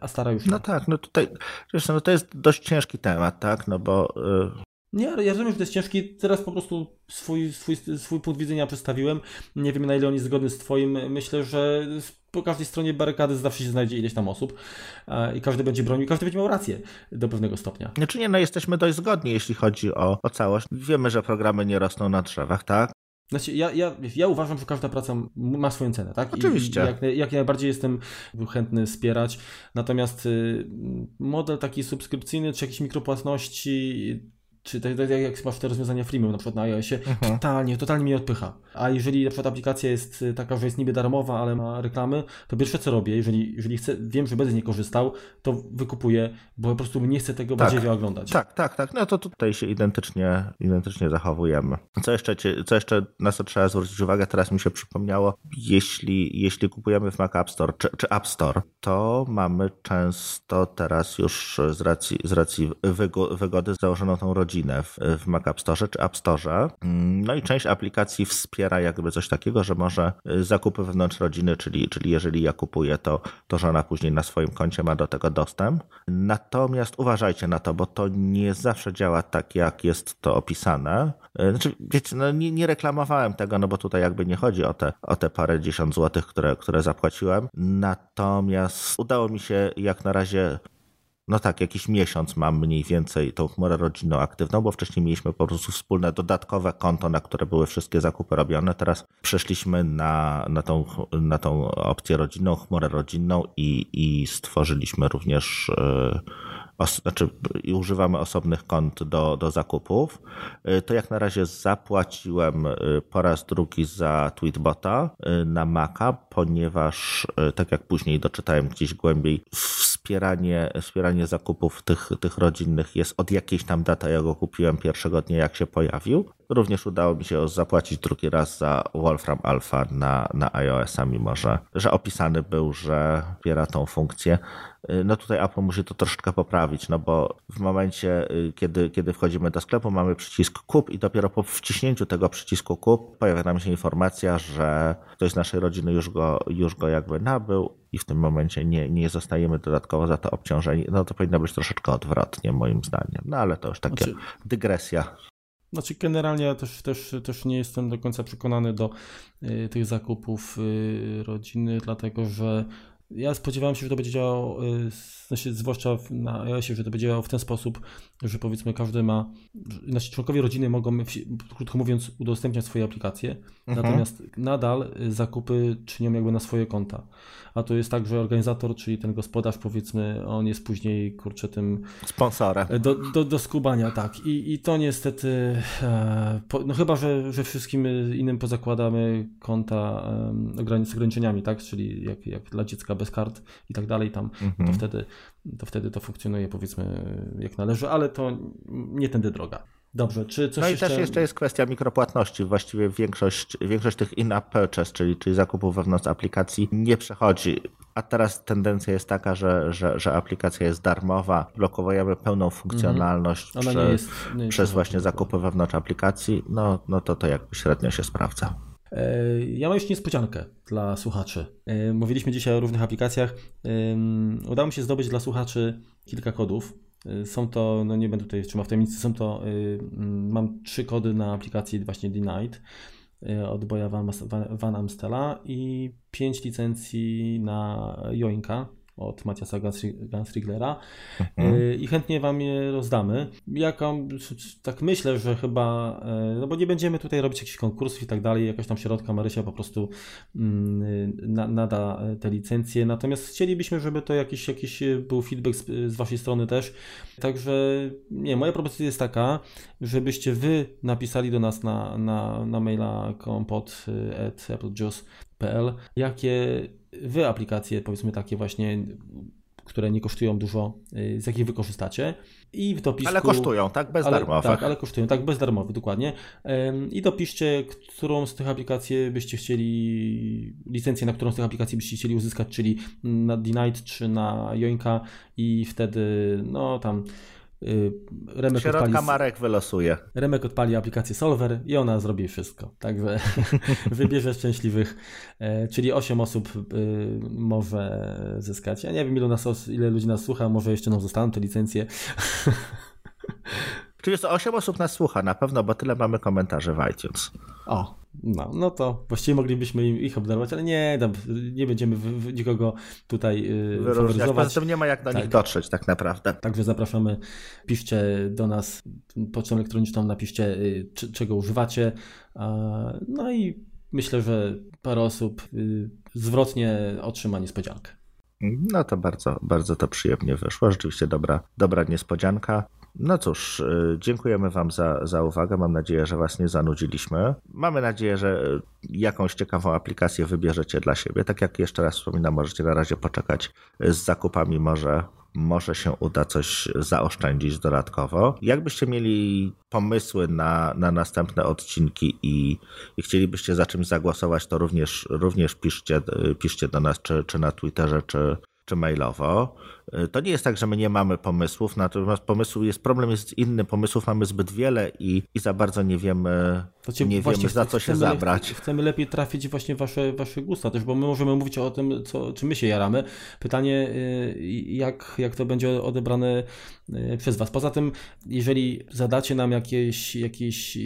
a stara już nie. No tak, no tutaj zresztą no to jest dość ciężki temat, tak, no bo... Nie, ja rozumiem, że to jest ciężki. Teraz po prostu swój, swój, swój punkt widzenia przedstawiłem. Nie wiem, na ile on jest zgodny z Twoim. Myślę, że po każdej stronie barykady zawsze się znajdzie ileś tam osób i każdy będzie bronił, każdy będzie miał rację do pewnego stopnia. Znaczy nie, no jesteśmy dość zgodni, jeśli chodzi o, o całość. Wiemy, że programy nie rosną na drzewach, tak? Znaczy, ja, ja, ja uważam, że każda praca ma swoją cenę, tak? Oczywiście. I jak, jak najbardziej jestem chętny wspierać. Natomiast y, model taki subskrypcyjny, czy jakieś mikropłatności, czy tak, tak jak masz te rozwiązania freemium na przykład na iOSie, mhm. totalnie, totalnie mnie odpycha. A jeżeli na przykład aplikacja jest y, taka, że jest niby darmowa, ale ma reklamy, to pierwsze co robię, jeżeli, jeżeli chcę, wiem, że będę z niej korzystał, to wykupuję, bo po prostu nie chcę tego tak. bardziej oglądać. Tak, tak, tak. No to tutaj się identycznie, identycznie zachowujemy. Co jeszcze, co jeszcze na co trzeba zwrócić uwagę, teraz mi się przypomniało, jeśli, jeśli kupujemy w Mac App Store czy, czy App Store, to mamy często teraz już z racji, z racji wygody założoną tą rodzinę rodzinę w, w Mac App Store czy App Store. No i część aplikacji wspiera jakby coś takiego, że może y, zakupy wewnątrz rodziny, czyli, czyli jeżeli ja kupuję, to, to żona później na swoim koncie ma do tego dostęp. Natomiast uważajcie na to, bo to nie zawsze działa tak, jak jest to opisane. Y, znaczy, wiecie, no nie, nie reklamowałem tego, no bo tutaj jakby nie chodzi o te, o te parę dziesiąt złotych, które, które zapłaciłem. Natomiast udało mi się jak na razie no tak, jakiś miesiąc mam mniej więcej tą chmurę rodzinną aktywną, bo wcześniej mieliśmy po prostu wspólne dodatkowe konto, na które były wszystkie zakupy robione. Teraz przeszliśmy na, na, tą, na tą opcję rodzinną, chmurę rodzinną i, i stworzyliśmy również yy, os, znaczy używamy osobnych kont do, do zakupów, y, to jak na razie zapłaciłem y, po raz drugi za Tweetbota na Maca, ponieważ tak jak później doczytałem gdzieś głębiej, wspieranie, wspieranie zakupów tych, tych rodzinnych jest od jakiejś tam daty, ja go kupiłem pierwszego dnia jak się pojawił, Również udało mi się zapłacić drugi raz za Wolfram Alpha na, na iOS-a, mimo że, że opisany był, że wspiera tą funkcję. Y, no tutaj Apple musi to troszeczkę poprawić, no bo w momencie, y, kiedy, kiedy wchodzimy do sklepu, mamy przycisk kup i dopiero po wciśnięciu tego przycisku kup pojawia nam się informacja, że ktoś z naszej rodziny już go, już go jakby nabył i w tym momencie nie, nie zostajemy dodatkowo za to obciążeni. No to powinno być troszeczkę odwrotnie moim zdaniem. No ale to już takie znaczy, dygresja. Znaczy generalnie ja też, też, też nie jestem do końca przekonany do y, tych zakupów y, rodziny, dlatego że ja spodziewałem się, że to będzie działało, y, znaczy zwłaszcza na iOSie, że to będzie działało w ten sposób, że powiedzmy każdy ma, nasi członkowie rodziny mogą, krótko mówiąc, udostępniać swoje aplikacje, mhm. natomiast nadal zakupy czynią jakby na swoje konta a to jest tak, że organizator, czyli ten gospodarz powiedzmy, on jest później, kurczę, tym... Sponsorem. Do, do, do skubania, tak. I, i to niestety, e, no chyba, że, że wszystkim innym pozakładamy konta e, z ograniczeniami, tak, czyli jak, jak dla dziecka bez kart i tak dalej tam, mhm. to, wtedy, to wtedy to funkcjonuje powiedzmy jak należy, ale to nie tędy droga. Dobrze, czy coś No i jeszcze... też jeszcze jest kwestia mikropłatności. Właściwie większość, większość tych in-app purchase, czyli, czyli zakupów wewnątrz aplikacji nie przechodzi. A teraz tendencja jest taka, że, że, że aplikacja jest darmowa, blokujemy pełną funkcjonalność mm -hmm. jest, nie przez właśnie zakupy wewnątrz aplikacji, no, no to to jakby średnio się sprawdza. E, ja mam jeszcze niespodziankę dla słuchaczy. E, mówiliśmy dzisiaj o różnych aplikacjach. Udało mi się zdobyć dla słuchaczy kilka kodów. Y, są to, no nie będę tutaj trzymał w tajemnicy, są to, mam trzy kody na aplikacji właśnie Denied od Boya Van, Van Amstela i pięć licencji na Joinka od Maciasa Gansriglera mhm. Y, i chętnie Wam je rozdamy. Jaką, tak myślę, że chyba, e, no bo nie będziemy tutaj robić jakichś konkursów i tak dalej, jakaś tam środka Marysia po prostu mm, na, nada te licencje, natomiast chcielibyśmy, żeby to jakiś, jakiś był feedback z, z Waszej strony też, także nie, moja propozycja jest taka, żebyście Wy napisali do nas na, na, na maila jakie wy aplikacje, powiedzmy takie właśnie, które nie kosztują dużo, y, z jakich wy korzystacie. I w dopisku... Ale kosztują, tak? Bezdarmowe. tak, ale kosztują, tak, bezdarmowe, dokładnie. I dopiszcie, którą z tych aplikacji byście chcieli, licencję, na którą z tych aplikacji byście chcieli uzyskać, czyli na D-Night czy na Joinka i wtedy, no tam Remek Środka odpali, Marek wylosuje. Remek odpali aplikację Solver i ona zrobi wszystko. Także wybierze szczęśliwych, e, czyli 8 osób y, może zyskać. Ja nie wiem, ile, nas, ile ludzi nas słucha, może jeszcze nam zostaną te licencje. Czyli jest 8 osób nas słucha na pewno, bo tyle mamy komentarzy w iTunes. O, no, no to właściwie moglibyśmy ich obdarować, ale nie, nie będziemy nikogo tutaj yy, faworyzować. Poza tym nie ma jak do tak. nich dotrzeć tak naprawdę. Także zapraszamy, piszcie do nas pocztą elektroniczną, napiszcie yy, czego używacie. No i myślę, że parę osób yy, zwrotnie otrzyma niespodziankę. No to bardzo, bardzo to przyjemnie wyszło. Rzeczywiście dobra, dobra niespodzianka. No cóż, y, dziękujemy Wam za, za uwagę. Mam nadzieję, że Was nie zanudziliśmy. Mamy nadzieję, że jakąś ciekawą aplikację wybierzecie dla siebie. Tak jak jeszcze raz wspominam, możecie na razie poczekać z zakupami, może może się uda coś zaoszczędzić dodatkowo. Jakbyście mieli pomysły na, na następne odcinki i, i chcielibyście za czymś zagłosować, to również, również piszcie, piszcie do nas, czy, czy na Twitterze, czy, czy mailowo. Y, to nie jest tak, że my nie mamy pomysłów, natomiast pomysł jest, problem jest inny, pomysłów mamy zbyt wiele i, i za bardzo nie wiemy, znaczy, nie wiemy za co się zabrać. chcemy lepiej trafić właśnie wasze, wasze gusta też, bo my możemy mówić o tym, co, czy my się jaramy. Pytanie, y, jak, jak to będzie odebrane y, przez was. Poza tym, jeżeli zadacie nam jakieś, jakieś,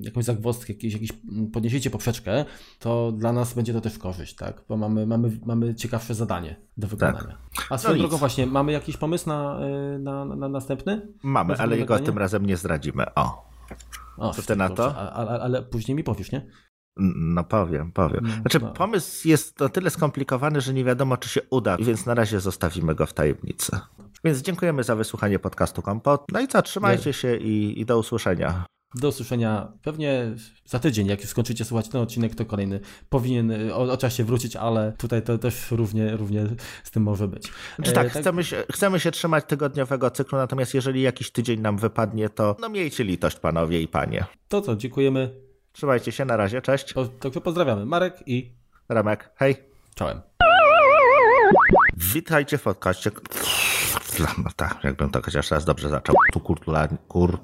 jakąś zagwozdkę, jakieś, jakieś podniesiecie poprzeczkę, to dla nas będzie to też korzyść, tak? Bo mamy, mamy, mamy ciekawsze zadanie do wykonania. Tak. A swoją no drogą właśnie, mamy jakiś pomysł na, y, na, na następny? Mamy, ale jego tym razem nie zdradzimy. O. o Co ty na to? Ale, ale później mi powiesz, nie? No powiem, powiem. No, znaczy no. pomysł jest o tyle skomplikowany, że nie wiadomo czy się uda, więc na razie zostawimy go w tajemnicy. Więc dziękujemy za wysłuchanie podcastu Kompot. No i co, trzymajcie się i, i do usłyszenia. Do usłyszenia pewnie za tydzień, jak już skończycie słuchać ten odcinek, to kolejny powinien y, o, o czasie wrócić, ale tutaj to też równie, równie z tym może być. Czy tak, tak, Chcemy, się, chcemy się trzymać tygodniowego cyklu, natomiast jeżeli jakiś tydzień nam wypadnie, to no miejcie litość panowie i panie. To co, dziękujemy. Trzymajcie się, na razie, cześć. Także pozdrawiamy. Marek i... Remek, hej. Czołem. Witajcie w podcaście. Tak, jakbym to chociaż raz dobrze zaczął. Tu kurtula, kur...